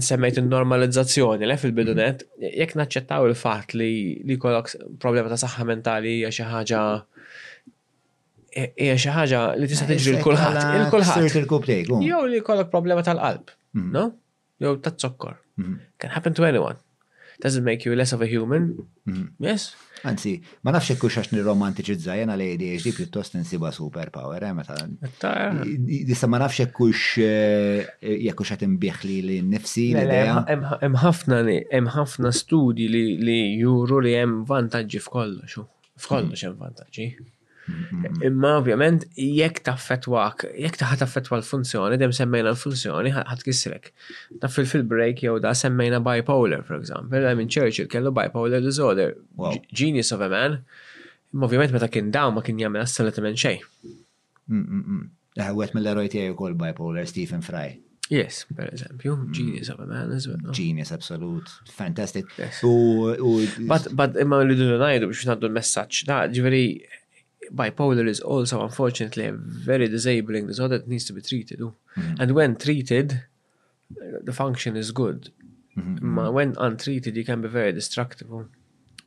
semmejt il-normalizzazzjoni le fil-bidu mhm. net, jekk naċċettaw il-fatt li li kollok problema ta' saħħa mentali hija xi ħaġa hija xi ħaġa li tista' tiġri l kulħadd. Il kulħadd. Jew li kollok problema tal-qalb, mhm. no? Jew ta' zokkor. Mhm. Can happen to anyone. Doesn't make you less of a human. Mm. Yes? Anzi, ma nafx jekk hux għax nirromantiċizza jena li ADHD pjuttost insiba superpower, eh, meta. Issa ma nafx jekk hux eh, jekk hux qed imbieħ li li nifsi l-idea. Hemm ħafna hemm ħafna studji li juru li hemm vantaġġi f'kollox. F'kollox hemm vantaġġi. Imma ovvjament jekk taffetwak, jekk taħat taffetwa l-funzjoni, dem semmejna l-funzjoni ħadd kisrek. Ta' fil-break jew da semmejna bipolar, for example, da minn Churchill kellu bipolar disorder. Genius of a man. Imma ovvjament meta kien dawn ma kien jagħmel assolutament xejn. Leħ, għet mill-eroj tiegħi wkoll bipolar Stephen Fry. Yes, per eżempju, mm. genius of a man as well. Genius, absolut, fantastic. But, but imma li dunu najdu biex naddu l-messagġ, da, ġveri, bipolar is also unfortunately a very disabling disorder that needs to be treated. Mm. And when treated, the function is good. Mm-hmm. Ma when untreated, you can be very destructive.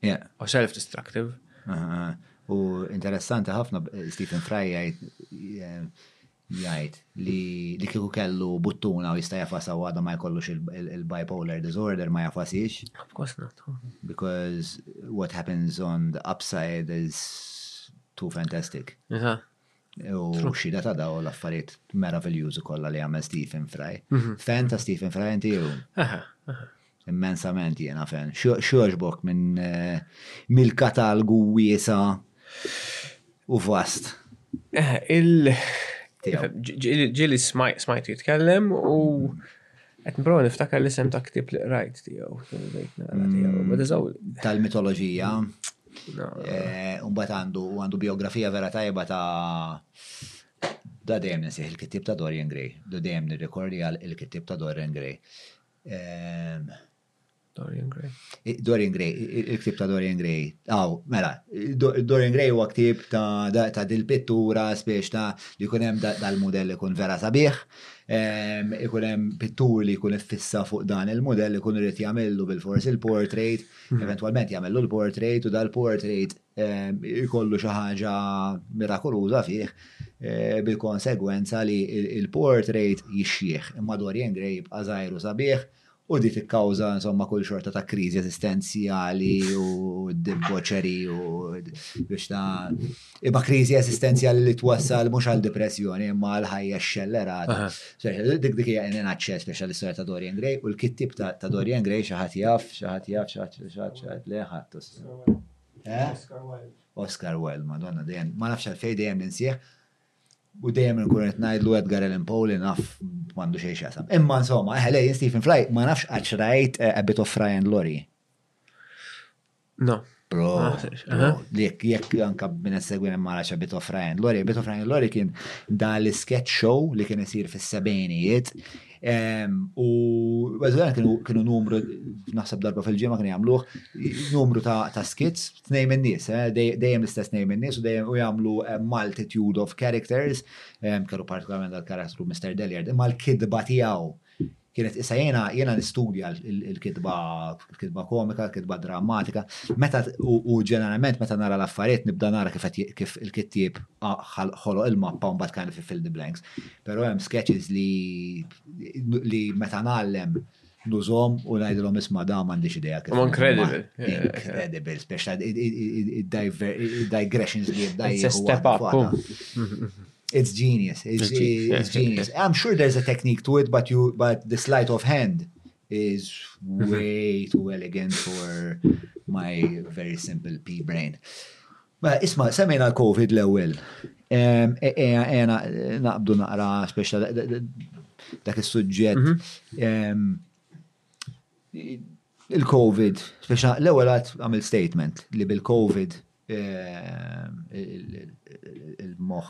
Yeah. Or self-destructive. Uh-huh. U interessanti ħafna eh, Stephen Fry jgħid eh, jgħid li li kieku kellu buttuna u jista' jafas u għadha ma jkollux il-bipolar disorder ma jafasix. Of course not. Because what happens on the upside is too fantastic. Uh-huh. U xida ta' daw l-affarijiet meraviljużi kollha li għamel Stephen Fry. Mhm. Fan ta' Stephen Fry inti jew? Immensament jiena fan. X'għoġbok minn eh, mill-katalgu wiesa u vast. Ġili smajtu jitkellem u mhm. Qed nipprova niftakar l-isem ta' ktieb li qrajt tiegħu. Mm, tal-mitoloġija. Eh, Umbat għandu għandu biografija vera tajba ta' da dejjem nisih il-kittib ta' Dorian Gray. Da dejjem nirrikordi għal il-kittib ta' Dorian Gray. Ehm, Dorian Gray. Dorian Gray, il-ktib ta' Dorian Gray. Aw, mela, Dorian Gray huwa ktib ta' dil-pittura spiex ta' li jkun hemm dal-mudell ikun vera sabiħ, ehm, ikun hemm pittur li jkun iffissa fuq dan il-mudell ikun irid jagħmillu bil-fors il-portrait, hmm. eventwalment jagħmillu l-portrait u dal-portrait ehm, ikollu xi ħaġa mirakoluża fih eh, bil-konsegwenza li il-portrait jixxieħ imma Dorian Gray jibqa' żgħiru sabiħ U di tikkawża insomma kull xorta ta' kriżi eżistenzjali u debboċeri u biex ta' imma kriżi eżistenzjali li twassal mhux għal depressjoni imma għal ħajja xxellerata. Dik dik hija in aċċess biex l-istorja ta' Dorian Gray u l-kittib ta' Dorian Gray xi ħadd jaf, xi ħadd jaf, xi ħadd xi ħadd le ħadd. Oscar Wilde. Oscar Wilde, madonna dejjem, ma nafx għalfejn dejjem ninsih. u dejjem nkun qed ngħidlu Edgar Allan Poe li naf m'għandu xejn x'jasam. Imma insomma, eħe lej Stephen Fry ma nafx qatt rajt eh, A Bit of Fry and Laurie. No. Bro, jekk jekk anka minn segwin imma raċa Bit of Fry and Laurie. Bit of Fry and Laurie kien da l-sketch show li kien isir fis-sebejnijiet. U għazgħan kienu numru, naħseb darba fil-ġimma kienu jagħmluh, numru ta' skits Tnejn min-nies, dejjem l-istess tnejn min-nies u dejjem u jagħmlu multitude of characters, kellu partikolarment dal-karattru Mr. Deliard, imma l-kitba tiegħu kienet issa jiena jiena nistudja l-kitba l-kitba komika, l-kitba drammatika, meta u ġeneralment meta nara l-affarijiet nibda nara kif kif il-kittieb ħoloq il-mappa u mbagħad kind of fill the blanks. Però hemm sketches li li meta ngħallem nużom u najdilom isma da mandi xideja. Incredible. Incredible, special digressions li jibda. It's a step up. it's genius. It's, it's genius. I'm sure there's a technique to it, but you but the sleight of hand is way too elegant for my very simple pea brain. Mela, isma', semmejna l-Covid l-ewwel. Ejja naqbdu naqra speċa dak is-suġġett. Mhm. Il-Covid, speċa l-ewwel għad għamil statement li bil-Covid il-moħħ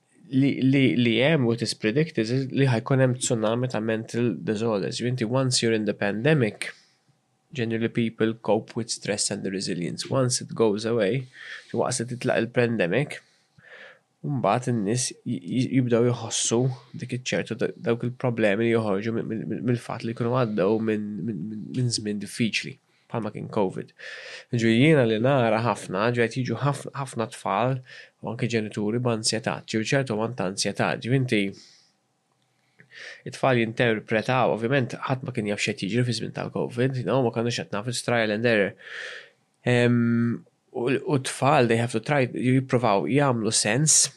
li li li hemm what is predicted is li ħajkun hemm tsunami ta' mental disorders. Inti once you're in the pandemic, generally people cope with stress and the resilience. Once it goes away, so waqt li titlaq il-pandemic, mbagħad in-nies jibdew jħossu dik iċ-ċertu dawk il-problemi li joħorġu mill-fatt li jkunu għaddew minn żmien diffiċli. bħalma kien Covid. Ġu jiena li nara ħafna, ġu qed jiġu ħafna tfal u anke ġenituri b'ansjetà, ġew ċertu ammont ta' ansjetà, ġu inti it-tfal jinterpretaw, ovvjament ħadd ma kien jaf x'qed jiġri fi żmien tal-Covid, no, ma kanux qed nafu trial and error. U t-tfal they have to try jipprovaw jagħmlu sens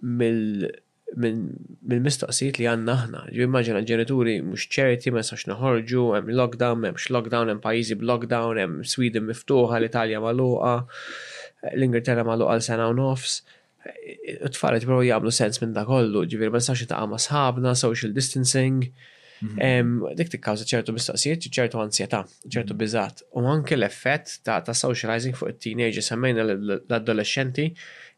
mill mill-mistoqsijiet li għandna aħna. Ġifieri immaġina ġenituri mhux ċerti, ma nistgħux noħorġu, hemm lockdown, m'hemmx lockdown, hemm pajjiżi b'lockdown, hemm Sweden miftuħa, l-Italja magħluqa, l-Ingilterra magħluqa għal sena u nofs. It-tfal qed jippruvaw jagħmlu sens minn dak kollu, ġifieri ma nistgħux niltaqgħu ma' sħabna, social distancing. Dik tikkawża ċertu mistoqsijiet, ċertu ansjetà, ċertu mhm. biżat. U anke l-effett ta' ta' socializing fuq it-teenager semmejna l-adolescenti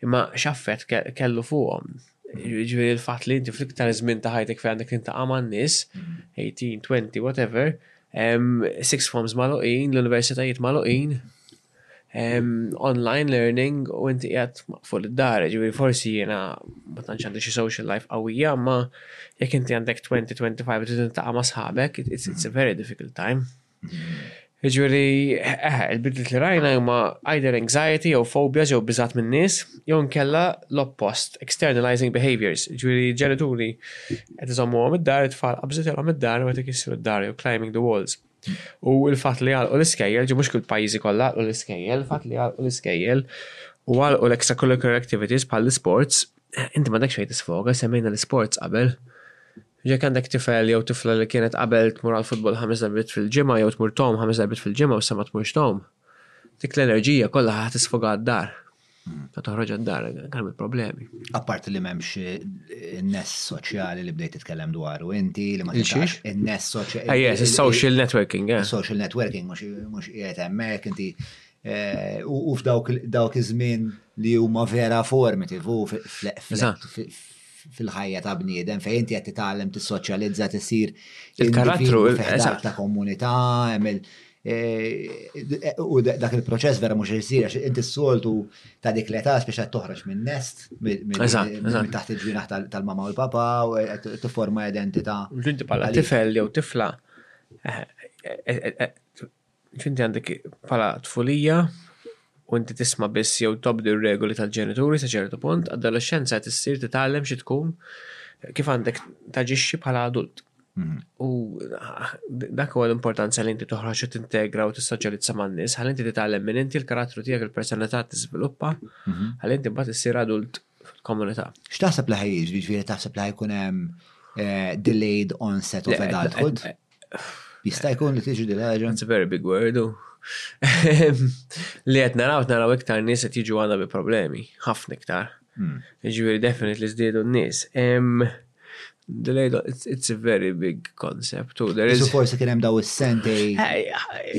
imma x'affett kellu fuqhom. Mhm. Ġifieri l-fatt li inti fl-iktar żmien ta' ħajtek fejn għandek intaqa' man nies, 18, mhm. 20, whatever, six forms maluqin, l-universitajiet maluqin, online learning u inti qiegħed maqful id-dar, ġifieri forsi jiena ma tantx għandi xi social life qawwija, ma jekk inti għandek 20-25 trid intaqa' ma' sħabek, it's a very difficult time. Ġifieri, eh, il-bidliet li rajna huma either anxiety jew phobia jew biżat minn nies, jew nkella l-oppost, externalizing behaviors, ġifieri ġenituri qed iżommuhom id-dar, it-tfal qabżitilhom id-dar u qed ikissru d-dar jew climbing the walls. U l-fatt li għalqu l-iskejjel, ġi mhux kull pajjiżi kollha għalqu l-iskejjel, il-fatt li għalqu l-iskejjel u għalqu l-extracurricular activities bħal l-isports, inti m'għandekx fejn tisfoga, semmejna l-isports qabel. Jekk għandek tifel jew tifla li kienet qabel tmur għal futbol ħames darbiet fil-ġimgħa jew tmur tom ħames darbiet fil-ġimgħa u sa ma tmurx tom, dik l-enerġija kollha ħa tisfoga għad-dar. Ta' toħroġ għad-dar, għarbi problemi. Apparti li memx eh, n-ness soċjali li bdejt titkellem dwaru, inti li ma tistax n-ness soċjali. Ejja, ah, social networking, eh. Social networking, mux jgħet emmek, inti eh, u f'dawk iż-żmien li huma vera formative u fil-ħajja ta' bniedem fejn inti qed titgħallem tissoċjalizza tisir il-karattru eżatt ta' komunità għamil eh, u dak il-proċess vera mhux isir għax inti s-soltu ta' dik l-età biex qed toħroġ minn nest minn taħt il-ġwinaħ tal-mama u l-papa u qed tifforma identità. Inti bħala tifel jew tifla eh, eh, Jekk inti għandek bħala tfulija u inti tisma' biss jew tobdi r-regoli tal-ġenituri sa ċertu punt, adolexxenza qed issir titgħallem xi tkun kif għandek taġixxi bħala adult. Mhm. U dak huwa l-importanza li inti toħroġ u tintegra u tissoċjalizza man-nies, ħalli inti titgħallem minn inti l-karattru tiegħek il-personalità tiżviluppa, mhm. ħalli inti mbagħad issir adult fil-komunità. X'taħseb li ħajjiġ, jiġifieri taħseb li ħajkun hemm eh, delayed onset of adulthood? Jista' jkun li tiġi din ħaġa. It's a very big word. Li qed naraw naraw iktar nies qed jiġu għandha bi problemi, ħafna iktar. Hmm. Ġifieri definitely żdiedu n-nies. It's a very big concept. Isu forsi kien hemm daw is-sentej.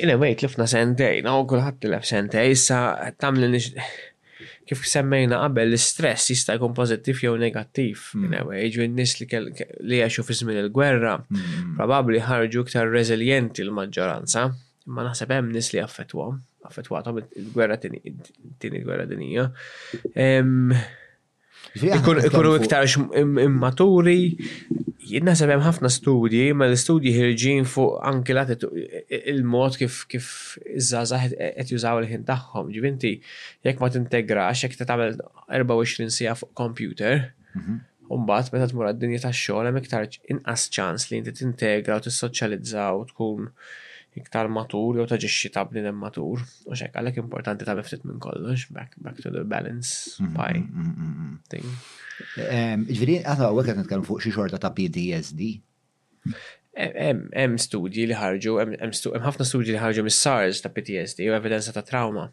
Ina wejt lifna sentej, no kulħadd tilef sentej, issa tagħmel Kif semmejna qabel, l-istress jista' jkun pożittiv jew negattiv. Jiġu n-nies li jgħixu fi żmien il-gwerra, probabbli ħarġu iktar reżiljenti l-maġġoranza, imma naħseb hemm nies li affettwahom, affettwathom il-gwerra tieni gwerra dinjija. Ikunu iktar immaturi, naħseb hemm ħafna studji, ma l-istudji ħirġin fuq anki il-mod kif kif iż-żgħażagħ qed jużaw il-ħin tagħhom. Ġibinti, jekk ma tintegrax, jekk tagħmel 24 sija fuq computer, mhm. Umbat, meta tmur għad-dinja tax xogħol hemm iktar inqas ċans li inti tintegra u tissoċjalizza u tkun iktar matur jew taġixxi ta' bniedem matur. U xek, għalek importanti ta' biftit minn kollox, back, back to the balance mm-hmm, pie mm-hmm, mm-hmm. thing. Ġviri, għata għu għet nitkellem fuq xie xorta ta' PDSD. Hemm studji li ħarġu, hemm ħafna studji li ħarġu mis-SARS ta' PTSD u evidenza ta' trauma.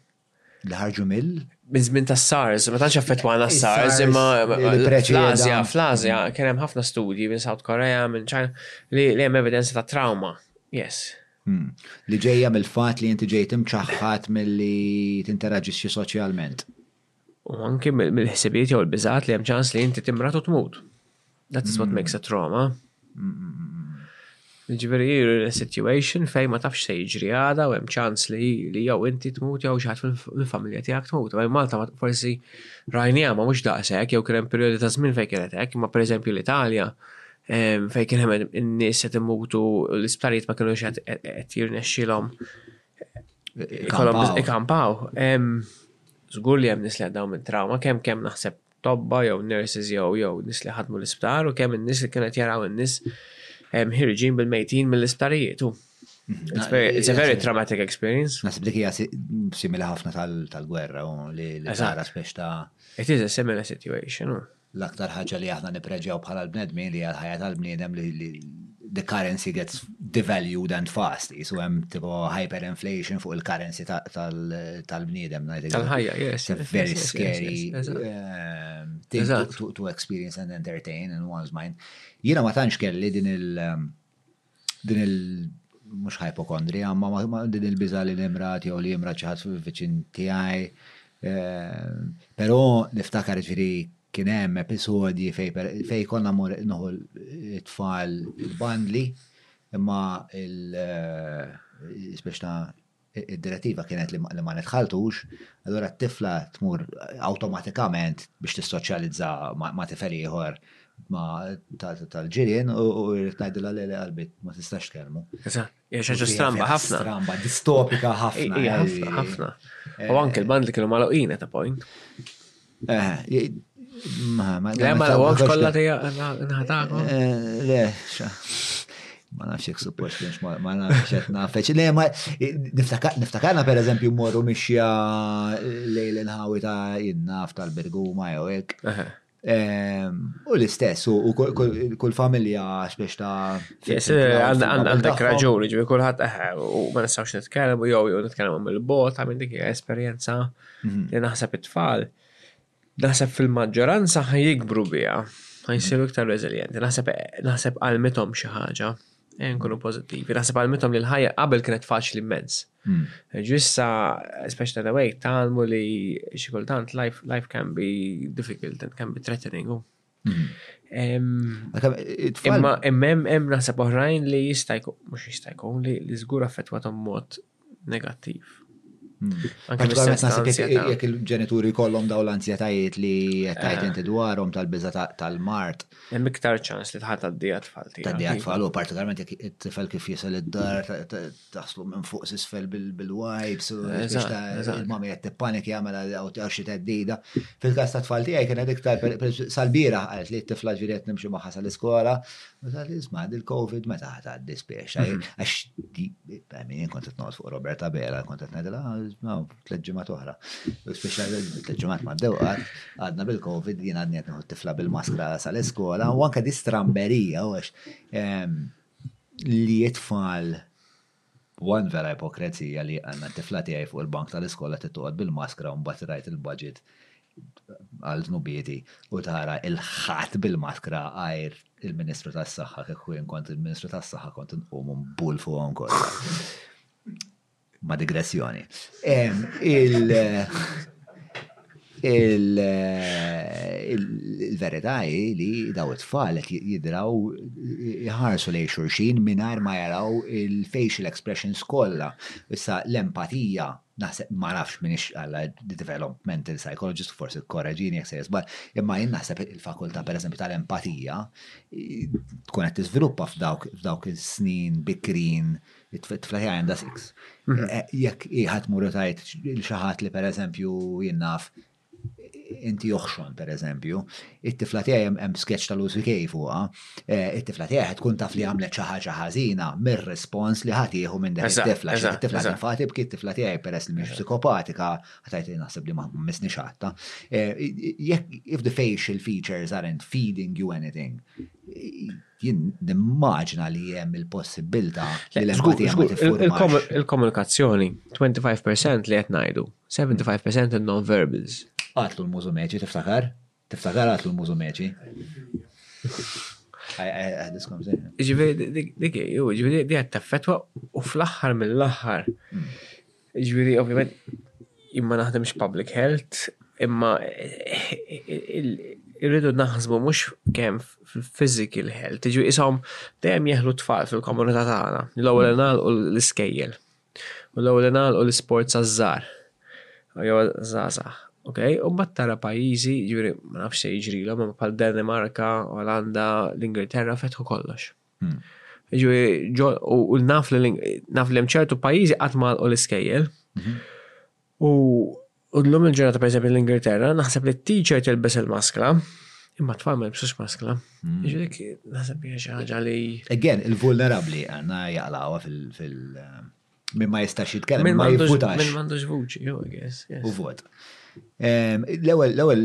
Li ħarġu mill? Minn żmien ta' SARS, ma tantx affettwana SARS, imma fl-Azja, fl-Azja kien hemm ħafna studji minn South Korea, minn China li hemm evidenza ta' trauma. Yes. Hmm. Li ġejja mill-fatt li inti ġejt imċaħħad milli tinteraġixxi soċjalment. U anki mill-ħsibijiet jew il-biżat li hemm ċans li inti timrat u tmut. That is what hmm. makes a trauma. Ġifieri you're in a situation fejn ma tafx se jiġri għada u hemm ċans li li jew inti tmut jew xi fil-familja tiegħek tmut. Ma Malta forsi rajnija ma mhux daqshekk jew kien hemm perjodi ta' żmien fejn kienet hekk, imma pereżempju l-Italja fejn kien hemm in-nies qed imutu l-isptarijiet ma kienux qed jirnexxilhom ikampaw. Żgur li hemm nies li għaddew minn trauma, kemm kemm naħseb tobba jew nurses jew jew nies li ħadmu l-isptar u kemm in-nies li kienet jaraw in-nies ħirġin bil-mejtin mill-isptarijiet. It's a very traumatic experience. Nasib dik hija simili ħafna tal-gwerra u li tara speċta. It is a similar situation. L-aktar ħaġa li aħna nippreġjaw bħala l-bnedmin li hija l-ħajja tal-bniedem li the currency gets devalued and fast. Jisu hemm tipo hyperinflation fuq il-currency tal-bniedem. Tal-ħajja, yes. It's very scary um, thing to, to experience and entertain in one's mind. Jiena ma tantx kelli din il- um, din il mhux hypochondria, ma din il-biża li l-imrat jew li imrat xi ħadd fil-viċin tiegħi. Eh, però niftakar ġri kien hemm episodji fej konna mur noħu it-tfal bandli imma il eh, speċta id-direttiva kienet li ma nidħaltux, allura t-tifla tmur awtomatikament biex tissoċjalizza ma' tifel ieħor tal-ġirien u rrid ngħidilha le le qalbi ma tistax tkellmu. Eżatt, hija xi ħaġa stramba ħafna. Stramba, distopika ħafna. Hija ħafna ħafna. U anke l-band li kienu magħluqin at a point. Le, ma l-għomx kolla tija nħatakom. Le, ma nafx jek suppost kienx ma nafx jek nafx. Le, ma niftakarna per eżempju morru mixja lejl il-ħawi ta' jinnaf tal-bergu ma jew hekk. U l-istess, u kull familja biex ta' għandek raġuni, ġivi kullħat eħe, u ma nistawx nitkellem, u jow jow nitkellem mill-bota, minn dik esperienza. Mhm. Li naħseb it-tfal, naħseb fil-maġġoranza ħajikbru biha, ħajsiru iktar reżiljenti. Naħseb naħseb għalmithom xi ħaġa, eh, nkunu pożittivi. Naħseb għalmithom li l-ħajja qabel kienet faċli immens. Mm. Ġissa, especially the way, talmu li xi kultant life, life can be difficult and can be threatening. u Imma hemm hemm naħseb oħrajn li jista' jkun mhux jista' jkun li li żgur affettwathom mod negattiv. Hmm. Anke naħseb jekk il-ġenituri kollhom dawn l-anzjetajiet li qed tgħid eh. inti dwarhom tal-biża tal-mart. Hemm iktar ċans li tħadd għaddejja tfal tiegħek. Għaddejja tfal u partikolarment jekk it-tifel kif jisel id-dar Taħslu minn fuq sisfel bil-wipes, u il-mami għed t-panik jgħamela għaw xi teddida. Fil-kas ta' tfal tiegħi kien għedik tal sal-bira għalt li t-tifla ġviriet nimxu maħħa sal-iskola. Għal isma' il-Covid meta ħata dispiex. Għax, minn kont t fuq Roberta Bela, kont t ngħidilha, ah, t-leġġimat oħra. Speċa t-leġġimat ma' dewqat, għadna bil-Covid, jien għadni għetnu t-tifla bil-maskra sal-iskola, u anka distramberija, għax, ehm, Li it-tfal, one vera ipokrezija li għandna t-tifla tiegħi fuq il-bank tal-iskola trid toqgħod bil-maskra u mbagħad rajt il-budget għal dnubieti u tara il ħadd bil-maskra għajr il-Ministru tas-Saħħa kieku jien kont il-Ministru tas-Saħħa kont inqum u nbul fuqhom kollha. Ma' digressjoni. Il-verità hi li daw it-tfal qed jidraw iħarsu lejn xulxin mingħajr ma jaraw il-facial expressions kollha. Issa l-empatija naħseb ma nafx m'iniex għala developmental psychologist u forsi kkoreġini jekk se jiżball, imma jien naħseb il-fakultà pereżempju tal-empatija tkun qed tiżviluppa f'dawk is-snin bikrin It-tfla ħja għandha six. Mhm. Eh, jekk iħat muru tajt xaħat li per eżempju jinnaf inti joħxon per eżempju, it-tifla tiegħi hemm sketch tal użi kej fuqha, eh, it-tifla tiegħi tkun taf li għamlet xi ħaġa ħażina mir-respons li ħadd jieħu minn dak it-tifla. It-tifla tinfati b'kit tifla tiegħi peress li mhix psikopatika, ħatajt li naħseb li ma misni xatta. Eh, if the facial features aren't feeding you anything, Jien nimmaġina li hemm il-possibbiltà li l-empatija ma tiffurmax. Il-komunikazzjoni, 25% li qed ngħidu, 75% in-non-verbals. Qatlu l-mużumeċi, tiftakar? Tiftakar qatlu l-mużumeċi? Ġifieri dik ġifieri di qed taffettwa u fl-aħħar mill-aħħar hmm. Jiġifieri ovvjament jien ma naħdimx public health imma irridu naħsbu mhux kemm fil-physical health, jiġu ishom dejjem jeħlu tfal fil-komunità tagħna. L-ewwel li nagħlqu l-iskejjel. U l-ewwel li nagħlqu l-isports għaż-żgħar. Jew żgħażagħ. Okay? U mbagħad tara pajjiżi, jiġifieri ma nafx se jiġrilhom imma bħal Danimarka, Olanda, l-Ingilterra fetħu kollox. U naf li naf li ċertu pajjiżi qatt ma għalqu l-iskejjel. Mhm. U l-lum il-ġurnata per eżempju l-Ingilterra, naħseb li t-teacher tilbes il-maskra, imma tfal ma jibsux maskra. Mhm. Ġifieri naħseb hija xi ħaġa li. Again, il-vulnerabbli għandna jaqlawha fil- min ma jistax jitkellem, ma jivvutax. Min m'għandux vuċi, jew guess. U vot. Ehm, l-ewwel l-ewwel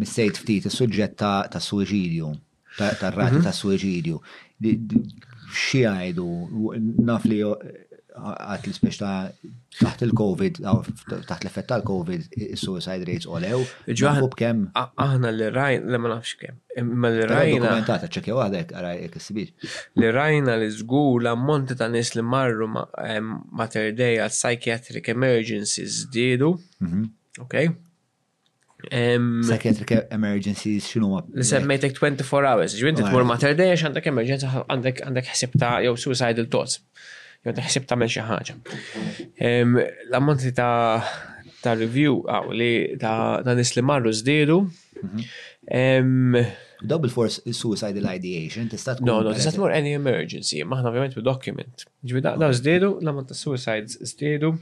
missejt ftit is-suġġett ta' suicidju tar-rati ta' suicidju. Xi għajdu, naf li għat l-ispeċ ta' taħt il-Covid, taħt l-effett tal-Covid, suicide rates olew. Ġuħu b'kem? Aħna li rajn, li ma nafx kem. Ma li rajna. Dokumentata, ċekja għadek, għaraj, jek s-sibir. Li rajna li zgur la monti ta' nis li marru Mater Dei għal psychiatric emergencies zdidu. Mhm. Ok? Psychiatric e- emergencies xinu ma. Li semmejtek 24 hours, ġwinti oh, tmur mater day għax għandek emerġenza għandek ħsib ta' jew suicidal thoughts. Jew ta' ħsib ta' xi ħaġa. L-ammonti ta' ta' review għaw li ta' nis li marru zdidu. Mhm. Daw bil-fors suicidal ideation, tista' tkun. No, no, tista' tmur any emergency, maħna ovvjament u document. Ġwi da' zdidu, l-ammont ta' suicides zdidu.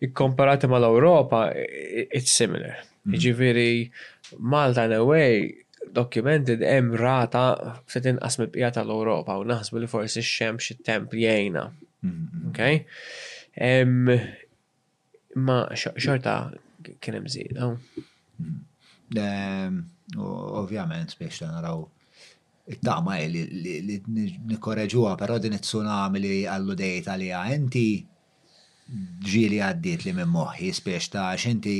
Ikkomparati mal-Ewropa, it's similar. Jiġifieri Malta in a way documented hemm rata se tinqas mill-bqija tal-Ewropa u naħsbu li forsi x-xemx xi temp jgħinna. Okay? Ma xorta kien hemm żieda. Ovvjament biex naraw it-tama li nikkoreġuha, però din it-tsunami li għallu dejta li enti ġieli għaddietli minn moħħi spiex ta' għax inti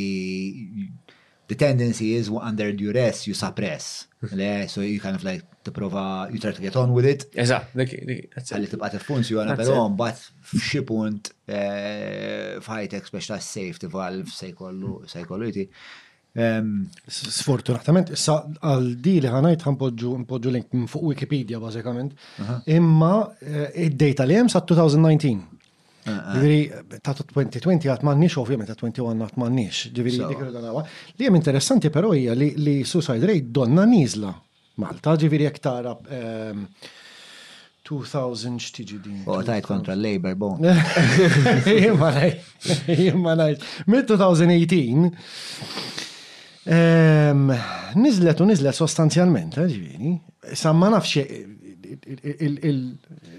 the tendency is under duress you suppress. Le, so you kind of like tipprova you try to get on with it. Eżatt, dik Għalli tibqa' tiffunzjona, però mbagħad f'xi punt eh, f'ħajtek spiex ta' safety valve se jkollu se jkollu jti. Sfortunatament, issa għal di li ħanajt ħanpoġġu npoġġu link minn fuq Wikipedia bażikament. Imma eh, id-data li hemm sa 2019. Eh, eh. Ġifieri ta' 2020 għat m'għandniex ovvjament ta' 21 għat m'għandniex. Ġifieri dik Li hemm interessanti però hija li suicide rate donna niżla Malta, ġifieri jekk tara 2000 x'tiġi din. U tajt kontra l-Labor bon. Imma ngħid, imma ngħid. Mid-2018 niżlet u niżlet sostanzjalment, ġifieri, sa ma nafx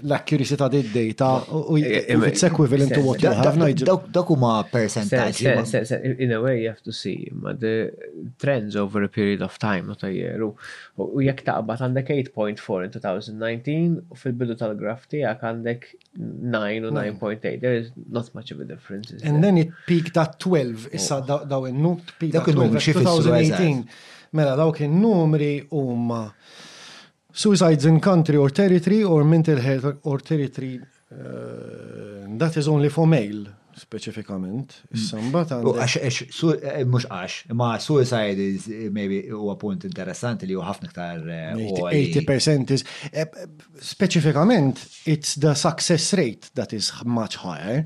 l-accuracy ta' din data u it's equivalent to what you have Nigel. Dak huma percentage. In a way you have to see ma the trends over a period of time u tajjer u jekk taqbad għandek 8.4 in 2019 u fil-bidu tal-graf tiegħek għandek 9 u 9.8 there is not much of a difference. And then it peaked at 12 issa daw in-nut peaked at 12 2018. Mela dawk in-numri huma Suicides in country or territory or mental health or territory uh, that is only for male specifikament, samba ta' għax, eh, mux għax, ma suicide is eh, maybe u appunt interessanti li u ħafna ktar. 80% eh, is, specifikament, it's the success rate that is much higher.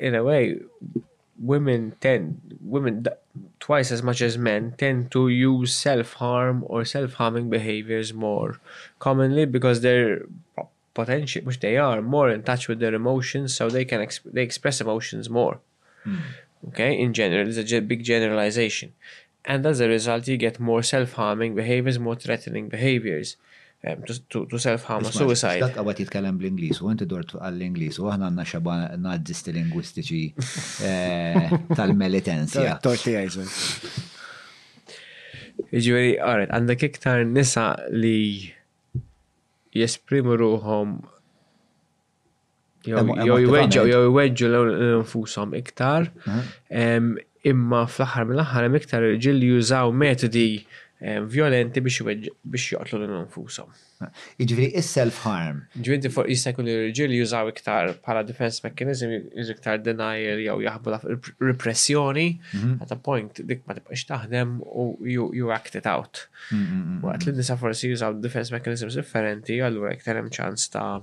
in a way, women tend women twice as much as men tend to use self-harm or self-harming behaviors more commonly because they're potentially, which they are more in touch with their emotions so they can exp they express emotions more mm. Okay, in general, it's a big generalization. and as a result you get more self-harming behaviours, more threatening behaviours to to self-harm or suicide. Dak qawa jitkellem bl-Ingliż u inti dort għall-Ingliż u aħna għandna xeba nazisti lingwistiċi eh, tal-melitenzja. Torti għajżu. Ġifieri, għaret, għandek iktar nisa li jesprimu ruhom Jew jweġġu jew jweġġu l-infushom iktar. Imma fl-aħħar mill-aħħar hemm iktar irġiel li jużaw metodi vjolenti biex joqtlu lil infushom. Jiġifieri is-self harm. Jiġifieri jista' jkun irġiel li jużaw iktar bħala defense mechanism jużaw iktar denial jew jaħbu repressjoni at a point dik ma tibqax taħdem u you act it out. Waqt li nisa forsi jużaw defense mechanisms differenti allura iktar hemm ċans ta'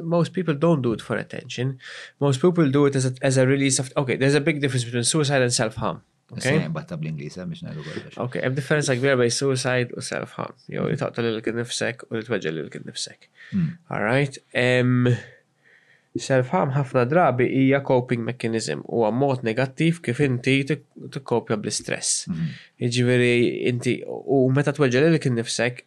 Most people don't do it for attention. Most people do it as a, as a release of. Okay, there's a big difference between suicide and self harm. Okay. Batta bl-Inglis, eh, biex najdu kollox. Okay, hemm differenza kbira bej suicide u self harm. Jew li taqta lil kien nifsek u li tweġġel lil kien nifsek. Hmm. All right. Self harm ħafna drabi hija coping mechanism u mod negattiv kif inti tikkopja bl-istress. Hmm. Jiġifieri inti u meta tweġġel lil kien nifsek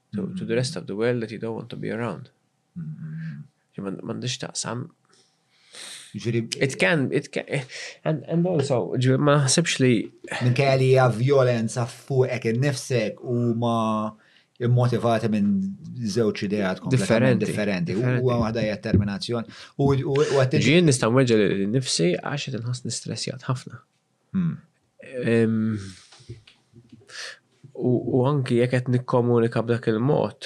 to, to the rest of the world that you don't want to be around. Mandiġ taqsam. It can, it can, and, and also, ġiri, ma ħsibx li. Minn kajja li hija violenza fuqek innifsek u ma immotivati minn żewġ ideat differenti. differenti. U għada hija terminazzjoni. Ġien nista' nweġġa li nifsi għax qed inħoss nistressjat ħafna. U anki jekk qed nikkomunika b'dak il-mod,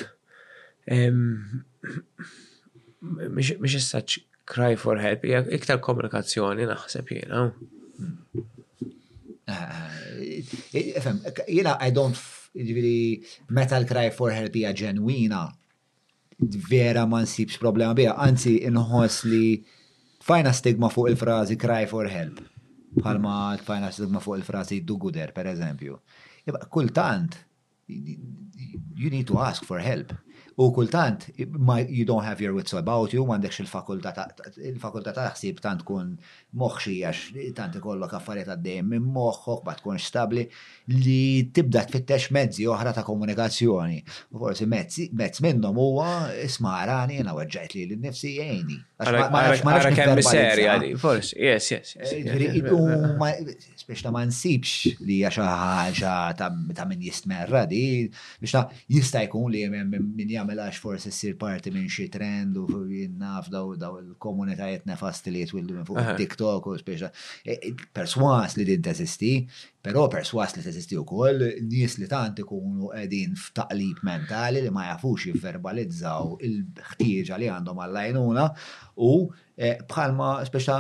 mhix as such cry for help, hija iktar komunikazzjoni naħseb jiena. Jiena I don't, jiġifieri meta l-cry for help hija ġenwina, vera ma nsibx problema biha, anzi inħoss li tfajna stigma fuq il-frażi cry for help, bħalma tfajna stigma fuq il-frażi do gooder, per eżempju. Kultant, you need to ask for help. U kultant, you don't have your wits about you, m'għandekx il-fakulta ta' il-fakulta ta' ħsieb tant tkun moħħxi għax tant ikollok affarijiet għaddejjin minn moħħok, ma tkunx stabbli, li tibda tfittex mezzi oħra ta' komunikazzjoni. U forsi mezz minnhom huwa isma' arani, jiena weġġajt lili nnifsi, għinni. Ara kemm miserja, forsi, yes, yes. Biex ta' ma nsibx li hija xi ħaġa ta' min jistmerra di, biex ta' jista' jkun li hemm min jagħmel għax forsi ssir parti minn xi trend u jien naf daw il-komunitajiet nefasti li jitwildu minn fuq it-TikTok u biex ta' persważ li din teżisti, però persważ li teżisti wkoll nies li tant ikunu qegħdin f'taqlib mentali li ma jafux jivverbalizzaw il-ħtieġa li għandhom għall-għajnuna u Eh, bħalma, speċa,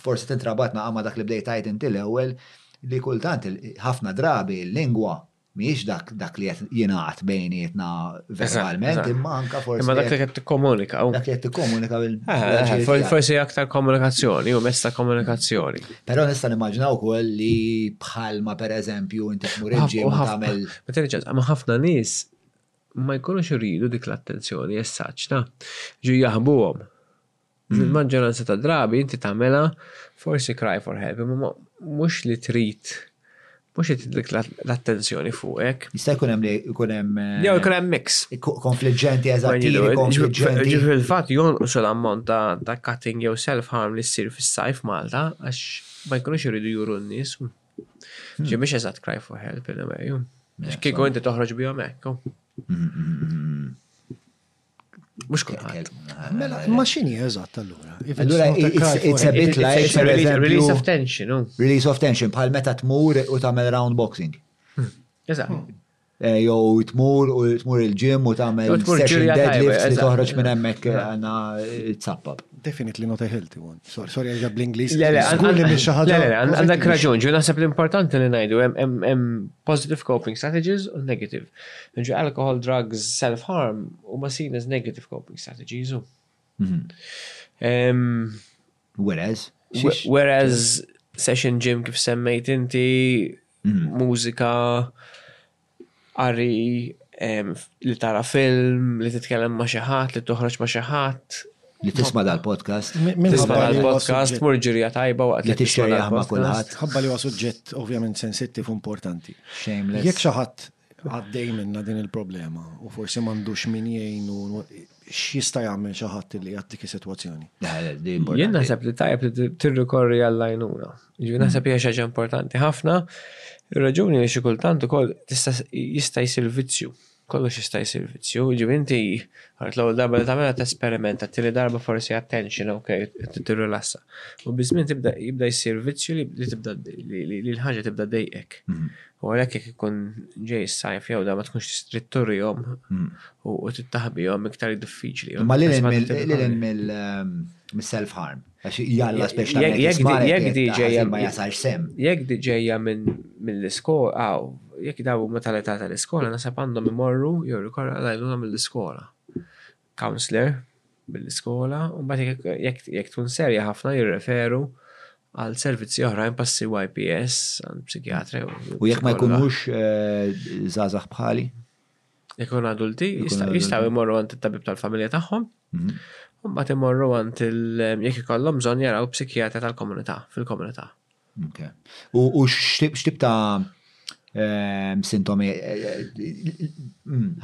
forsi tintrabat naqa ma dak li bdejt għajt inti l-ewel, li kultant ħafna drabi l-lingwa miex dak dak li qed jingħad bejnietna verbalment imma anka forsi. Imma dak li qed tikkomunika. Dak li qed tikkomunika bil eh, eh, eh, Forsi aktar komunikazzjoni u mesta komunikazzjoni. Però nista' nimmaġinaw ukoll li bħalma pereżempju inti tmur il-ġim tagħmel. Ma ħafna nies ma jkunux iridu dik l-attenzjoni essaċta, ġu jaħbuhom. Il-maġġoranza ta' drabi inti tagħmilha forsi cry for help, imma mhux li trid mhux li dik l-attenzjoni fuqek. Jista' jkun hemm li jkun hemm. Eh, Jew jkun hemm mix. Konfliġġenti eżatti, konfliġġenti. Ġifieri fil-fatt jonqos l-ammont ta' cutting jew self-harm li ssir fis-sajf Malta għax ma jkunux iridu juru n-nies. Ġi hmm. biex eżat cry for help in a way. Kieku inti toħroġ bihom hekk. Mux kulħadd. Mela, ma xini eżatt allura. Allura, it's a bit like it's a release of tension. Release of tension, bħal meta tmur u tagħmel round boxing. Hmm. Eżatt. Hmm. Jew tmur u tmur il-ġim u tagħmel session deadlift li toħroġ minn hemmhekk għandna tsappab. Definitely not a healthy one. Sorry għaġa bl-Ingliż. Le, le, għandha mhix xi ħaġa. Le, għandek raġun, ġu naħseb l-importanti li ngħidu hemm positive coping strategies u negative. Ġu alcohol, drugs, self-harm u ma seen as negative coping strategies. Mhm. Whereas? Whereas session gym kif semmejt inti mużika, qari, li tara film, li titkellem ma' xi ħadd, li toħroġ ma' xi ħadd. Li tisma dal-podcast. Tisma dal-podcast, mur ġirja tajba waqt li tixtieq jaħma kulħadd. Ħabba li huwa suġġett ovvjament sensittiv u importanti. Shameless. Jekk xi ħadd għaddej minna din il-problema u forsi m'għandux min jgħin u x'jista' jagħmel xi ħadd li għad dik is-sitwazzjoni. Jien naħseb li tajjeb li tirrikorri għall-għajnuna. Ġifi hmm. naħseb hija xi ħaġa importanti ħafna. Ir-raġuni li xi kultant ukoll jista' jsir vizzju. Kollox jista' jsir vizzju. Ġifi inti għart l-ewwel darba li tagħmel qed esperimenta, tieni darba forsi attention, ok, tirrilassa. U biżmien tibda jibda jsir vizzju li tibda li l-ħaġa tibda dejqek. Hmm. U għalhekk jekk ikun ġej is-sajf jew da ma tkunx tista' trid turihom u tittaħbihom iktar hi diffiċli. Ma lil hemm mill-self harm. Għax jalla speċjalment jekk di ġejja ma jasalx sem. Jekk di ġejja mill-iskola, jekk daw huma tal-età tal-iskola nasab għandhom imorru jew rikorra għal għajnuna mill-iskola. counsellor mill-iskola u mbagħad jekk jekk tkun serja ħafna jirreferu għal servizzi oħrajn passi YPS għal psikjatra. U jekk ma jkunux eh, żgħażagħ bħali? Jekun adulti, jistaw imorru għant il-tabib tal-familja tagħhom. Mhm. Mbagħad imorru għant il jekk ikollhom bżonn jaraw psikjatra tal-komunità, fil-komunità. U x'tip ta' ehm, sintomi.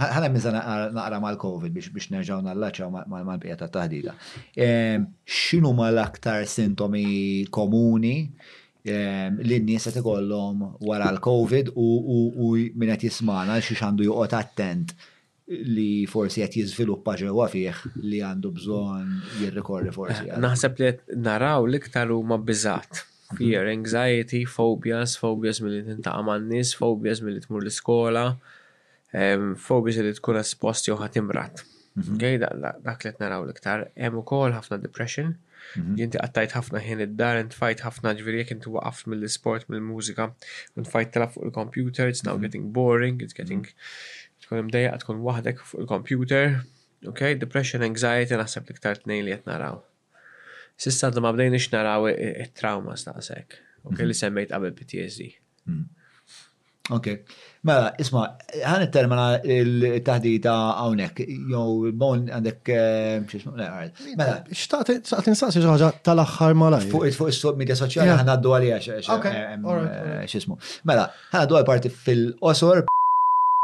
Ħana mizan naqra mal-Covid biex nerġaw nallaċaw mal-bqija ta' taħdida. Ehm, xinu ma l-aktar sintomi komuni ehm, li n-nies qed ikollhom wara l-Covid u minn qed jismana xi għandu joqgħod attent li forsi qed jiżviluppa ġewwa fih li għandu bżonn jirrikorri forsi għal. Naħseb li qed naraw l-iktar huma biżgħat, fear, anxiety, phobias, phobias milli tintaqa' man-nies, phobias milli tmur l-iskola, phobias li tkun espost jew ħa timrad. Dak li qed naraw l-iktar. Hemm ukoll ħafna depression. Mhm. Jinti għattajt ħafna ħin id-dar, intfajt ħafna ġviri jek inti waqaft mill-sport, mill-mużika, intfajt telab fuq il-computer, it's now mhm. getting boring, it's getting mhm. tkun imdejja tkun wahdek fuq il-computer. Ok, depression, anxiety, naħseb li ktar tnejn li jtnaraw. Sissa ma bdejnix naraw it-trauma staqsek. Ok, li semmejt qabel PTSD. Ok. Mela, isma, ħan it-termina il-taħdita għawnek, jow bon għandek eh, xismu, Mela. Xtaqt insaqsi ġaħġa tal-axħar ma lajk. Fuq il-suq media soċjali ħan għaddu għalija xismu. Mela, ħan għaddu għal-parti fil-qosor.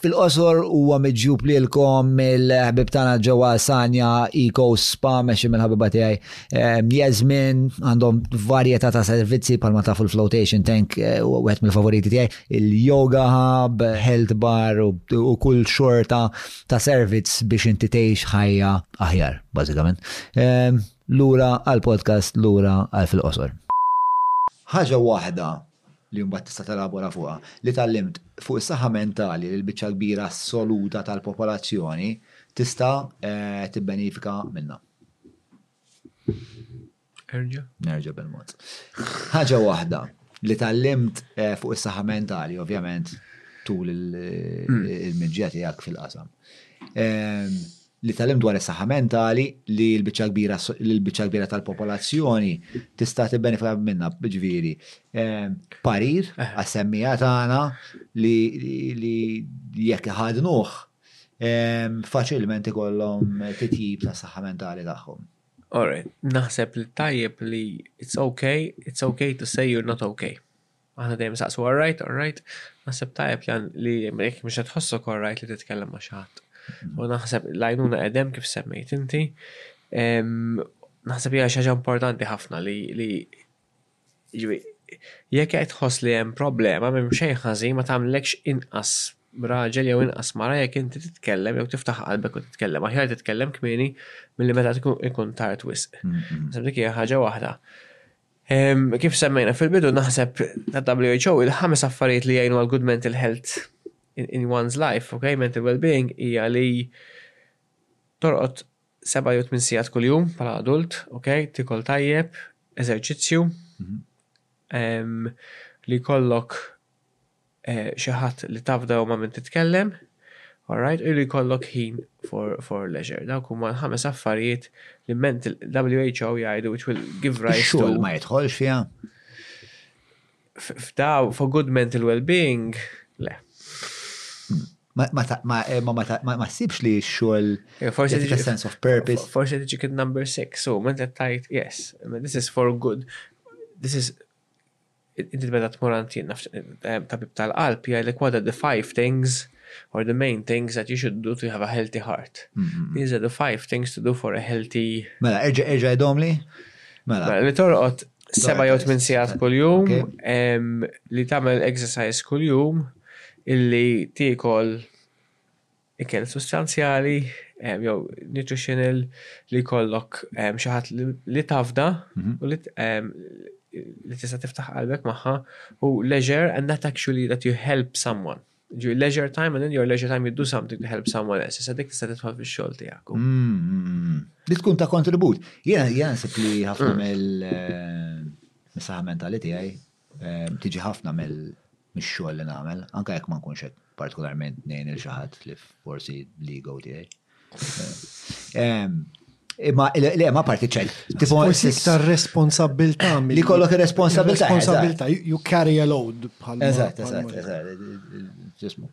Fil-qosor huwa miġjub lilkom il-ħbib tagħna ġewwa Sanja Eco Spa meċi mill-ħabiba tiegħi Ehm, Jasmine għandhom varjetà ta' servizzi palma ta' full flotation tank eh, u għet mill-favoriti tiegħi, il-yoga hub, health bar u kull xorta ta' servizz biex inti tgħix ħajja aħjar, bażikament. Ehm, lura għal-podcast, lura għal fil-qosor. Ħaġa waħda li mbagħad tista' telabora fuqha li tallimt fuq is-saħħa mentali li l-biċċa kbira assoluta tal-popolazzjoni tista' eh, tibbenifika minnha. Erġa? Nerġa bil-mod. Ħaġa waħda li tal-limt eh, fuq is-saħħa mentali, ovvjament, tul hmm. il-miġġa tiegħek fil-qasam. Ehm, li tal-lim dwar is-saħħa mentali li l-biċċa kbira tal-popolazzjoni tista' tibbenefika minna ġviri. Ehm, parir eh. għas-semmija tagħna li jekk ħadnuh faċilment ikollhom titjib ta' saħħa mentali tagħhom. Alright, naħseb li tajjeb li it's okay, it's okay to say you're not okay. Aħna dejjem saqsu alright, alright, naħseb tajjeb li jekk mhux qed tħossok alright li titkellem ma' xaħat. U mhm. naħseb lajnuna edem kif semmejt inti. Naħseb hija xi ħaġa importanti ħafna li Jekk qed tħoss li hemm problema, m'hemm xejn ħażin ma tagħmlilekx inqas raġel jew inqas mara jekk inti titkellem jew tiftaħ qalbek u titkellem. Aħjar titkellem kmieni milli meta ikun tard wisq. Naħseb dik hija ħaġa waħda. Kif semmejna fil-bidu naħseb tal-WHO il-ħames affarijiet li jgħinu għal good mental health in one's life, okay, mental well-being hija li torqod seba' jew tmien sigħat kuljum bħala adult, ok, tiekol tajjeb, eżerċizzju, ehm, li jkollok eh, xi ħadd li tafda jew ma' min titkellem, alright, u li jkollok ħin for, for leisure. Dawk huma l-ħames affarijiet li mental WHO jgħidu which will give rise to Xogħol ma jidħolx fiha. F'daw, for good mental well-being, le. Ma ma sibx li xol forse a sense of purpose. Forse tiġi kid number six, so ment qed tajt yes, this is for good. This is inti tbeda tmorant jien eh, tabib tal-qalb jgħidlek what are the five things or the main things that you should do to have a healthy heart. Mm-hmm. These are the five things to do for a healthy. Mela, erġa' erġa' jdomli? Mela. mela. Li torqod seba' jew tmien sigħat kuljum, li tagħmel exercise kuljum, illi tiekol ikel sustanzjali, jew nutritional li kollok xi ħadd li tafda mhm. u li tista' tiftaħ qalbek magħha u leisure and that actually that you help someone. Ġi leisure time and then your leisure time you do something to help someone else. Issa dik tista' tidħol fix-xogħol tiegħek. Li mm-hmm. tkun ta' kontribut. Jiena jiena nsib li ħafna mm. mill eh, mis-saħħa mentali tiegħi eh, tiġi ħafna mill-xogħol li nagħmel, anke jekk ma nkunx qed partikolarment nejn il-xaħat li forsi l-ego tiegħi. Imma le ma parti ċel. Tipo iktar responsabilta li kollok responsabilta. Responsabilta, you carry a load. Eżatt, eżatt, eżatt.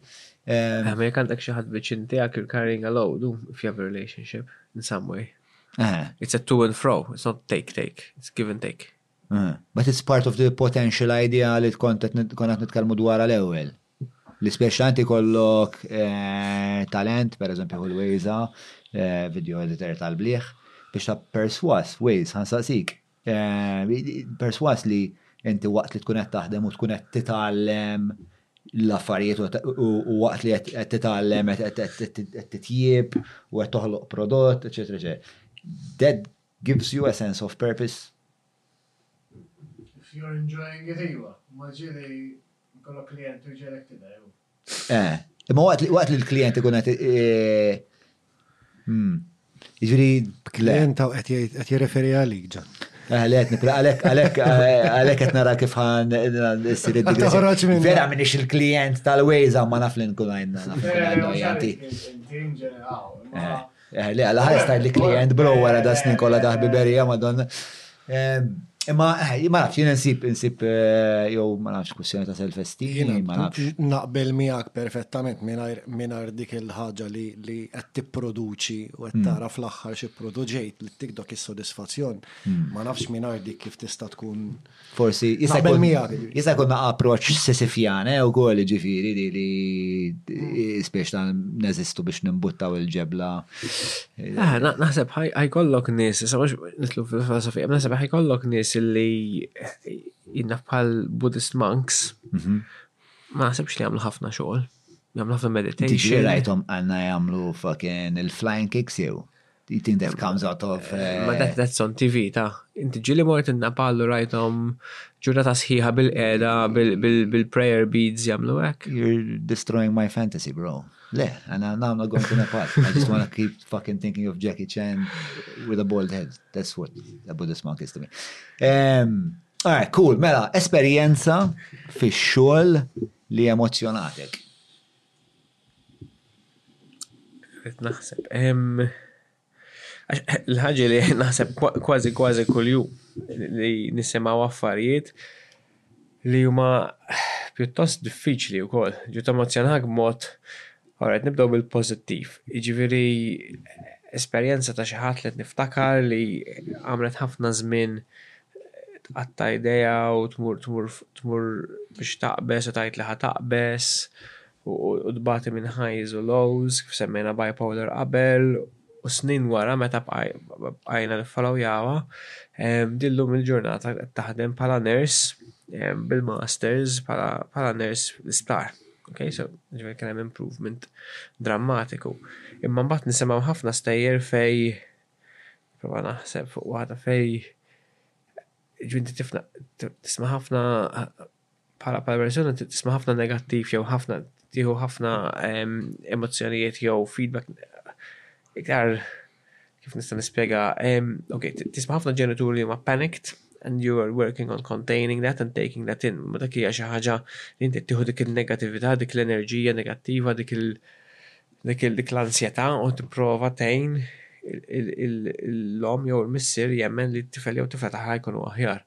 Amerik għandek xi ħadd biex inti għak carrying a load if you have a relationship in some way. Eh. It's a to and fro, it's not take take, it's give and take. Eh. But it's part of the potential idea li tkun qed nitkellmu dwar l-ewwel. L-ispeċjant ikollok talent, pereżempju hu l-Waze, video editor tal-bliħ, biex ta' persważ, Waze, ħa nsaqsik, persważ li inti waqt li tkun qed taħdem u tkun qed titgħallem l-affarijiet u waqt li qed titgħallem qed titjieb u qed toħloq prodott, eċċetera, eċċetera. That gives you a sense of purpose? If you're enjoying it, iva. Imma ġieli jkollok klijenti u ġelek tidher. Eh, imma waqt li l-klijenti kun qed eh, hmm. Ġieli klient u qed jirreferi għalik ġan. Eh, li għetni, għalek, għalek, eh, għalek għetna ra kif għan s-siri d-digri. Vera minn ix il-klient tal-wejza ma naf li nkun għajna. Li għala ħares tajt li klient bro wara da snin kolla ta' ħbiberija madonna. Imma ma nafx jien insib insib jew ma nafx kwistjoni ta' self-esteem ma nafx. Naqbel miegħek perfettament mingħajr dik il-ħaġa li li qed tipproduċi u qed tara fl-aħħar xi produġejt li tikdok is-sodisfazzjon. Ma nafx mingħajr dik kif tista' tkun Forsi, jista' jkun jista' jkun ma' approċ sisifjan, eh, u għol ġifiri li li spiex ta' neżistu biex nimbuttaw il-ġebla. Ah, naħseb ħajkollok nis, sabax nitlu fil-filosofija, naħseb ħajkollok nis li jinnaf bħal Buddhist monks, mhm. ma naħsebx li għamlu ħafna xogħol, għamlu ħafna meditation. Tixi rajtom għanna jgħamlu fucking il-flying kicks jew? You think that comes out of... Eh, ma that, eh, that's on TV, ta. Inti ġili mort in-Napallu rajtom ġurnata sħiħa bil-qeda, bil-prayer beads jamlu għek. You're destroying my fantasy, bro. Le, and I'm not going to Nepal. I just want to keep fucking thinking of Jackie Chan with a bald head. That's what a Buddhist monk is to me. Um, all right, cool. Mela, esperienza fi xol li emozjonatek. Qed naħseb hemm l-ħaġa li naħseb kważi kważi kuljum li nisimgħu affarijiet li huma pjuttost diffiċli wkoll. Ġiet temozjonak b'mod, alright, nibdew bil-pożittiv. Jiġifieri esperjenza ta' xi ħadd li qed niftakar li għamlet ħafna żmien tqatta' idejha u tmur tmur tmur biex taqbeż u tgħid li ħa taqbeż. u tbati minn highs u lows kif semmejna bipolar qabel u snin wara meta bqajna niffollowjawha ehm din llum il-ġurnata qed taħdem bħala nurse ehm bil-masters bħala bħala nurse fl-isptar. Okay, so ġifieri kien hemm improvement drammatiku. Imma mbagħad nisimgħu ħafna stejjer fej prova naħseb fuq waħda fej ġifieri tisma' ħafna bħala bħala persuna tisma' ħafna negattiv jew ħafna tieħu ħafna ehm, emozzjonijiet jew feedback iktar kif nista' nispjega ehm, ok, tisma' ħafna ġenituri li huma panicked and you are working on containing that and taking that in. Ma dak hija xi ħaġa li inti tieħu dik il-negattività, dik l-enerġija negattiva, dik il- Dik l-ansjetà u tipprova tgħin l-omm jew il-missier jemmen li t-tifel jew t-tifla tagħha jkunu aħjar.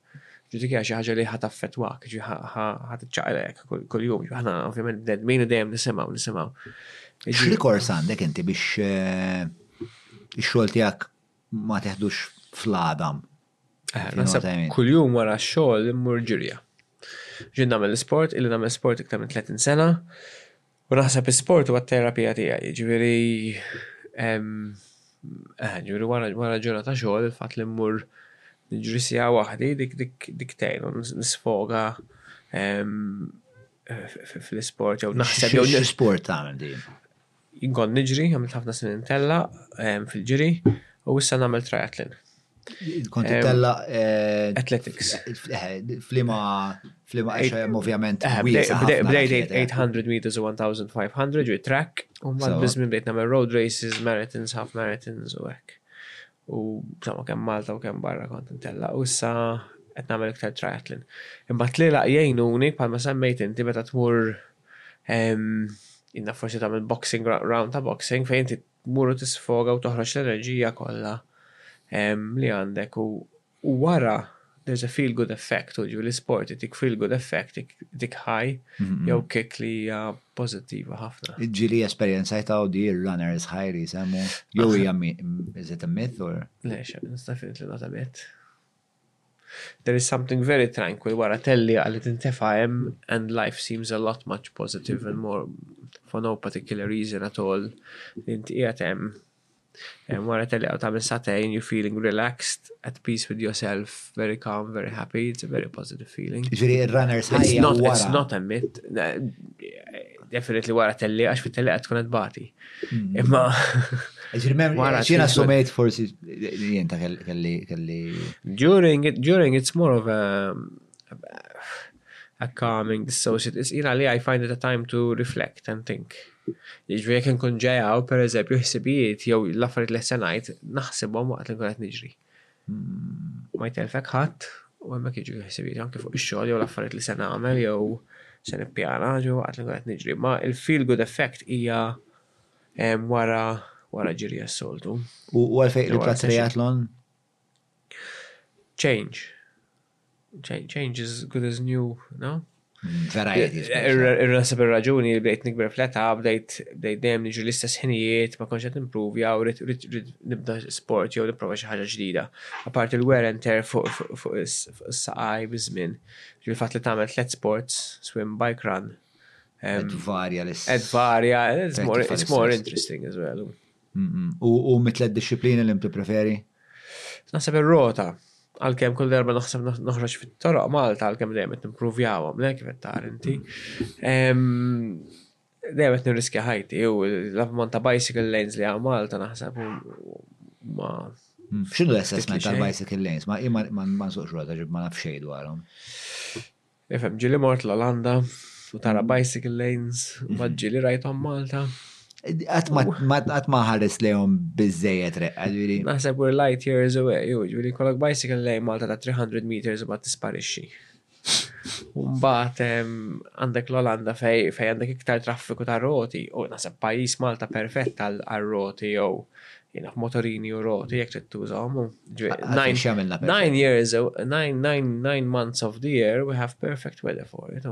Ġifieri dik hija xi ħaġa li ħa taffettwak, ġifieri ħa tiċċaqilqek kuljum. Ġifieri aħna ovvjament bnedmin u dejjem nisimgħu, nisimgħu. X'rikors għandek inti biex ix-xogħol tiegħek ma teħdux fl-għadam? Kuljum wara x-xogħol immur ġirja. Ġiet nagħmel l-isport, illi nagħmel sport iktar minn 30 sena, U naħseb isport huwa t-terapija tiegħi, jiġifieri jiġifieri wara ġurnata ta' xogħol il-fatt li mmur niġri siegħa waħdi dik dik dik tgħin u nisfoga fl-isport jew naħseb jew l-isport tagħmel din. Inkont niġri, għamilt ħafna snin intellaq fil-ġiri u issa nagħmel triathlon. Kont eh, tella. Eh, athletics. Eh, flima flima għaxem ovvjament. Bdejt 800 meters u 1500 ġu track. U ma bizmin bdejt namel road races, marathons, half marathons u għek. U sama kem Malta u kem barra kont tella. U issa għet namel iktar triathlon. Imma tlila jgħinuni palma semmejt inti meta tmur inna forsi tamil boxing round ta' boxing fejn tmur u tisfoga u toħroġ l-enerġija kollha li għandek u wara there is a feel good effect, u ġifieri l-isport itik feel good effect, itik high jew kick li hija pożittiva ħafna. Ġieli esperjenzajta u di runners high li jsemmu, jew hija is it a myth or? Le, xejn, nista' fil li nota myth. There is something very tranquil wara telli għalli tintefa hemm and life seems a lot much positive and more for no particular reason at all. Inti Eat hemm And when I tell you I'm minn satajn, you're feeling relaxed, at peace with yourself, very calm, very happy, it's a very positive feeling. Ġiri, runners ħajja. It's not a myth. Definitely wara telli, għax fit telli għad tkun għadbati. Mm. Imma. Wara xina sumejt forsi jien ta' kelli kelli. During it, during it's more of a a calming dissociate. It's ila li I find it a time to reflect and think. Jiġri jek nkun ġejaw, per eżempju, ħsibijiet jew l-affarijiet li senajt, naħsibhom waqt li nkun qed niġri. ma jtellfek ħadd u hemmhekk jiġu l-ħsibijiet anke fuq ix-xogħol jew l-affarijiet li se nagħmel jew se nippjana ġewwa waqt li nkun qed niġri. Ma il-feel good effect hija wara wara ġiri għas-soltu. U għalfejn qribt għat-triathlon? Change. Change is good as new, no? Vera jgħid. Ir-rasib ir-raġuni li bdejt nikber fleta, bdejt dejjem niġu l-istess ħinijiet, ma konċet nimprovja u rrit nibda sport jew nipprova xi ħaġa ġdida. Apart il-wear and tear fuq is-saqaj biż-żmien. Il-fatt li tagħmel tliet sports, swim, bike, run. Ed varja l-istess. Ed varja, it's more interesting as well. U mit-tliet dixxiplini li tippreferi? Naħseb ir-rota, għalkemm kull darba naħseb noħroġ fit-toroq Malta għalkemm dejjem qed nimpruvjawhom, le kif qed tara inti. Dejjem qed nirriskja ħajti u l-ammont ta' bicycle lanes li hawn Malta naħseb ma Mm. Xinu l-assessment tal-bicycle lanes? Ma ma nsuqx rota ġib ma nafx xejn dwarhom. Nifhem, ġieli mort l-Olanda u tara bicycle lanes, ma ġieli rajthom Malta. Għat ma ħares lejhom bizzejet reqqa, ġviri. Naħseb we're light years away, ju, ġviri kollok bicycle lane Malta ta' 300 meters u bat tisparixxi. Umbat għandek l-Olanda fej fej għandek iktar traffiku ta' roti, u naħseb pajis Malta perfett għal roti jew Jena f'motorini u roti jek trid tużahom. Nine years, nine, nine, nine months of the year we have perfect weather for it.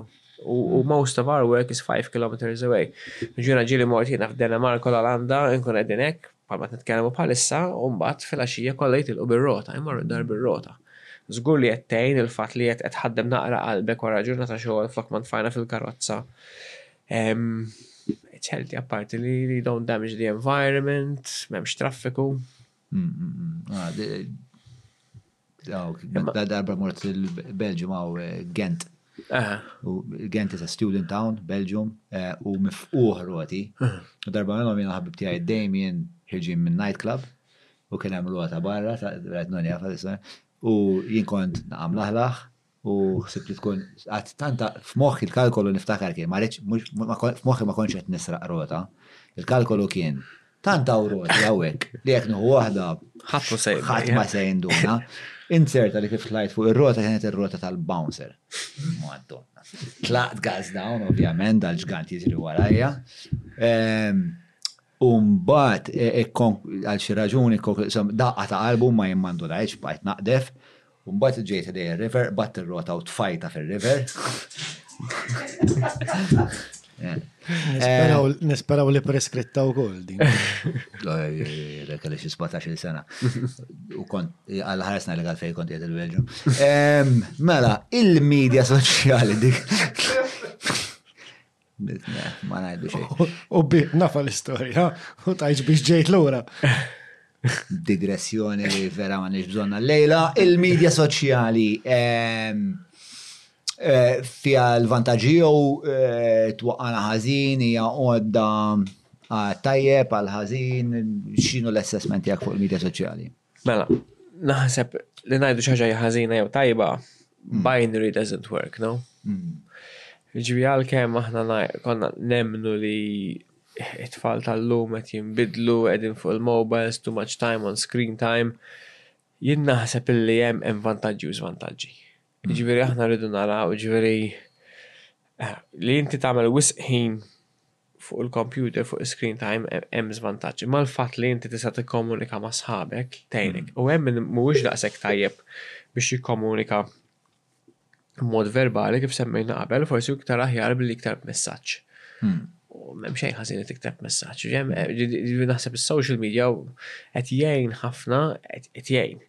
U hmm. most of our work is five kilometers away. Ġuna ġili mort jena f'Denemark u l-Alanda, nkun għedin ek, palma t-nitkellmu bħalissa, u mbagħad fil-għaxija kollha jitilqu bir-rota, jmorru dar bir-rota. Zgur li jettejn il-fat li jett tħaddem naqra qalbek wara ġurnata xogħol flok ma tfajna fil-karozza. It's healthy apparti li you don't damage the environment, memx traffiku. Mm, mm, mm. Ah, da darba mort il-Belġum għaw eh, Gent. Gent is a student town, Belġum, eh, u mifquħ roti. U darba minnom jena ħabib tijaj Damien ħirġin minn nightclub u kien hemm rota barra, ta' rajt nonja, u jien kont naqam laħlaħ U ħsibt li tkun, għad tanta f'moħħi l-kalkolu niftakar kien, ma rridx, f'moħħi ma kontx qed nisraq rota. Il-kalkolu kien, tant hawn roti hawnhekk li jekk nieħu waħda ħadd se ħadd ma se jinduna. Inzerta li kif tlajt fuq ir-rota kienet ir-rota tal-bouncer. Madonna. Tlaqt gas down, ovvjament, dal-ġgant jiġri warajja. Ehm, u mbagħad e, e, għal xi raġuni daqqa ta' qalbu ma jimmandunajx bajt naqdef U mbagħad ġejt ħdejja r-river, qbadt ir-rota u tfajta fir-river. Nisperaw li preskritta u koll din. Kelli xi 17 sena. U kont għal ħarsna li għal fej kont jgħid il-Belġu. Mela, il-medja soċjali dik. Ma ngħidu xejn. U bi nafa l-istorja u tajġ biex ġejt lura. Digressjoni li vera ma nix bżonna l-lejla. Il-medja soċjali ehm, eh, fija l-vantagġi jew eh, twaqqana ħażin hija għodda ah, tajjeb għal ħażin x'inhu l-assessment tiegħek fuq il-medja soċjali? Mela, naħseb li ngħidu xi ħaġa ħażina jew tajba, mm. binary doesn't work, no? Mm. Ġivi għalkemm aħna konna nemnu li it-tfal tal-lum qed jinbidlu qegħdin fuq il-mobiles, too much time on screen time, jien naħseb illi hemm hemm vantaġġi u żvantaġġi. Ġifieri aħna rridu naraw, ġifieri eh, li inti tagħmel wisq ħin fuq il-computer, fuq screen time, eh, hemm żvantaġġ. Imma l-fatt li inti tista' tikkomunika ma' sħabek tgħinek. Mm. U hemm min mhuwiex daqshekk tajjeb biex jikkomunika mod verbali kif semmejna qabel, forsi iktar aħjar billi iktar messaġġ. Mm. U m'hemm xejn ħażin li tikteb messaġġ. Eh, naħseb is-social media qed jgħin ħafna qed jgħin.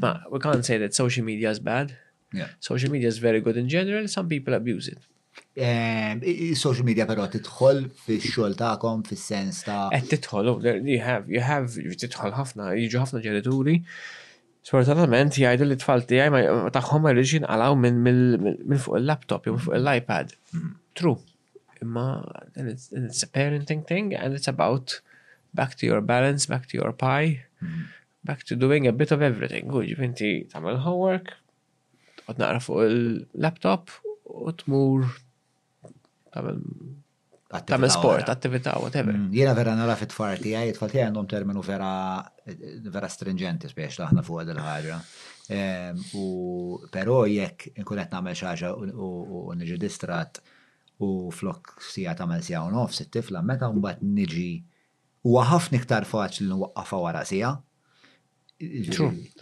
Ma, we can't say that social media is bad. Yeah. Social media is very good in general, some people abuse it. Eh, social media però titħol fix-xogħol tagħkom fis-sens ta' Qed titħol, oh, there- you have, you have, titħol ħafna, jiġu ħafna ġenituri. Sfortunatament jgħidu li t-tfal tiegħi ma- ma- tagħhom ma jridx jinqalgħu minn mill- minn minn fuq il-laptop jew minn fuq l-iPad. True. Imma and it's, and it's a parenting thing and it's about back to your balance, back to your pie. Back to doing a bit of everything, hu jiġifieri inti tagħmel homework, tqgħod naqra fuq il-laptop u tmur tagħmel tagħmel sport, attività, whatever. Mm, jiena vera nara fit-tfal tiegħi, it-tfal tiegħi għandhom terminu vera vera stringenti spiex aħna fuq il ħaġa ehm, U però jekk inkun qed nagħmel xi ħaġa u niġi distrat u flok sija tagħmel sija u nofs it-tifla meta mbagħad niġi Huwa ħafna iktar faċli nwaqqafha wara siegħa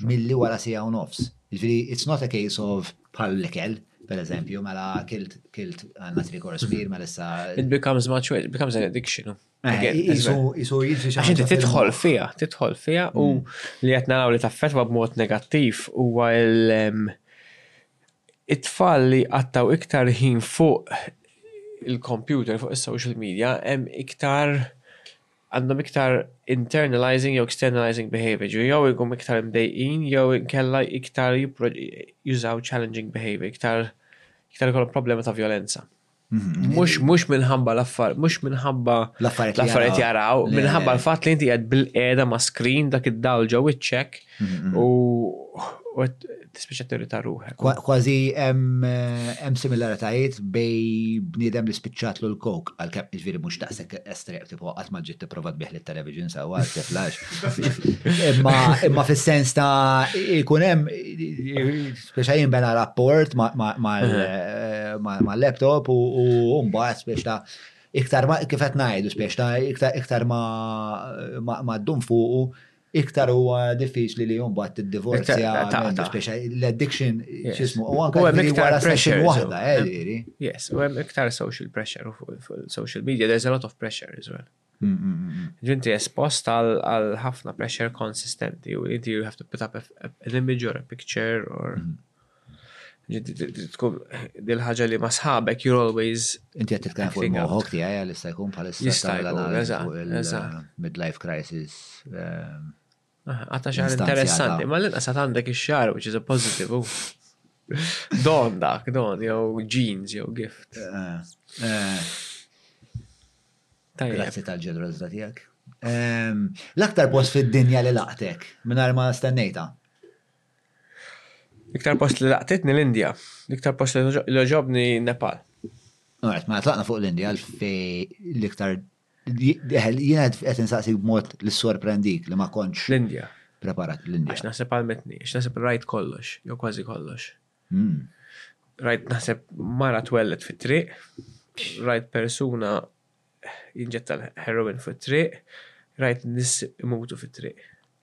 milli wara siegħa u nofs. Jiġifieri it's not a case of bħal l-ikel, pereżempju, mela kilt kilt għandna three course meal mela issa. It becomes much worse, it becomes an addiction. Eh, isu jiġri xi ħaġa. Tidħol fiha, tidħol fiha u mm. li qed naraw li taffetwa b'mod negattiv huwa il- It-tfal li jqattgħu iktar ħin fuq il-kompjuter, fuq is-social media, hemm iktar, għandhom iktar internalizing jew externalizing behaviour, jiġifieri jew ikunu iktar mdejqin jew inkella iktar jużaw challenging behaviour, iktar iktar ikollhom problema ta' vjolenza. Mux mux minħabba l-affar, mux minħabba l-affarijiet jaraw, minħabba l-fat li inti għed bil-qeda ma' screen dak id-dawl ġo iċċek u t-speċa t-terita ruħek. Kważi hemm eh, similaritajiet bej bniedem li spiċċatlu l-kok għal kemm ġviri mhux daqshekk estrem tipo qatt ma ġiet tipprovat bih li television sewwa tiflax. Imma fis-sens ta' ikun hemm Speċa jien bena rapport mal-laptop u mbagħad speċa iktar ma kif qed ngħidu speċa iktar ma ma ddum fuqu iktar huwa diffiċli li mbagħad tiddivorzja speċa l-addiction x'ismu u anke iktar pressure waħda eh, Yes, u hemm iktar social pressure fuq social media, there's a lot of pressure as well. Ġifieri inti espost għal ħafna pressure konsistenti u inti you have to put up an image or a picture or tkun dil-ħaġa li ma sħabek you're always Inti qed titkellem fuq il-moħħok tiegħi għal jista' jkun bħalissa jista' jkun midlife crisis. Għata xar interessanti, ma l-inqas għat għandek ix-xar, which is a positive. Don dak, don, jew jeans, jew gift. Eh, eh. Grazzi tal-ġenerozza tijak. Ehm, l-aktar post fid-dinja li laqtek, minn ma stennejta. L-iktar post li laqtitni l-Indja, l-iktar post li ġobni Nepal. Għart, ma tlaqna fuq l-Indja, l-iktar Deħel, jien qed insaqsik b'mod li sorprendik li ma kontx. L-Indja. Preparat l-Indja. Għax naħseb għalmetni, għax naħseb rajt kollox, jew kważi kollox. Hmm. Rajt naħseb mara twellet fit-triq, rajt persuna jinġetta l-heroin fit-triq, rajt nis imutu fit-triq.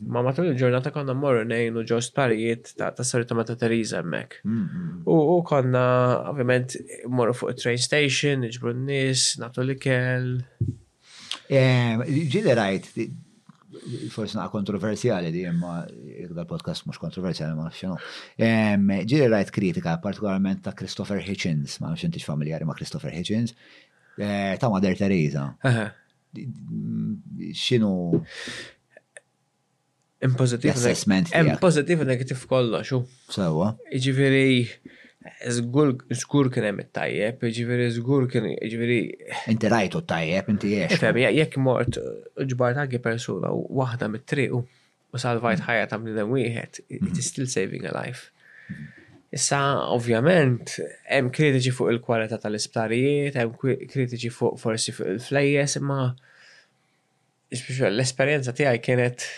Imma matul il-ġurnata konna mmorru ngħinu ġo sparijiet ta' Sori ta' Mata Teresa hemmhekk. U konna ovvjament mmorru fuq it-train station, niġbru n-nies, nagħtu l-ikel. Ġieli rajt forsi naqa kontroversjali di imma iktar podcast mhux kontroversjali ma xinu. Ġieli rajt kritika partikolarment ta' Christopher Hitchens, ma nafx intix familjari ma' Christopher Hitchens, eh, ta' Mother Teresa. X'inhu Hemm pożittiv. L-assessment. Hemm pożittiv u negattiv kollox. Sewwa. Jiġifieri żgur kien hemm it-tajjeb, jiġifieri żgur kien jiġifieri. Inti rajtu t-tajjeb, inti għex. Fem, jekk mort ġbart anke persuna waħda mit-triq u salvajt ħajja ta' bnidem wieħed, it is still saving a life. Issa, ovvjament, hemm kritiċi fuq il-kwalità tal-isptarijiet, hemm kritiċi fuq forsi fuq il-flejjes, imma l-esperjenza tiegħi kienet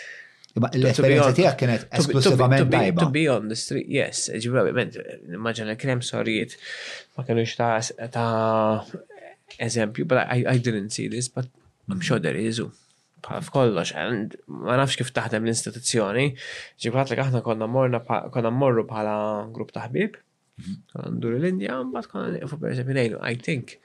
Imma l-esperienza tiegħek kienet esklusivament tajba. To be on the street, yes. Ġibabiment, immaġan li kienem sorijiet ma kienux ta' ta' eżempju, but I, I didn't see this, but I'm sure there is. Bħal f'kollox, ma nafx kif taħdem l-istituzzjoni, ġie kulħadd li aħna konna morna konna mmorru bħala grupp ta' ħbieb, konna nduru l-Indja, mbagħad konna nieqfu pereżempju ngħidu, I think.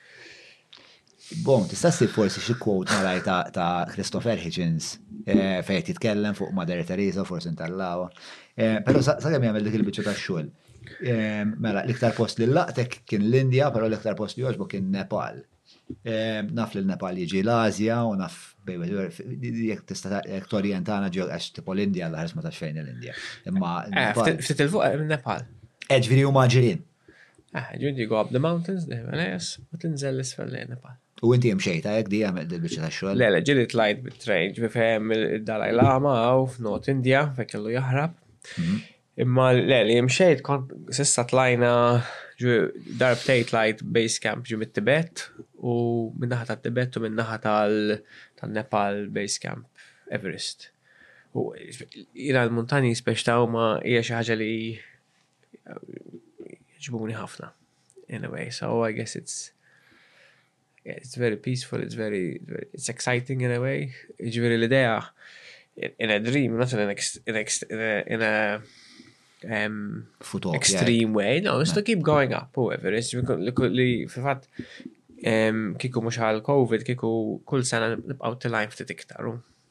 Bon, tista' ssib forsi xi quote malaj ta' Christopher Hitchens eh, fejn jitkellem fuq Mother Teresa forsi ntallawa. Eh, però sa' kemm jagħmel dik il-biċċa tax-xogħol. Eh, mela, l-iktar post li laqtek kien l-Indja, però l-iktar post li jogħġbok kien Nepal. Naf li l-Nepal jiġi l-Ażja u naf jekk tista' jekk torjentana ġew għax tipo l-Indja l-ħares ma tafx fejn l-Indja. Imma eh, ftit il-fuq eh, Nepal. Eġviri eh, huma ġirien. Ah, ġundi go up the mountains, yes, u tinżel l-isfel lejn Nepal. U inti mxejta jek di għamil dil-bicċa ta' xogħol? Le, le, ġili tlajt bit-trejn, ġifi fehem il-Dalai Lama għaw f'Not India, fekk kellu jahrab. Mhm. Imma le li mxejt kont s'issa tlajna darbtejn tlajt base camp ġie mit-Tibet u min-naħa tat-Tibet u min-naħa tan-Nepal base camp Everest. U jiena l-muntanji spex ta' huma hija xi ħaġa li jogħġbuni ħafna. In a way, so I guess it's Yeah, it's very peaceful, it's very, it's exciting in a way. Ġviri l-idea, in a dream, not in, an ex, in, ex, in a, in a um, Futopia. extreme way, no, it's to keep going up, u Everest, li fil-fat, um, kiku mux għal-Covid, kiku kull sena nibqaw t-lajn ftit iktaru.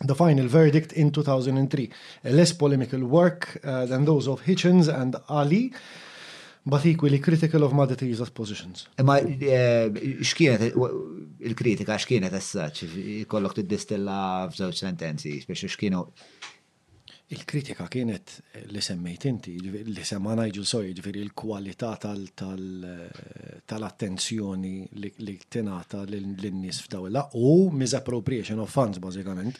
the final verdict in 2003, a less polemical work uh, than those of Hitchens and Ali, but equally critical of Mother Teresa's positions. Ma eh, x'kienet il-kritika x'kienet as-saċ, kollok tiddistilla f'żewġ sentenzi, biex x'kienu Il-kritika kienet li semmejt inti, li semma Nigel Sawyer, ġifiri l-kwalità tal-attenzjoni li tingħata lin-nies f'daw il u misappropriation of funds bażikament.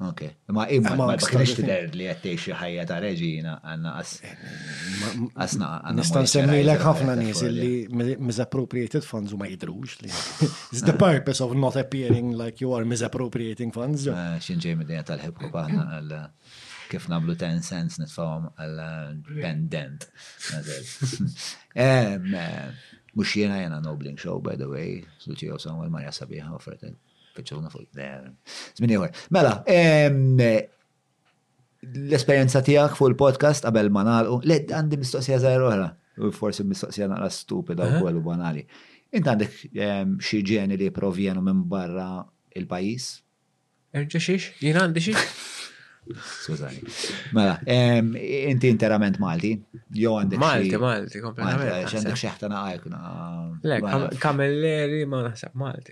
Ok, ma imma ma kienx tidher li qed tgħix xi ħajja ta' reġina għandna qas. Nista' nsemmilek ħafna nies li misappropriated funds u ma jidhrux li. It's the purpose of not appearing like you are misappropriating funds. Eh, Xin ġej mid tal-hip hop aħna għal kif namlu 10 cents nitfawm għal pendent. Eh, mux jena jena nobling show, by the way, suċi għu sanwa l-marja sabiħa u fretek, picċuna fuq. Zmini għor. Mela, l-esperjenza tiegħek fuq il-podcast qabel ma nagħlqu, le għandi mistoqsija żgħira oħra, forsi mistoqsija naqra stupida u kollu banali. Int għandek ehm, xi ġeni li provjenu minn barra il-pajjiż? Erġa' xiex? Jien għandi xiex? Skużani. Mela, ehm, inti interament Malti, jew għandek Malti, Malti, kompletament. Għandek xeħta naqajk. Le, kamilleri ma naħseb Malti.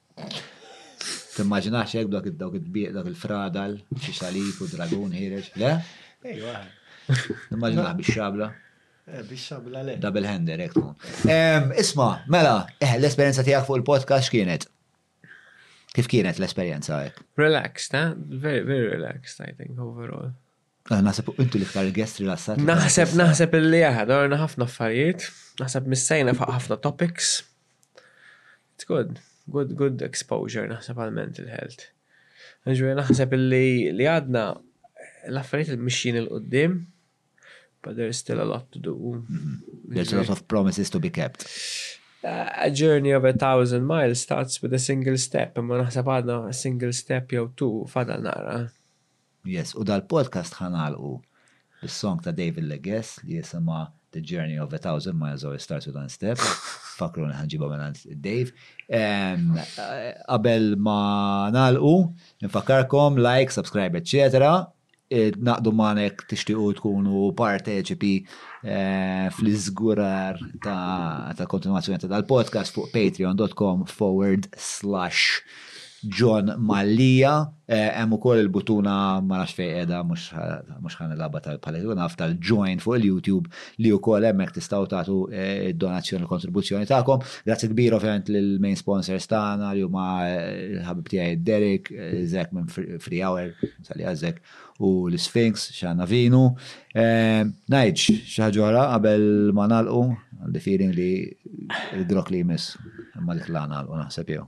Timmaġinax hekk dak id-dawk id-dbieq dak il-fradal, xi salib u dragun ħireġ, le? Ejwa. Immaġinax bix-xabla. Eh, bix-xabla le. Double hander hekk tkun. Ehm, isma', mela, eh, l-esperjenza tiegħek fuq il-podcast x'kienet? Kif kienet l-esperjenza hekk? Relaxed, eh? Very, very relaxed, I think, overall. Ah, naħseb intu l-iktar guest rilassat. Naħseb, naħseb illi jaha, dorna ħafna affarijiet, naħseb missajna fuq ħafna topics. It's good, good, good exposure naħseb għal mental health. Ġveri naħseb illi li għadna l-affarijiet il-mixin il-qoddim, but there's still a lot to do. Mm-hmm. There's a lot of promises to be kept. A journey of a thousand miles starts with a single step, imma naħseb għadna a single step jew two fadal nara. Yes, u dal-podcast ħa nagħlqu bis-song ta' David Legess li jisimha The Journey of a Thousand Miles or It Starts With One Step. Fakruni ħa nġibha mingħand Dave. Ehm, qabel ma nagħlqu, nfakkarkom like, subscribe, etc. Eh, naqdu manek tixtiequ tkunu parteċipi eh, fl-iżgurar ta' ta' kontinuazzjoni ta' dal-podcast fuq patreon.com forward slash John Mallia, hemm ukoll il-buttuna ma nafx fejn qiegħda mhux ħa nilgħabha tal-paljetu naf tal-join fuq il-YouTube li wkoll hemmhekk tistgħu tagħtu d-donazzjoni l-kontribuzzjoni tagħkom. Grazzi kbira ovvjament lill-main sponsors tagħna li huma l-ħabib tiegħi Derek, Zek minn Free Hour, sali għal Zek, u l-Sphinx x'għandna vinu. Ngħidx xi ħaġa oħra qabel ma nagħlqu, għandi feeling li l-grok li jmiss imma dik l-għana u naħseb jew.